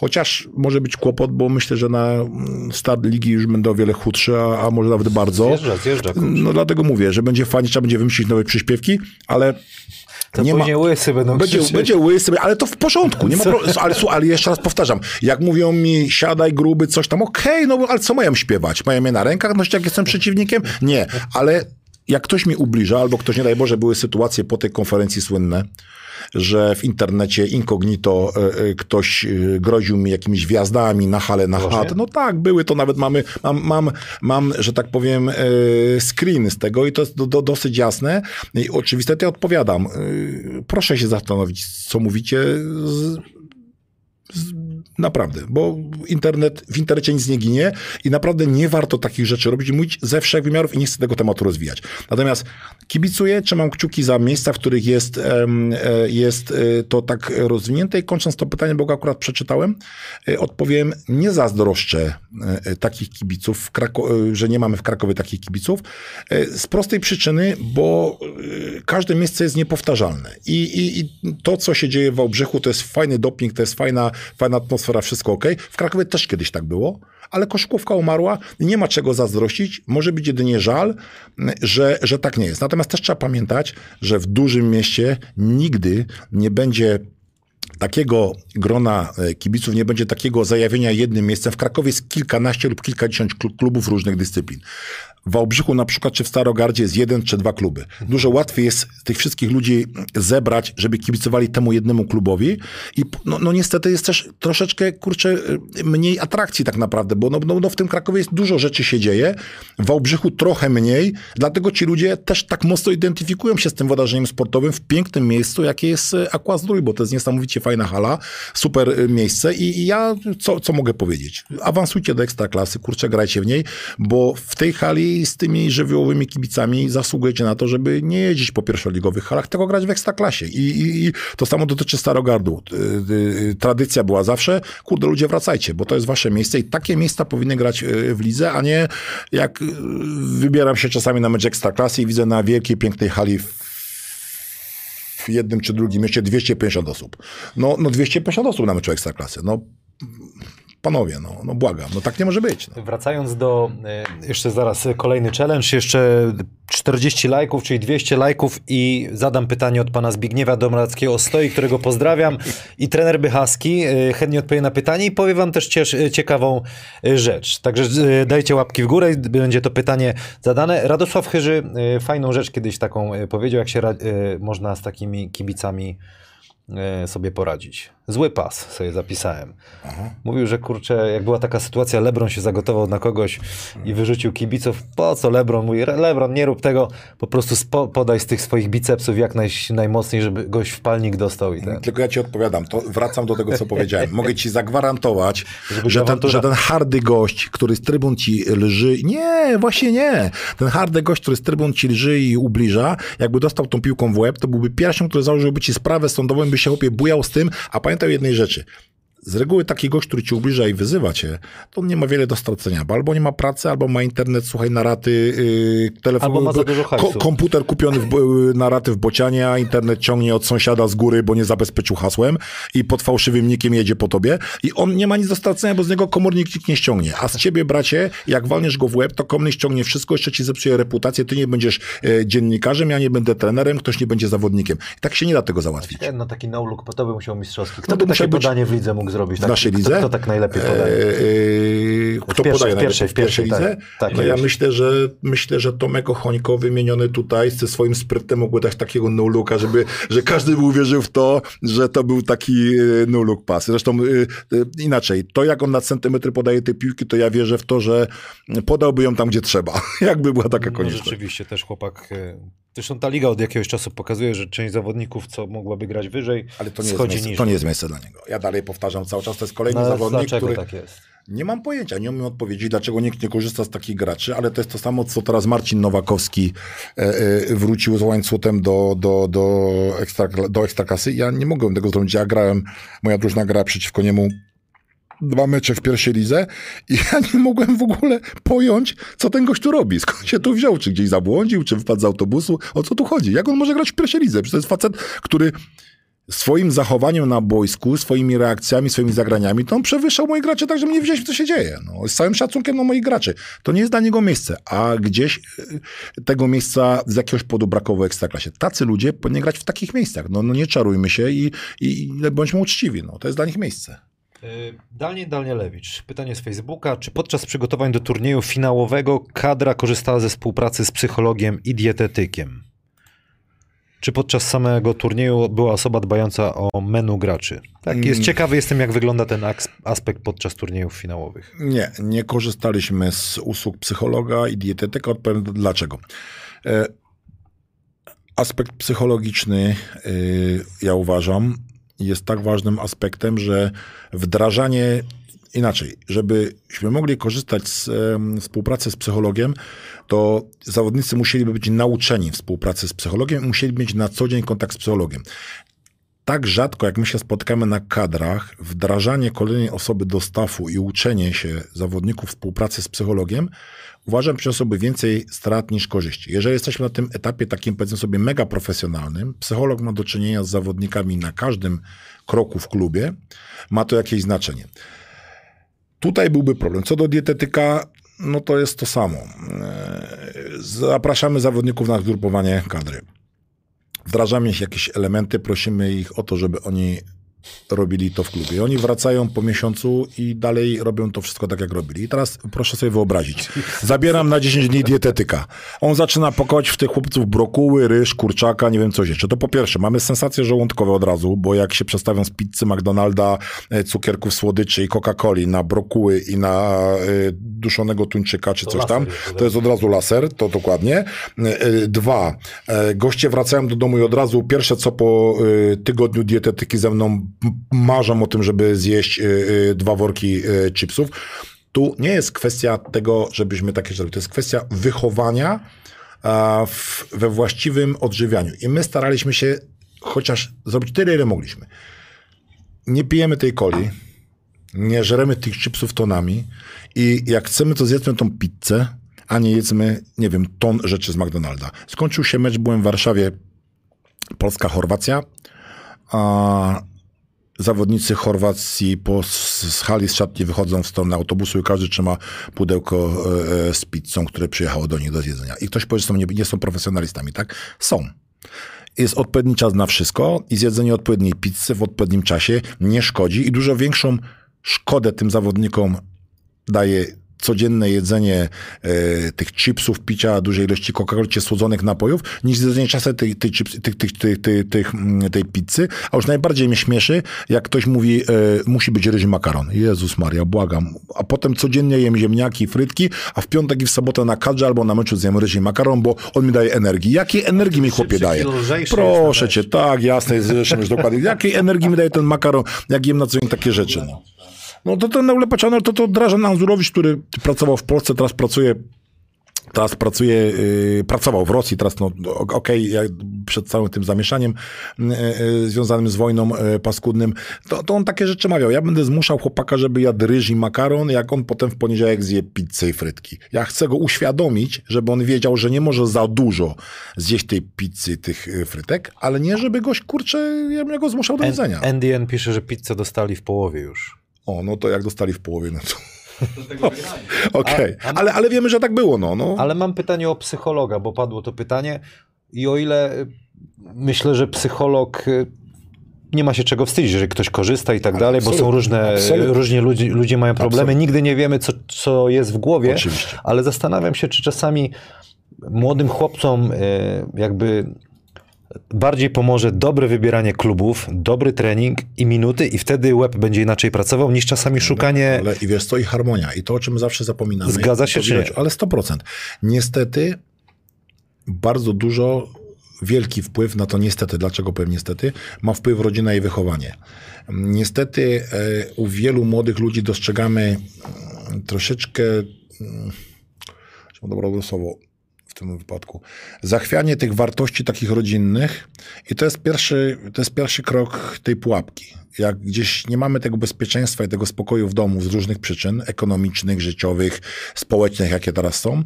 Chociaż może być kłopot, bo myślę, że na mm, start ligi już będę o wiele chudszy, a, a może nawet bardzo. Zjeżdża, zjeżdża. kurczę. No dlatego mówię, że będzie fajnie, trzeba będzie wymyślić nowe przyśpiewki, ale To nie ma... łysy będą Będzie, krzyczeć. będzie łysy, ale to w porządku, nie ma pro... ale, ale jeszcze raz powtarzam, jak mówią mi siadaj gruby, coś tam, okej, no ale co mają śpiewać? Mają mnie na rękach nosić, jak jestem przeciwnikiem? Nie, ale jak ktoś mi ubliża, albo ktoś, nie daj Boże, były sytuacje po tej konferencji słynne, że w internecie incognito e, e, ktoś e, groził mi jakimiś gwiazdami na hale, na chat. No tak, były to nawet mamy, mam, mam, mam że tak powiem, screen z tego i to jest do, do, dosyć jasne. I oczywiste, to ja odpowiadam. Proszę się zastanowić, co mówicie. Z, z, naprawdę, bo internet, w internecie nic nie ginie i naprawdę nie warto takich rzeczy robić mówić ze wszech wymiarów i nie chcę tego tematu rozwijać. Natomiast kibicuję, trzymam kciuki za miejsca, w których jest, e, jest e, to tak rozwinięte i kończąc to pytanie, bo go akurat przeczytałem, e, odpowiem, nie zazdroszczę takich kibiców, że nie mamy w Krakowie takich kibiców, z prostej przyczyny, bo każde miejsce jest niepowtarzalne i, i, i to, co się dzieje w Wałbrzychu, to jest fajny doping, to jest fajna, fajna atmosfera, wszystko ok. W Krakowie też kiedyś tak było, ale koszykówka umarła, nie ma czego zazdrościć, może być jedynie żal, że, że tak nie jest. Natomiast też trzeba pamiętać, że w dużym mieście nigdy nie będzie takiego grona e, kibiców, nie będzie takiego zajawienia jednym miejscem. W Krakowie jest kilkanaście lub kilkadziesiąt klu- klubów różnych dyscyplin. W Wałbrzychu na przykład, czy w Starogardzie jest jeden czy dwa kluby. Dużo łatwiej jest tych wszystkich ludzi zebrać, żeby kibicowali temu jednemu klubowi i no, no niestety jest też troszeczkę, kurczę, mniej atrakcji tak naprawdę, bo no, no, no w tym Krakowie jest dużo rzeczy się dzieje, w Wałbrzychu trochę mniej, dlatego ci ludzie też tak mocno identyfikują się z tym wydarzeniem sportowym w pięknym miejscu, jakie jest e, Aqua Zdrój, bo to jest niesamowicie fajna hala, super e, miejsce i, i ja co, co mogę powiedzieć? Awansujcie do Ekstraklasy, kurczę, grajcie w niej, bo w tej hali z tymi żywiołowymi kibicami zasługujecie na to, żeby nie jeździć po pierwszoligowych halach, tylko grać w Ekstraklasie. I, i, i to samo dotyczy Starogardu. Y, y, Tradycja była zawsze, kurde, ludzie wracajcie, bo to jest wasze miejsce i takie miejsca powinny grać y, w lidze, a nie jak wybieram się czasami na mecz Ekstraklasy i widzę na wielkiej, pięknej hali w w jednym czy drugim mieście 250 osób. No, no 250 osób na meczu Ekstraklasy. No panowie, no, no błagam, no tak nie może być. No. Wracając do y, jeszcze zaraz y, kolejny challenge, jeszcze 40 lajków, czyli 200 lajków i zadam pytanie od pana Zbigniewa Domrackiego Stoi, którego pozdrawiam i trener Bychaski y, chętnie odpowie na pytanie i powie wam też ciekawą rzecz. Także dajcie łapki w górę, będzie to pytanie zadane. Radosław Chyży fajną rzecz kiedyś taką powiedział, jak się można z takimi kibicami sobie poradzić. Zły pas sobie zapisałem. Mówił, że kurczę, jak była taka sytuacja, Lebron się zagotował na kogoś i wyrzucił kibiców. Po co Lebron? Mówi, "Re- Lebron, nie rób tego, po prostu spo, podaj z tych swoich bicepsów jak naj, najmocniej, żeby goś w palnik dostał i ten. Tylko ja ci odpowiadam, to wracam do tego, co powiedziałem. Mogę ci zagwarantować, że ten, że ten hardy gość, który z trybun ci lży, nie, właśnie nie. Ten hardy gość, który z trybun ci lży i ubliża, jakby dostał tą piłką w łeb, to byłby pierwszym, który założyłby ci sprawę sądową, by się chłopie bujał z tym, a pamiętaj o jednej rzeczy. Z reguły taki gość, który ci ubliża i wyzywa cię, to on nie ma wiele do stracenia, bo albo nie ma pracy, albo ma internet, słuchaj, na raty, yy, telefon, Albo ma za dużo ko- komputer kupiony w, bo- na raty w Bocianie, a internet ciągnie od sąsiada z góry, bo nie zabezpieczył hasłem i pod fałszywym nikiem jedzie po tobie i on nie ma nic do stracenia, bo z niego komornik nikt nie ściągnie. A z ciebie, bracie, jak walniesz go w łeb, to komornik ściągnie wszystko, jeszcze ci zepsuje reputację, ty nie będziesz e, dziennikarzem, ja nie będę trenerem, ktoś nie będzie zawodnikiem. I tak się nie da tego załatwić. No taki no-look, po to by musiał mistrzowski. Kto No by takie być- podanie w lidze mógł zrobić? W Tak, naszej kto, lidze? Kto tak najlepiej podaje? Eee, kto pierwszej- podaje w pierwszej- najlepiej? w pierwszej, lidze? tak. Tak, no ja myślę, że myślę, że Tomek Ochońko wymieniony tutaj ze swoim sprytem mógłby dać takiego no-looka, żeby, że każdy by uwierzył w to, że to był taki e, no-look pas. Zresztą e, inaczej, to jak on na centymetry podaje te piłki, to ja wierzę w to, że podałby ją tam, gdzie trzeba. Jakby była taka No konieczność. rzeczywiście też chłopak. Zresztą ta liga od jakiegoś czasu pokazuje, że część zawodników, co mogłaby grać wyżej, Ale to nie, jest miejsce, niżej. to nie jest miejsce dla niego. Ja dalej powtarzam cały czas, to jest kolejny No, zawodnik, dlaczego który... tak jest? Nie mam pojęcia, nie umiem odpowiedzieć, dlaczego nikt nie korzysta z takich graczy, ale to jest to samo, co teraz Marcin Nowakowski e, e, wrócił z łańcutem do, do, do, ekstra, do ekstraklasy. Ja nie mogłem tego zrobić. Ja grałem, moja drużyna grała przeciwko niemu dwa mecze w pierwszej lidze i ja nie mogłem w ogóle pojąć, co ten gość tu robi. Skąd się tu wziął? Czy gdzieś zabłądził, czy wypadł z autobusu? O co tu chodzi? Jak on może grać w pierwszej lidze? Przecież to jest facet, który swoim zachowaniem na boisku, swoimi reakcjami, swoimi zagraniami, to on przewyższał moich graczy tak, że mnie wzięli, co się dzieje. No, z całym szacunkiem na moich graczy. To nie jest dla niego miejsce, a gdzieś y, tego miejsca z jakiegoś powodu brakowało w Ekstraklasie. Tacy ludzie powinni grać w takich miejscach. No, no nie czarujmy się i, i, i bądźmy uczciwi. No, to jest dla nich miejsce. E, Dalnie Dalnielewicz. Pytanie z Facebooka. Czy podczas przygotowań do turnieju finałowego kadra korzystała ze współpracy z psychologiem i dietetykiem? Czy podczas samego turnieju była osoba dbająca o menu graczy? Tak, jest Mm. ciekawy jestem, jak wygląda ten aspekt podczas turniejów finałowych. Nie, nie korzystaliśmy z usług psychologa i dietetyka. Odpowiem dlaczego. E, Aspekt psychologiczny, y, ja uważam, jest tak ważnym aspektem, że wdrażanie inaczej, żebyśmy mogli korzystać z em, współpracy z psychologiem, to zawodnicy musieliby być nauczeni współpracy z psychologiem, musieli mieć na co dzień kontakt z psychologiem. Tak rzadko, jak my się spotykamy na kadrach, wdrażanie kolejnej osoby do stafu i uczenie się zawodników współpracy z psychologiem, uważam, przyniosłoby więcej strat niż korzyści. Jeżeli jesteśmy na tym etapie takim, powiedzmy sobie, mega profesjonalnym, psycholog ma do czynienia z zawodnikami na każdym kroku w klubie, ma to jakieś znaczenie. Tutaj byłby problem. Co do dietetyka, no to jest to samo. Eee, Zapraszamy zawodników na zgrupowanie kadry wdrażamy jakieś elementy, prosimy ich o to, żeby oni robili to w klubie. Oni wracają po miesiącu i dalej robią to wszystko tak, jak robili. I teraz proszę sobie wyobrazić. Zabieram na 10 dni dietetyka. On zaczyna pakować w tych chłopców brokuły, ryż, kurczaka, nie wiem co jeszcze. To po pierwsze, mamy sensacje żołądkowe od razu, bo jak się przestawią z pizzy, McDonalda, e, cukierków, słodyczy i Coca-Coli na brokuły i na e, duszonego tuńczyka czy To coś tam, to jest od razu laser, to dokładnie. E, Dwa, goście wracają do domu i od razu pierwsze co po tygodniu dietetyki ze mną m- marzą o tym, żeby zjeść e, e, dwa worki e, chipsów. Tu nie jest kwestia tego, żebyśmy takie rzeczy robili. To jest kwestia wychowania w, we właściwym odżywianiu. I my staraliśmy się chociaż zrobić tyle, ile mogliśmy. Nie pijemy tej coli, nie żeremy tych chipsów tonami i jak chcemy, to zjedzmy tą pizzę, a nie jedzmy, nie wiem, ton rzeczy z McDonalda. Skończył się mecz, byłem w Warszawie, Polska-Chorwacja, zawodnicy Chorwacji po, z, hali, z szatni wychodzą w stronę autobusu i każdy trzyma pudełko e, e, z pizzą, które przyjechało do nich do zjedzenia. I ktoś powie, że są, nie, nie są profesjonalistami, tak? Są jest odpowiedni czas na wszystko i zjedzenie odpowiedniej pizzy w odpowiednim czasie nie szkodzi i dużo większą szkodę tym zawodnikom daje codzienne jedzenie e, tych chipsów, picia dużej ilości Coca-Coli słodzonych napojów, niż zjedzenie czasem tej, tej, chips, tych, tych, tych, tych, tych, mm, tej pizzy. A już najbardziej mnie śmieszy, jak ktoś mówi, e, musi być ryż makaron. Jezus Maria, błagam. A potem codziennie jem ziemniaki frytki, a w piątek i w sobotę na kadrze albo na meczu zjem ryż i makaron, bo on mi daje energii. Jakiej energii mi chłopie daje? Proszę jest cię, tak, jasne, zresztą już dokładnie. Jakiej energii mi daje ten makaron, jak jem na co dzień takie rzeczy, no. No to ten Neulepacz to, to Drażen Anzurowicz, który pracował w Polsce, teraz pracuje teraz pracuje, yy, pracował w Rosji, teraz no okej, okay, przed całym tym zamieszaniem yy, yy, związanym z wojną y, paskudnym, to, to on takie rzeczy mawiał. Ja będę zmuszał chłopaka, żeby jadł ryż i makaron, jak on potem w poniedziałek zje pizzę i frytki. Ja chcę go uświadomić, żeby on wiedział, że nie może za dużo zjeść tej pizzy, tych y, frytek, ale nie, żeby goś, kurczę, ja bym go zmuszał do jedzenia. NDN pisze, że pizzę dostali w połowie już. O, no to jak dostali w połowie, no to... Okej, okay. ale, ale wiemy, że tak było. No, no. Ale mam pytanie o psychologa, bo padło to pytanie i o ile y, myślę, że psycholog y, nie ma się czego wstydzić, że ktoś korzysta i tak dalej, bo są różne, różnie ludzie, ludzie mają problemy. Absolutnie. Nigdy nie wiemy, co, co jest w głowie, Oczywiście. ale zastanawiam się, czy czasami młodym chłopcom y, jakby bardziej pomoże dobre wybieranie klubów, dobry trening i minuty i wtedy web będzie inaczej pracował niż czasami szukanie... Ale i wiesz co, i harmonia. I to, o czym zawsze zapominamy. Zgadza się, czy widać, Ale 100%. Niestety bardzo dużo, wielki wpływ na to niestety, dlaczego powiem niestety, ma wpływ rodzina i wychowanie. Niestety e, u wielu młodych ludzi dostrzegamy mm, troszeczkę, hmm, dobre słowo, tym wypadku. Zachwianie tych wartości takich rodzinnych i to jest pierwszy, to jest pierwszy krok tej pułapki. Jak gdzieś nie mamy tego bezpieczeństwa i tego spokoju w domu z różnych przyczyn, ekonomicznych, życiowych, społecznych, jakie teraz są,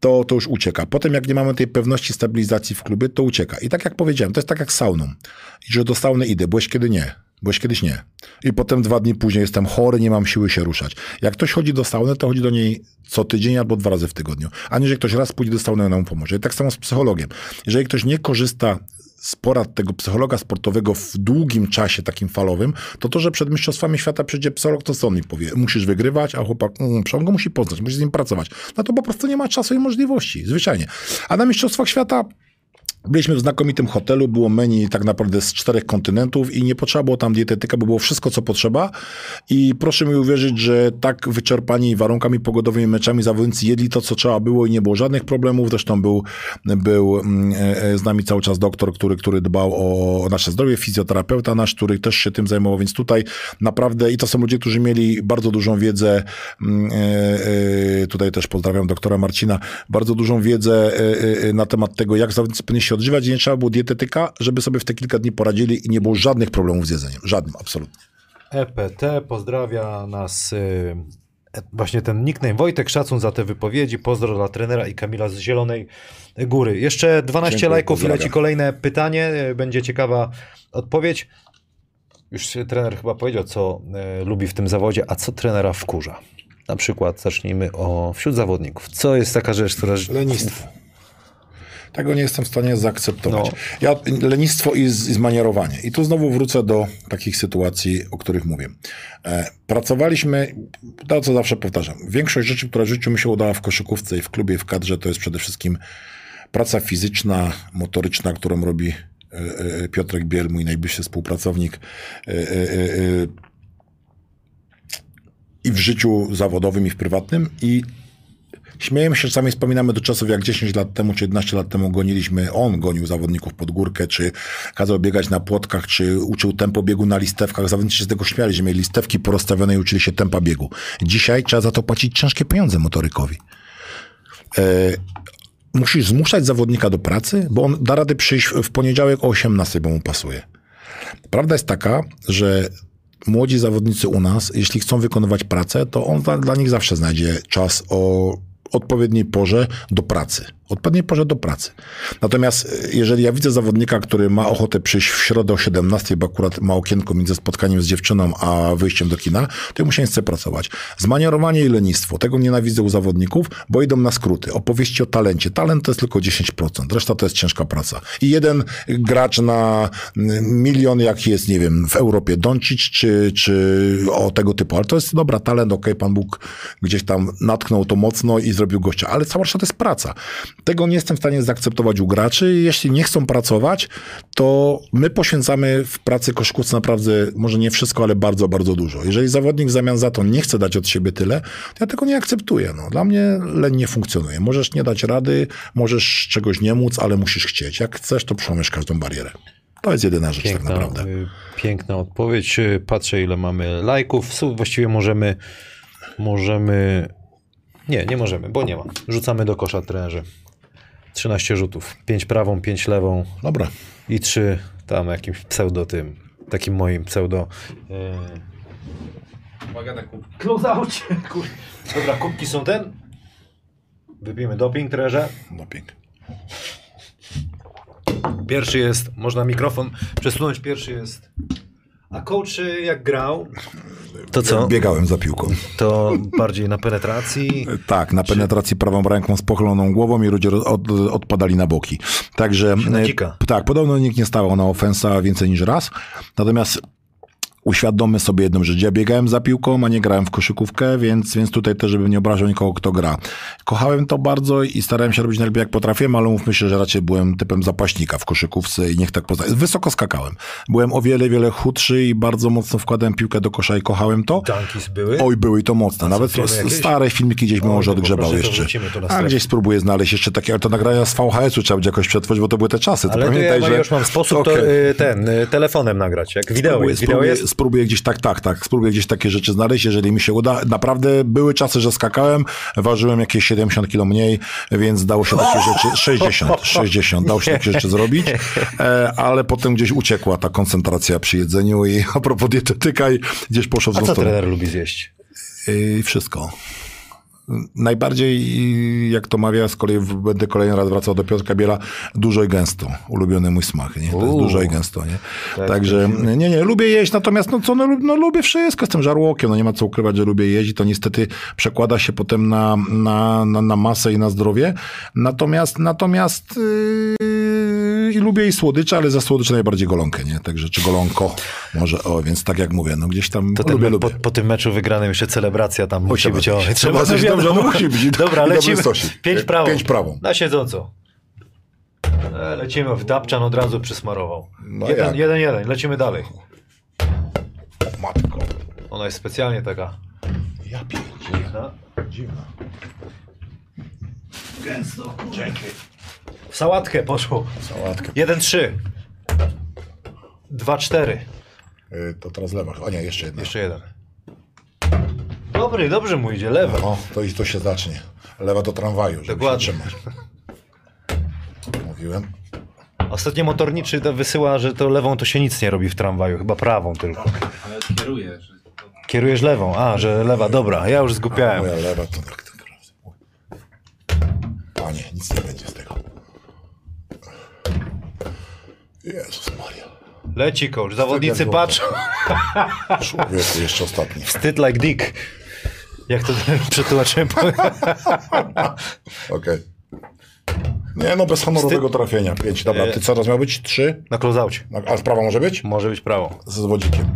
to, to już ucieka. Potem jak nie mamy tej pewności stabilizacji w klubie, to ucieka. I tak jak powiedziałem, to jest tak jak sauną. Że do sauny idę, byłeś kiedy nie. Byłeś kiedyś nie. I potem dwa dni później jestem chory, nie mam siły się ruszać. Jak ktoś chodzi do sauny, to chodzi do niej co tydzień albo dwa razy w tygodniu. A nie, że ktoś raz pójdzie do sauny, ona mu pomoże. I tak samo z psychologiem. Jeżeli ktoś nie korzysta z porad tego psychologa sportowego w długim czasie takim falowym, to to, że przed Mistrzostwami Świata przyjdzie psycholog, to co on mi powie? Musisz wygrywać, a chłopak, mm, on go musi poznać, musi z nim pracować. No to po prostu nie ma czasu i możliwości, zwyczajnie. A na Mistrzostwach Świata Byliśmy w znakomitym hotelu, było menu tak naprawdę z czterech kontynentów i nie potrzeba było tam dietetyka, bo było wszystko, co potrzeba. I proszę mi uwierzyć, że tak wyczerpani warunkami pogodowymi, meczami zawodnicy jedli to, co trzeba było i nie było żadnych problemów. Zresztą był, był mm, e, e, z nami cały czas doktor, który, który dbał o nasze zdrowie, fizjoterapeuta nasz, który też się tym zajmował, więc tutaj naprawdę i to są ludzie, którzy mieli bardzo dużą wiedzę. Mm, e, tutaj też pozdrawiam doktora Marcina, bardzo dużą wiedzę na temat tego, jak zawodnicy powinni się się odżywać i nie trzeba było dietetyka, żeby sobie w te kilka dni poradzili i nie było żadnych problemów z jedzeniem. Żadnym, absolutnie. EPT pozdrawia nas y, właśnie ten nickname Wojtek, szacun za te wypowiedzi, pozdro dla trenera i Kamila z Zielonej Góry. Jeszcze 12 Dziękuję, lajków pozdrawiam. i leci kolejne pytanie, y, będzie ciekawa odpowiedź. Już trener chyba powiedział, co y, lubi w tym zawodzie, a co trenera wkurza? Na przykład zacznijmy o wśród zawodników. Co jest taka rzecz, która... Lenistwo. Tego nie jestem w stanie zaakceptować. No. Ja, lenistwo i, zmanierowanie. I tu znowu wrócę do takich sytuacji, o których mówię. E, pracowaliśmy, to co zawsze powtarzam, większość rzeczy, która w życiu mi się udała w koszykówce i w klubie i w kadrze, to jest przede wszystkim praca fizyczna, motoryczna, którą robi e, e, Piotrek Biel, mój najbliższy współpracownik. I w życiu zawodowym, i w prywatnym. I Śmiejemy się, czasami wspominamy do czasów, jak 10 lat temu czy 11 lat temu goniliśmy, on gonił zawodników pod górkę, czy kazał biegać na płotkach, czy uczył tempo biegu na listewkach. Zawodnicy się z tego śmiali, że mieli listewki porozstawione i uczyli się tempa biegu. Dzisiaj trzeba za to płacić ciężkie pieniądze motorykowi. E, musisz zmuszać zawodnika do pracy, bo on da radę przyjść w poniedziałek o 18, bo mu pasuje. Prawda jest taka, że młodzi zawodnicy u nas, jeśli chcą wykonywać pracę, to on dla, dla nich zawsze znajdzie czas o odpowiedniej porze do pracy odpowiedniej porze do pracy. Natomiast e, jeżeli ja widzę zawodnika, który ma ochotę przyjść w środę o 17, bo akurat ma okienko między spotkaniem z dziewczyną, a wyjściem do kina, to ja mu się nie chce pracować. Zmanierowanie i lenistwo. Tego nienawidzę u zawodników, bo idą na skróty. Opowieści o talencie. Talent to jest tylko 10%. Reszta to jest ciężka praca. I jeden gracz na milion, jak jest, nie wiem, w Europie Doncic, czy, czy o tego typu. Ale to jest dobra, talent, okej, okay, Pan Bóg gdzieś tam natknął to mocno i zrobił gościa. Ale cała reszta to jest praca. Tego nie jestem w stanie zaakceptować u graczy. Jeśli nie chcą pracować, to my poświęcamy w pracy koszykówce naprawdę, może nie wszystko, ale bardzo, bardzo dużo. Jeżeli zawodnik w zamian za to nie chce dać od siebie tyle, to ja tego nie akceptuję. No, dla mnie leń nie funkcjonuje. Możesz nie dać rady, możesz czegoś nie móc, ale musisz chcieć. Jak chcesz, to przemysz każdą barierę. To jest jedyna rzecz piękna, tak naprawdę. Y, piękna odpowiedź. Patrzę, ile mamy lajków. Właściwie możemy, możemy Nie, nie możemy, bo nie ma. Rzucamy do kosza trenerzy. 13 rzutów. 5 prawą, 5 lewą Dobra. i 3 tam jakimś pseudo tym. Takim moim pseudo. Yy... Uwaga na kubki. Close Dobra, kubki są ten. Wypijmy doping, trenerze. Doping. Pierwszy jest, można mikrofon przesunąć, pierwszy jest. A coach y, jak grał, to co? Biegałem za piłką. To bardziej na penetracji. Tak, na penetracji prawą ręką z pochyloną głową i ludzie od, odpadali na boki. Także na dzika. tak, podobno nikt nie stawał na ofensa więcej niż raz. Natomiast uświadommy sobie jedną rzecz. Ja biegałem za piłką, a nie grałem w koszykówkę, więc, więc tutaj też, żebym nie obrażał nikogo, kto gra. Kochałem to bardzo i starałem się robić najlepiej jak potrafiłem, ale mówmy się, że raczej byłem typem zapaśnika w koszykówce i niech tak poza... Wysoko skakałem. Byłem o wiele, wiele chudszy i bardzo mocno wkładałem piłkę do kosza i kochałem to. Dunkis były. Oj, były i to mocne. Nawet stare filmiki gdzieś bym może to odgrzebał to jeszcze. A gdzieś spróbuję znaleźć jeszcze takie, ale to nagrania z VHS-u trzeba będzie jakoś przetworzyć, bo to były te czasy. To Ale to pamiętaj, ja że... już mam sposób to Okej. y, ten, y, telefonem nagrać. Jak wideo Spróbuję, jest. Wideo jest? spróbuję gdzieś tak, tak, tak. Spróbuję gdzieś takie rzeczy znaleźć, jeżeli mi się uda. Naprawdę były czasy, że skakałem, ważyłem jakieś 70 kilo mniej, więc dało się takie rzeczy, 60, 60, dało się takie rzeczy zrobić, e, ale potem gdzieś uciekła ta koncentracja przy jedzeniu i a propos dietetyka i gdzieś poszło w A co trener lubi zjeść? I wszystko. Najbardziej, jak to mawia, z kolei będę kolejny raz wracał do Piotrka Biela, dużo i gęsto. Ulubiony mój smak, nie? To jest dużo i gęsto, nie? Tak, Także, nie, nie, lubię jeść, natomiast, no co, no, no lubię wszystko, jestem żarłokiem, no nie ma co ukrywać, że lubię jeść i to niestety przekłada się potem na, na, na, na masę i na zdrowie. Natomiast, natomiast, yy, i lubię i słodycze, ale za słodycze najbardziej golonkę, nie? Także, czy golonko, może, o, więc tak jak mówię, no gdzieś tam To lubię, ten, lubię. po, po tym meczu wygranym jeszcze celebracja tam musi trzeba być. coś. O, Trzeba coś, no dobrze, no musi być. Dobra, lecimy. Pięć prawą. Pięć prawą. Na siedząco. E, Lecimy w Dapczan od razu przysmarował. No jeden, jak? jeden, jeden. Lecimy dalej. Matko. Ona jest specjalnie taka. Ja pierdzielę. No. Dziwna. Gęsto. Dzięki. W sałatkę poszło. Sałatkę. Jeden, trzy. Dwa, cztery. Y, To teraz lewa. O nie, jeszcze jedna. Jeszcze jeden. Dobry, dobrze mu idzie. Lewa. O, to i to się zacznie. Lewa do tramwaju, żeby Dokładnie. się trzymać. Mówiłem. Ostatnio motorniczy to wysyła, że to lewą to się nic nie robi w tramwaju. Chyba prawą tylko. Ale kieruję. Że. Kierujesz lewą. A, że lewa, dobra. Ja już zgupiałem. Moja lewa to tak. to teraz. Panie, nic nie będzie z tego. Jezus Maria. Leci coach. Zawodnicy patrzą. Człowieku, jeszcze ostatni. Wstyd like dick. Jak to przetłumaczyłem? Okej. Nie no, bez honorowego trafienia. Pięć. Dobra, ty co raz miał być? Trzy? Na closeoutie. Na- A sprawa może być? Może być prawo. Z wodzikiem.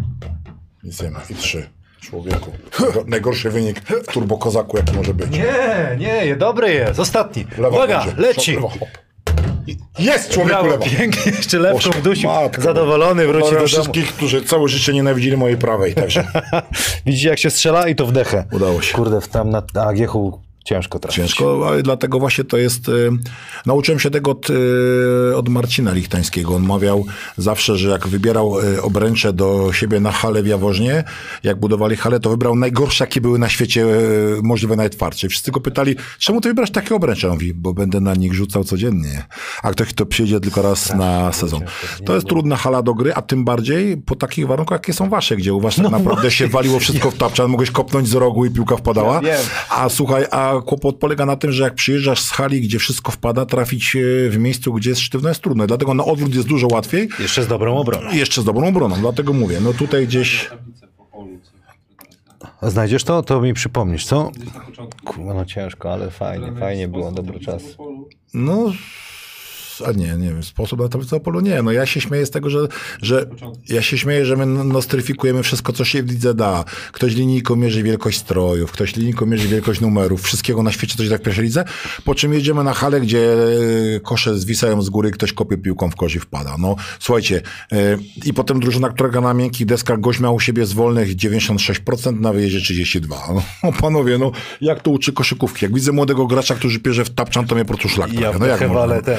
Nic nie ma. I trzy. Człowieku. Najgo- Najgorszy wynik w turbokozaku, jaki może być. Nie, nie, dobry jest. Ostatni. Lewa Uwaga, będzie. leci. Lewa, hop. Jest człowieku Brawo, lewa. pięknie. Jeszcze lewką wdusił. Matko. Zadowolony, wróci do domu. wszystkich, którzy całe życie nienawidzili mojej prawej. Także Widzicie jak się strzela i to wdechę. Udało się. Kurde, w tam na AGH ciężko trafić. ciężko, ale dlatego właśnie to jest... Y, nauczyłem się tego od, y, od Marcina Lichtańskiego. On mawiał zawsze, że jak wybierał y, obręcze do siebie na halę w Jaworznie, jak budowali halę, to wybrał najgorsze, jakie były na świecie y, możliwe najtwardsze. Wszyscy go pytali, czemu ty wybrasz takie obręcze? On mówi, bo będę na nich rzucał codziennie. A ktoś, kto przyjdzie tylko raz na sezon. To jest trudna hala do gry, a tym bardziej po takich warunkach, jakie są wasze, gdzie u was tak naprawdę się waliło wszystko w tapczan, mogłeś kopnąć z rogu i piłka wpadała. Ja. A słuchaj, a kłopot polega na tym, że jak przyjeżdżasz z hali, gdzie wszystko wpada, trafić e, w miejscu, gdzie jest sztywno, jest trudno. Dlatego na odwrót jest dużo łatwiej. Jeszcze z dobrą obroną. Jeszcze z dobrą obroną. Dlatego mówię, no tutaj gdzieś... Znajdziesz to? To mi przypomnisz, co? Kurwa, no ciężko, ale fajnie, fajnie było, dobry czas. No, a nie, nie wiem, sposób na tablicę polu nie. No ja się śmieję z tego, że, że ja się śmieję, że my nostryfikujemy wszystko, co się w lidze da. Ktoś linijką mierzy wielkość strojów, ktoś linijką mierzy wielkość numerów, wszystkiego na świecie, co się tak lidze, po czym jedziemy na halę, gdzie e, kosze zwisają z góry, ktoś kopie piłką w kozi wpada. No, słuchajcie, e, i potem drużyna, która gra na miękkich deskach, gość miał u siebie z wolnych 96%, na wyjeździe 32%. No, panowie, no, jak to uczy koszykówki? Jak widzę młodego gracza, który pierze w tapczan, to mnie po prostu szlak Ja No jak można? Hewale ten.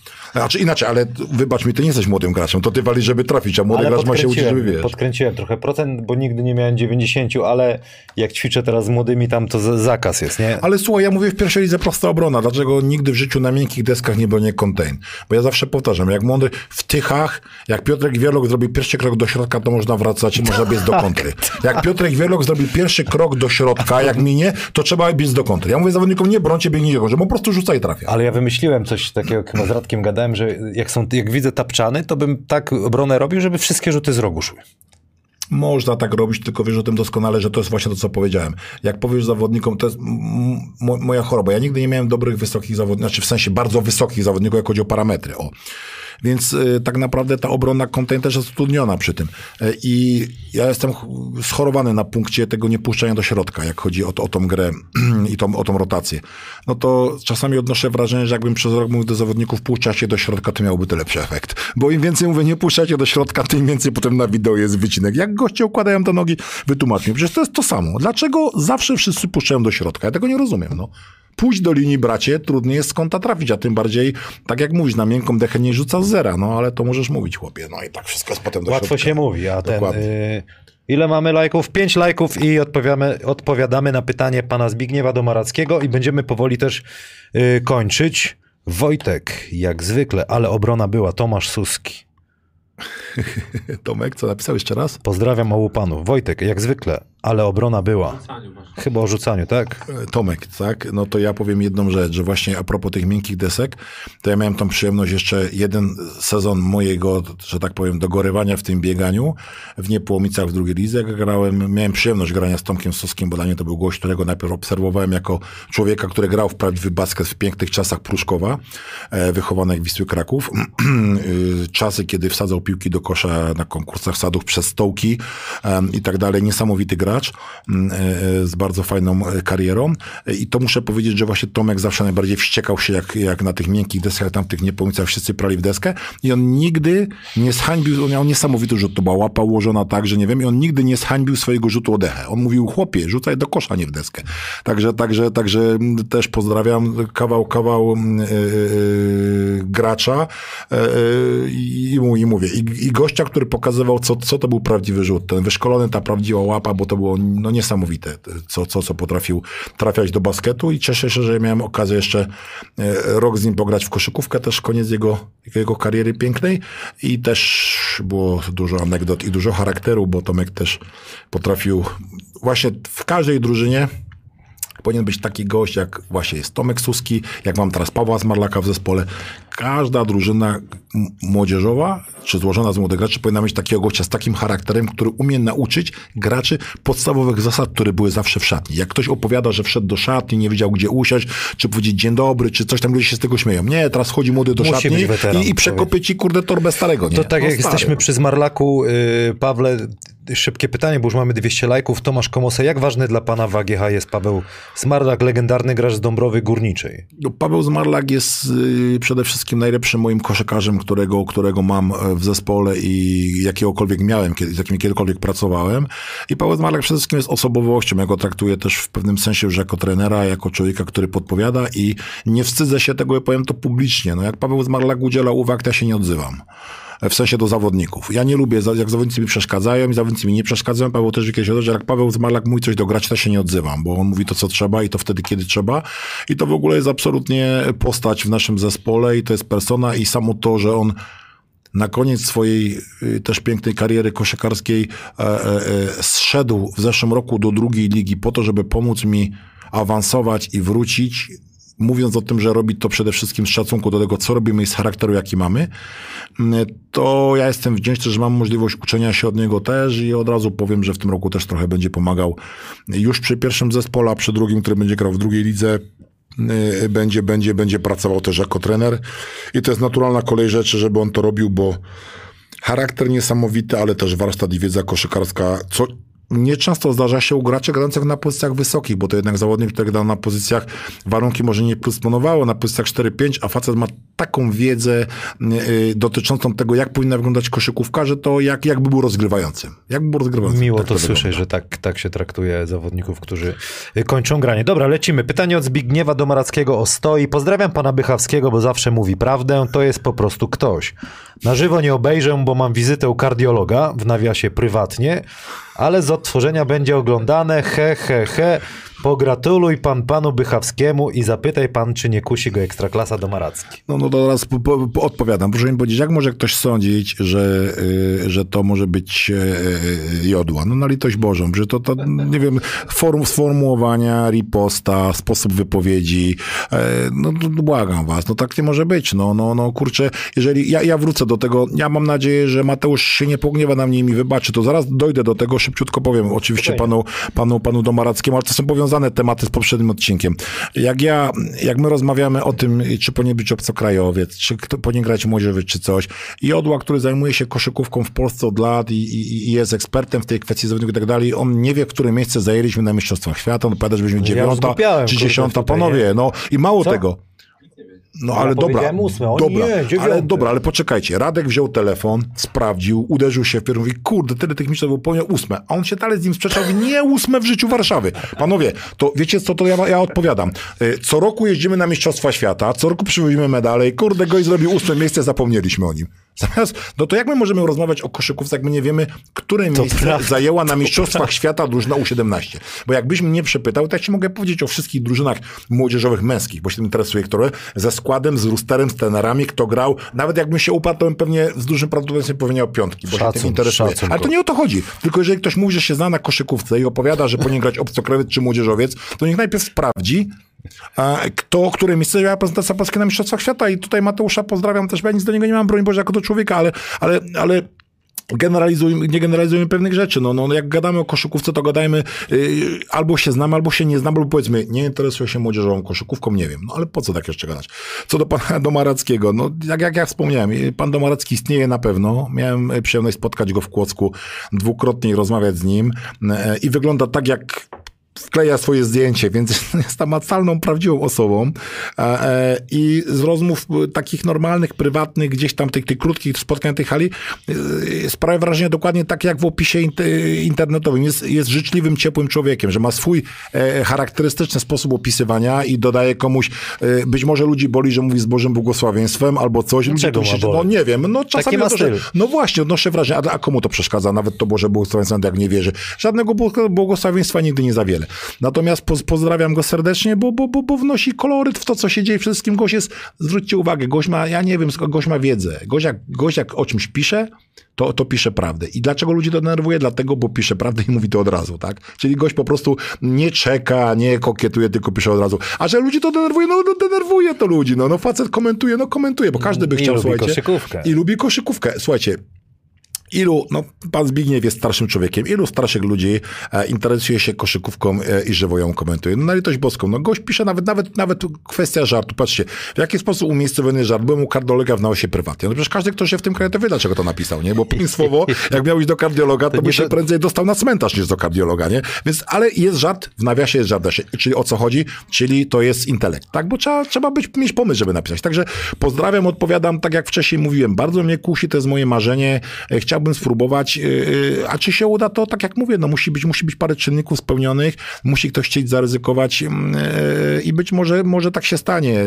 Znaczy inaczej, ale wybacz mi, ty nie jesteś młodym graczem, to ty walisz, żeby trafić, a młody Ale gracz ma się uczyć, żeby wiesz. podkręciłem trochę procent, bo nigdy nie miałem 90, ale jak ćwiczę teraz z młodymi, tam to za- zakaz jest, nie? Ale słuchaj, ja mówię w pierwszej lidze prosta obrona. Dlaczego nigdy w życiu na miękkich deskach nie bronię contain? Bo ja zawsze powtarzam, jak młody w tychach, jak Piotrek Wierlok zrobi pierwszy krok do środka, to można wracać i można biec do kontry. Jak Piotrek Wierlok zrobi pierwszy krok do środka, jak minie, to trzeba biec do kontry. Ja mówię zawodnikom, nie brońcie, biegnijcie bo po prostu rzuca i trafia. Ale ja wymyśliłem coś takiego, chyba z Radkiem gadałem, że jak, są, jak widzę tapczany, to bym tak obronę robił, żeby wszystkie rzuty z rogu szły. Można tak robić, tylko wiesz o tym doskonale, że to jest właśnie to, co powiedziałem. Jak powiesz zawodnikom, to jest moja choroba. Ja nigdy nie miałem dobrych, wysokich zawodników, znaczy w sensie bardzo wysokich zawodników, jak chodzi o parametry. O. Więc y, tak naprawdę ta obrona contain też jest utrudniona przy tym. Y, I ja jestem ch- schorowany na punkcie tego niepuszczania do środka, jak chodzi o, to, o tą grę i tą, o tą rotację. No to czasami odnoszę wrażenie, że jakbym przez rok mówił do zawodników, puszczacie do środka, to miałby to lepszy efekt. Bo im więcej mówię, nie puszczacie do środka, tym więcej potem na wideo jest wycinek. Jak goście układają te nogi, wytłumacz mi. Przecież to jest to samo. Dlaczego zawsze wszyscy puszczają do środka? Ja tego nie rozumiem, no. Pójść do linii, bracie, trudniej jest kąta trafić, a tym bardziej, tak jak mówisz, na miękką dechę nie rzuca z zera, no ale to możesz mówić, chłopie. No i tak wszystko jest potem do Łatwo środka. się mówi, a ten... Dokładnie. Y, ile mamy lajków? Pięć lajków i odpowiadamy, odpowiadamy na pytanie pana Zbigniewa Domarackiego i będziemy powoli też y, kończyć. Wojtek, jak zwykle, ale obrona była. Tomasz Suski. Tomek, co napisał jeszcze raz? Pozdrawiam obu panów. Wojtek, jak zwykle, ale obrona była. Chyba o rzucaniu, tak? E, Tomek, tak? No to ja powiem jedną rzecz, że właśnie a propos tych miękkich desek, to ja miałem tą przyjemność jeszcze jeden sezon mojego, że tak powiem, dogorywania w tym bieganiu w Niepołomicach w drugiej lidze. Jak grałem, miałem przyjemność grania z Tomkiem Soskim, bo dla mnie to był gość, którego najpierw obserwowałem jako człowieka, który grał w prawdziwy basket w pięknych czasach Pruszkowa, e, wychowanych Wisły Kraków. Y, Czasy, kiedy wsadzał piłki do kosza na konkursach sadów przez stołki i tak dalej. Niesamowity gracz mm, e, z bardzo fajną e, karierą. E, I to muszę powiedzieć, że właśnie Tomek zawsze najbardziej wściekał się, jak, jak na tych miękkich deskach, tam w tych niepomicach wszyscy prali w deskę. I on nigdy nie zhańbił, on miał niesamowity rzut, to była łapa ułożona tak, że nie wiem, i on nigdy nie zhańbił swojego rzutu o dechę. On mówił, chłopie, rzucaj do kosza, nie w deskę. Także, także, także też pozdrawiam kawał, kawał e, gracza i, i mu- i mówię, i, i gościa, który pokazywał, co, co to był prawdziwy rzut. Ten wyszkolony, ta prawdziwa łapa, bo to było no, niesamowite, co, co, co potrafił trafiać do basketu i cieszę się, że miałem okazję jeszcze e, rok z nim pograć w koszykówkę, też koniec jego, jego kariery pięknej i też było dużo anegdot i dużo charakteru, bo Tomek też potrafił właśnie w każdej drużynie powinien być taki gość, jak właśnie jest Tomek Suski, jak mam teraz Pawła Zmarlaka w zespole. Każda drużyna młodzieżowa, czy złożona z młodych graczy, powinna mieć takiego gościa z takim charakterem, który umie nauczyć graczy podstawowych zasad, które były zawsze w szatni. Jak ktoś opowiada, że wszedł do szatni, nie wiedział gdzie usiąść, czy powiedzieć dzień dobry, czy coś tam, ludzie się z tego śmieją. Nie, teraz wchodzi młody do Musi szatni weteran, i, i przekopie ci, kurde, torbę starego. Nie? To tak No, jak stary, jesteśmy przy Zmarlaku, yy, Pawle, szybkie pytanie, bo już mamy 200 lajków. Tomasz Komosa, jak ważny dla pana w AGH jest Paweł Zmarlak, legendarny gracz z Dąbrowy Górniczej? No, Paweł Zmarlak jest y, przede wszystkim najlepszym moim koszykarzem, którego, którego mam e, w zespole i jakiegokolwiek miałem, z jakim kiedykolwiek pracowałem. I Paweł Zmarlak przede wszystkim jest osobowością. Ja go traktuję też w pewnym sensie, że jako trenera, jako człowieka, który podpowiada i nie wstydzę się tego, ja powiem to publicznie. No, jak Paweł Zmarlak udziela uwag, to ja się nie odzywam. W sensie do zawodników. Ja nie lubię, jak zawodnicy mi przeszkadzają i zawodnicy mi nie przeszkadzają. Paweł też kiedyś że jak Paweł Zmarlak mówi coś dograć, to się nie odzywam, bo on mówi to, co trzeba i to wtedy, kiedy trzeba. I to w ogóle jest absolutnie postać w naszym zespole i to jest persona i samo to, że on na koniec swojej y, też pięknej kariery koszykarskiej e, e, e, zszedł w zeszłym roku do drugiej ligi po to, żeby pomóc mi awansować i wrócić, mówiąc o tym, że robi to przede wszystkim z szacunku do tego, co robimy i z charakteru, jaki mamy, mm, to ja jestem wdzięczny, że mam możliwość uczenia się od niego też i od razu powiem, że w tym roku też trochę będzie pomagał. Już przy pierwszym zespole, a przy drugim, który będzie grał w drugiej lidze, y, będzie, będzie, będzie pracował też jako trener. I to jest naturalna kolej rzeczy, żeby on to robił, bo charakter niesamowity, ale też warsztat i wiedza koszykarska, co nieczęsto zdarza się u graczy grających na pozycjach wysokich, bo to jednak zawodnik, który gra na pozycjach, warunki może nie dysponowało, na pozycjach 4-5, a facet ma taką wiedzę y, dotyczącą tego, jak powinna wyglądać koszykówka, że to jak, jakby był rozgrywającym. Jakby był rozgrywającym. Miło Tak to słyszeć, wygląda. że tak, tak się traktuje zawodników, którzy y, kończą granie. Dobra, lecimy. Pytanie od Zbigniewa Domarackiego o stoi. Pozdrawiam pana Bychawskiego, bo zawsze mówi prawdę. To jest po prostu ktoś. Na żywo nie obejrzę, bo mam wizytę u kardiologa, w nawiasie prywatnie, ale z odtworzenia będzie oglądane. He, he, he. Pogratuluj pan panu Bychawskiemu i zapytaj pan, czy nie kusi go Ekstraklasa Domaracki. No, no to teraz po, po, po odpowiadam. Proszę mi powiedzieć, jak może ktoś sądzić, że, y, że to może być y, jodła? No na litość Bożą, że to, to nie wiem, form, sformułowania, riposta, sposób wypowiedzi, e, no błagam was, no tak nie może być. No, no, no kurczę, jeżeli, ja, ja wrócę do tego, ja mam nadzieję, że Mateusz się nie pogniewa na mnie i mi wybaczy, to zaraz dojdę do tego, szybciutko powiem, oczywiście panu, panu, panu Domarackiemu, ale to są powiązane tematy z poprzednim odcinkiem. Jak ja, jak my rozmawiamy o tym, czy powinien być obcokrajowiec, czy kto powinien grać młodzieżowiec, czy coś, i Odła, który zajmuje się koszykówką w Polsce od lat i, i, i jest ekspertem w tej kwestii zawodników i tak dalej, on nie wie, które miejsce zajęliśmy na Mistrzostwach Świata, on opowiada, że byliśmy dziewiąta, rozgłupiałem, czy dziesiąta, panowie, nie? no i mało Co? tego. No Ja ale dobra, ósme, oni dobra, nie, ale dobra, ale poczekajcie. Radek wziął telefon, sprawdził, uderzył się w pierwszy, mówi, kurde, tyle tych mistrzów było pełnią ósme. A on się dalej z nim sprzeczał, nie ósme w życiu Warszawy. Panowie, to wiecie co, to ja, ja odpowiadam. Y, Co roku jeździmy na Mistrzostwa Świata, co roku przywozimy medale i kurde, gość zrobił ósme miejsce, zapomnieliśmy o nim. Zamiast, no to jak my możemy rozmawiać o koszykówce, jak my nie wiemy, które miejsce prawda. zajęła na Mistrzostwach Świata drużyna U17. Bo jakbyś mnie przepytał, to ja ci mogę powiedzieć o wszystkich drużynach młodzieżowych męskich, bo się tym interesuje, które ze składem, z rusterem, z trenerami, kto grał. Nawet jakbym się upadł, to bym pewnie z dużym prawdopodobieństwem powiedział piątki, bo się Szacun, tym interesuje. szacun, Ale to nie o to chodzi. Tylko jeżeli ktoś mówi, że się zna na koszykówce i opowiada, że powinien grać obcokrajowiec czy młodzieżowiec, to niech najpierw sprawdzi, kto, które miejsce zajęła reprezentacja Polski na Mistrzostwach Świata i tutaj Mateusza pozdrawiam też, bo ja nic do niego nie mam, broń Boże, jako do człowieka, ale, ale, ale generalizujmy, nie generalizujmy pewnych rzeczy. No, no, jak gadamy o koszykówce, to gadajmy yy, albo się znamy, albo się nie znamy, albo powiedzmy, nie interesuję się młodzieżową koszykówką, nie wiem. No ale po co tak jeszcze gadać? Co do pana Domarackiego, no jak, jak ja wspomniałem, yy, pan Domaracki istnieje na pewno. Miałem przyjemność spotkać go w Kłodzku dwukrotnie rozmawiać z nim yy, i wygląda tak, jak wkleja swoje zdjęcie, więc jest namacalną, prawdziwą osobą e, e, i z rozmów e, takich normalnych, prywatnych, gdzieś tam tych, tych krótkich spotkań tej hali e, sprawia wrażenie dokładnie tak jak w opisie int- internetowym. Jest, jest życzliwym, ciepłym człowiekiem, że ma swój e, charakterystyczny sposób opisywania i dodaje komuś, być może ludzi boli, że mówi z Bożym błogosławieństwem albo coś. Ludzi Czego to ma się, no nie wiem, no czasami to, że, no właśnie, odnoszę wrażenie, a, a komu to przeszkadza? Nawet to Boże błogosławieństwo, jak nie wierzy. Żadnego błog- błogosławieństwa nigdy nie za wiele. Natomiast poz, pozdrawiam go serdecznie, bo, bo, bo, bo wnosi koloryt w to, co się dzieje. Przede wszystkim gość jest, zwróćcie uwagę, gość ma, ja nie wiem, gość ma wiedzę. Gość jak, gość jak o czymś pisze, to, to pisze prawdę. I dlaczego ludzi to denerwuje? Dlatego, bo pisze prawdę i mówi to od razu, tak? Czyli gość po prostu nie czeka, nie kokietuje, tylko pisze od razu. A że ludzi to denerwuje, no, no denerwuje to ludzi, no, no facet komentuje, no komentuje, bo każdy by I chciał, lubi słuchajcie. koszykówkę. I lubi koszykówkę. Słuchajcie, Ilu, no pan Zbigniew jest starszym człowiekiem, ilu starszych ludzi e, interesuje się koszykówką e, i żywo ją komentuje? No na litość boską, no gość pisze nawet, nawet, nawet kwestia żartu, patrzcie, w jaki sposób umiejscowiony żart, byłem u kardiologa w naosie prywatnie, no przecież każdy, kto się w tym kraju, to wie, dlaczego to napisał, nie? Bo państwowo, jak miał iść do kardiologa, to, To by się do- prędzej dostał na cmentarz niż do kardiologa, nie? Więc, ale jest żart, w nawiasie jest żart, czyli o co chodzi? Czyli to jest intelekt, tak? Bo trzeba, trzeba być, mieć pomysł, żeby napisać. Także pozdrawiam, odpowiadam, tak jak wcześniej mówiłem, bardzo mnie kusi, to jest moje marzenie, e, chciałbym spróbować, e, e, a czy się uda, to tak jak mówię, no musi być, musi być parę czynników spełnionych, musi ktoś chcieć zaryzykować mm, e, i być może, może tak się stanie,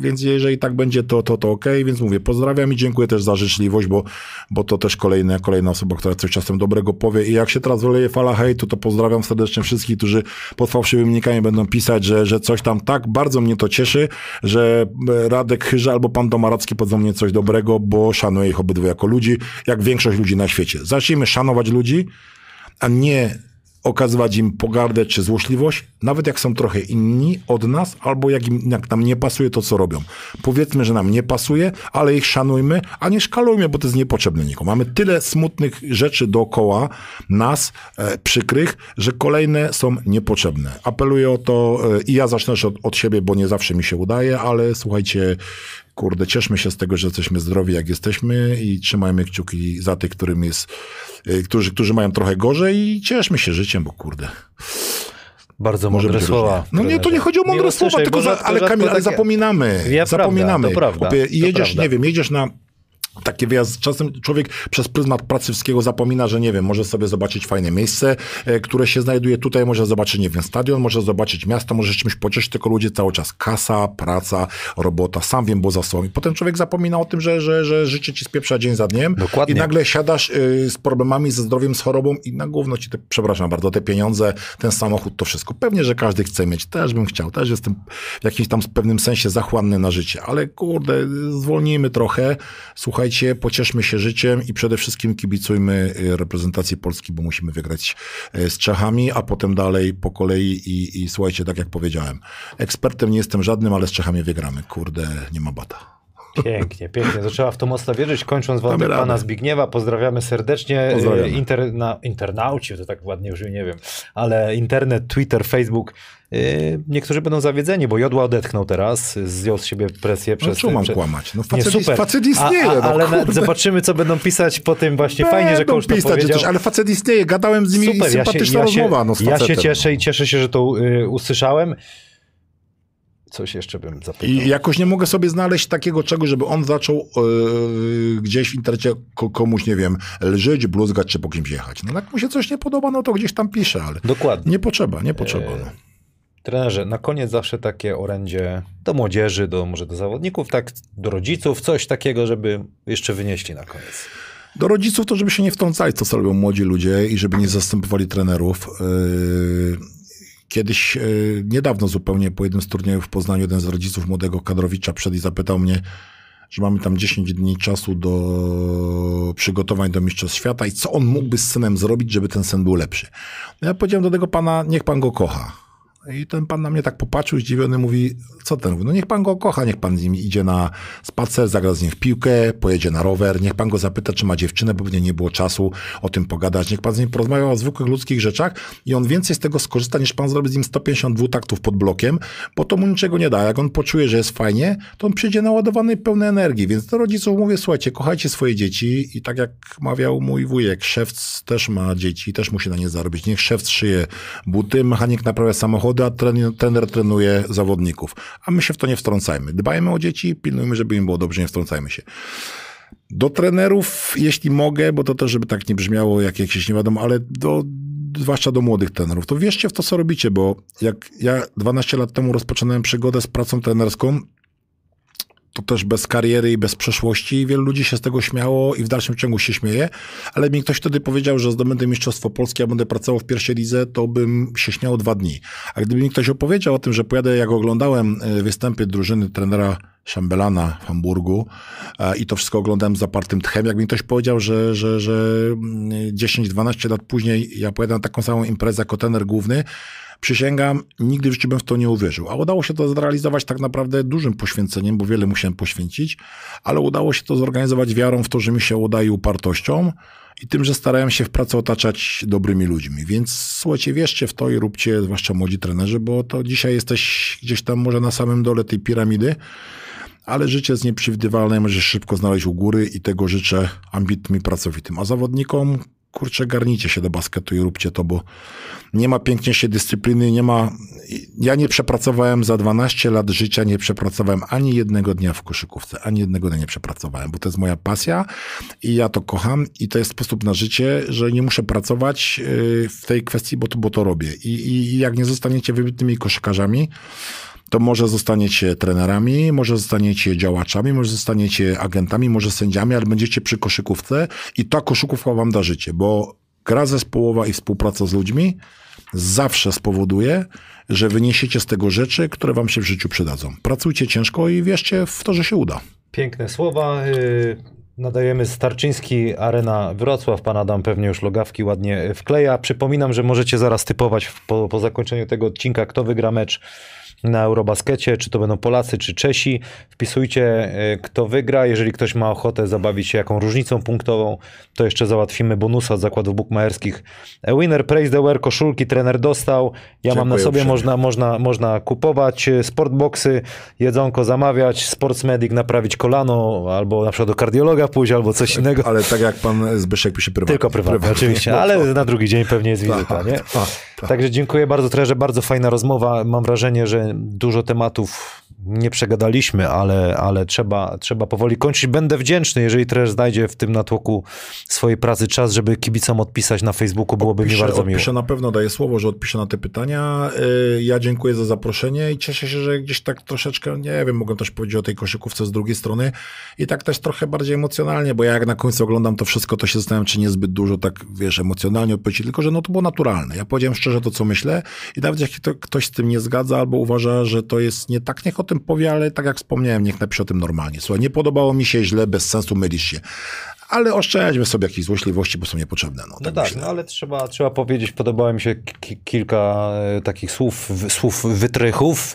więc jeżeli tak będzie, to, to, to okej, więc mówię, pozdrawiam i dziękuję też za życzliwość, bo, bo to też kolejna, kolejna osoba, która coś czasem dobrego powie. I jak się teraz wyleje fala hejtu, to pozdrawiam serdecznie wszystkich, którzy pod fałszywymi nikami będą pisać, że, że coś tam tak, bardzo mnie to cieszy, że e, Radek Chyża albo pan Domaracki powiedzą mnie coś dobrego, bo szanuję ich obydwu jako ludzi, jak większość ludzi na świecie. Zacznijmy szanować ludzi, a nie okazywać im pogardę czy złośliwość, nawet jak są trochę inni od nas, albo jak, im, jak nam nie pasuje to, co robią. Powiedzmy, że nam nie pasuje, ale ich szanujmy, a nie szkalujmy, bo to jest niepotrzebne nikomu. Mamy tyle smutnych rzeczy dookoła nas, e, przykrych, że kolejne są niepotrzebne. Apeluję o to e, i ja zacznę od, od siebie, bo nie zawsze mi się udaje, ale słuchajcie, kurde, cieszmy się z tego, że jesteśmy zdrowi, jak jesteśmy i trzymajmy kciuki za tych, którym jest, y, którzy, którzy mają trochę gorzej i cieszmy się życiem, bo kurde. Bardzo Może mądre słowa. różnie. No nie, to nie trenerze. chodzi o mądre słowa, tylko za, ale Kamil, ale zapominamy. Ja, prawda, zapominamy. prawda, to jedziesz, prawda. nie wiem, jedziesz na taki wyjazd, czasem człowiek przez pryzmat pracy wszystkiego zapomina, że nie wiem, może sobie zobaczyć fajne miejsce, e, które się znajduje tutaj, może zobaczyć, nie wiem, stadion, może zobaczyć miasto, może czymś pocieszyć, tylko ludzie cały czas. Kasa, praca, robota, sam wiem, bo za sobą. I potem człowiek zapomina o tym, że, że, że życie ci spieprza dzień za dniem. Dokładnie. i nagle siadasz y, z problemami, ze zdrowiem, z chorobą i na gówno ci te, przepraszam bardzo, te pieniądze, ten samochód, to wszystko. Pewnie, że każdy chce mieć, też bym chciał, też jestem w jakimś tam pewnym sensie zachłanny na życie, ale kurde, zwolnijmy trochę, pocieszmy się życiem i przede wszystkim kibicujmy y, reprezentacji Polski, bo musimy wygrać y, z Czechami, a potem dalej po kolei i, i słuchajcie, tak jak powiedziałem, ekspertem nie jestem żadnym, ale z Czechami wygramy, kurde, nie ma bata. Pięknie, pięknie. Trzeba w to mocno wierzyć. Kończąc wątek Damy radę. pana Zbigniewa, pozdrawiamy serdecznie. Pozdrawiamy. E, na, internauci, to tak ładnie brzmi, nie wiem, ale internet, Twitter, Facebook. e, Niektórzy będą zawiedzeni, bo Jodła odetchnął teraz, zdjął z siebie presję No przez... czemu mam przez- kłamać? No Nie, facet, super. facet istnieje, a, a, no, ale na, kurde. zobaczymy, co będą pisać po tym właśnie. Fajnie, że Będą coach to powiedział. coś, ale facet istnieje, gadałem z nimi Super, ja się, sympatyczna ja, się, rozmowa no, z ja się cieszę i cieszę się, że to y, usłyszałem. Coś jeszcze bym zapytał. I jakoś nie mogę sobie znaleźć takiego czegoś, żeby on zaczął yy, gdzieś w internecie ko- komuś, nie wiem, lżyć, bluzgać czy po kimś jechać. No jak mu się coś nie podoba, no to gdzieś tam pisze, ale Dokładnie. nie potrzeba, nie potrzeba. No. Trenerze, na koniec zawsze takie orędzie do młodzieży, do może do zawodników, tak do rodziców, coś takiego, żeby jeszcze wynieśli na koniec. Do rodziców to, żeby się nie wtrącali, co robią młodzi ludzie i żeby nie zastępowali trenerów. Yy, Kiedyś, yy, niedawno zupełnie, po jednym z turniejów w Poznaniu, jeden z rodziców młodego kadrowicza przed i zapytał mnie, że mamy tam 10 dni czasu do przygotowań do Mistrzostw Świata i co on mógłby z synem zrobić, żeby ten sen był lepszy. No ja powiedziałem do tego pana, niech pan go kocha. I ten pan na mnie tak popatrzył, zdziwiony, mówi, co ten? Mówi, no niech pan go kocha, niech pan z nim idzie na spacer, zagra z nim w piłkę, pojedzie na rower, niech pan go zapyta, czy ma dziewczynę, bo pewnie nie było czasu o tym pogadać, niech pan z nim porozmawia o zwykłych ludzkich rzeczach i on więcej z tego skorzysta, niż pan zrobi z nim 152 taktów pod blokiem, bo to mu niczego nie da. Jak on poczuje, że jest fajnie, to on przyjdzie naładowany pełny energii, więc do rodziców mówię, słuchajcie, kochajcie swoje dzieci i tak jak mawiał mój wujek, szewc też ma dzieci, też musi na nie zarobić. Niech szewc szyje buty, mechanik naprawia samochody, a trener, trenuje zawodników. A my się w to nie wtrącajmy. Dbajmy o dzieci, pilnujmy, żeby im było dobrze, nie wtrącajmy się. Do trenerów, jeśli mogę, bo to też, żeby tak nie brzmiało jak jakieś nie wiadomo, ale do, zwłaszcza do młodych trenerów, to wierzcie w to, co robicie, bo jak ja 12 lat temu rozpoczynałem przygodę z pracą trenerską, to też bez kariery i bez przeszłości. Wielu ludzi się z tego śmiało i w dalszym ciągu się śmieje, ale mi ktoś wtedy powiedział, że zdobędę Mistrzostwo Polskie, a będę pracował w pierwszej lidze, to bym się śmiał dwa dni. A gdyby mi ktoś opowiedział o tym, że pojadę, jak oglądałem e, występy drużyny trenera Szambelana w Hamburgu e, i to wszystko oglądałem z zapartym tchem, jak mi ktoś powiedział, że, że, że mm, 10-12 lat później ja pojadę na taką samą imprezę jako główny, Przysięgam, nigdy w życiu bym w to nie uwierzył. A udało się to zrealizować tak naprawdę dużym poświęceniem, bo wiele musiałem poświęcić, ale udało się to zorganizować wiarą w to, że mi się udaje i upartością i tym, że starałem się w pracy otaczać dobrymi ludźmi. Więc słuchajcie, wierzcie w to i róbcie, zwłaszcza młodzi trenerzy, bo to dzisiaj jesteś gdzieś tam może na samym dole tej piramidy, ale życie jest nieprzewidywalne, możesz szybko znaleźć u góry i tego życzę ambitnym i pracowitym. A zawodnikom, kurczę, garnijcie się do basketu i róbcie to, bo nie ma piękniejszej dyscypliny, nie ma... Ja nie przepracowałem za 12 lat życia, nie przepracowałem ani jednego dnia w koszykówce, ani jednego dnia nie przepracowałem, bo to jest moja pasja i ja to kocham i to jest sposób na życie, że nie muszę pracować yy, w tej kwestii, bo to, bo to robię. I, I jak nie zostaniecie wybitnymi koszykarzami, to może zostaniecie trenerami, może zostaniecie działaczami, może zostaniecie agentami, może sędziami, ale będziecie przy koszykówce i ta koszykówka wam da życie, bo gra zespołowa i współpraca z ludźmi zawsze spowoduje, że wyniesiecie z tego rzeczy, które wam się w życiu przydadzą. Pracujcie ciężko i wierzcie w to, że się uda. Piękne słowa. y, Nadajemy Starczyński, Arena Wrocław. Pan Adam pewnie już logawki ładnie wkleja. Przypominam, że możecie zaraz typować po, po zakończeniu tego odcinka, kto wygra mecz na Eurobaskecie, czy to będą Polacy, czy Czesi. Wpisujcie, e, kto wygra. Jeżeli ktoś ma ochotę zabawić się jaką różnicą punktową, to jeszcze załatwimy bonusa od zakładów bukmacherskich. E, Winner, praise the wear, koszulki trener dostał. Ja mam na Dziękuję sobie, uprzejmie. można, można, można kupować e, sportboxy, jedzonko zamawiać, sportsmedic naprawić kolano, albo na przykład do kardiologa pójść, albo coś innego. Ale tak jak pan Zbyszek pisze prywatnie. Tylko prywatnie, oczywiście, No, ale na drugi dzień pewnie jest wizyta, tak, nie? tak, tak. Także dziękuję bardzo trenerze, bardzo fajna rozmowa. Mam wrażenie, że dużo tematów nie przegadaliśmy, ale, ale trzeba, trzeba powoli kończyć. Będę wdzięczny, jeżeli trener znajdzie w tym natłoku swojej pracy czas, żeby kibicom odpisać na Facebooku, byłoby mi Odpiszę, bardzo miło. odpiszę na pewno, daję słowo, że odpiszę na te pytania. Yy, Ja dziękuję za zaproszenie i cieszę się, że gdzieś tak troszeczkę, nie wiem, mogę też powiedzieć o tej koszykówce z drugiej strony i tak też trochę bardziej emocjonalnie, bo ja jak na końcu oglądam to wszystko, to się zastanawiam, czy niezbyt dużo tak, wiesz, emocjonalnie odpowiedzieć, tylko że no to było naturalne. Ja powiedziałem szczerze to, co myślę i nawet jak to, ktoś z tym nie zgadza albo uważa, że to jest nie tak, niech o tym powie, ale tak jak wspomniałem, niech napisze o tym normalnie. Słuchaj, nie podobało mi się źle, bez sensu, mylisz się. Ale oszczędźmy sobie jakichś złośliwości, bo są niepotrzebne. No, No tak, no ale trzeba, trzeba powiedzieć, podobało mi się ki- kilka e, takich słów, słów wytrychów.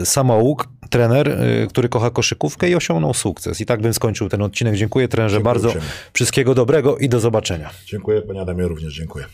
E, Samouk, trener, e, który kocha koszykówkę i osiągnął sukces. I tak bym skończył ten odcinek. Dziękuję trenerze Dziękuję bardzo. uprzejmie. Wszystkiego dobrego i do zobaczenia. Dziękuję, panie Adamie, również dziękuję.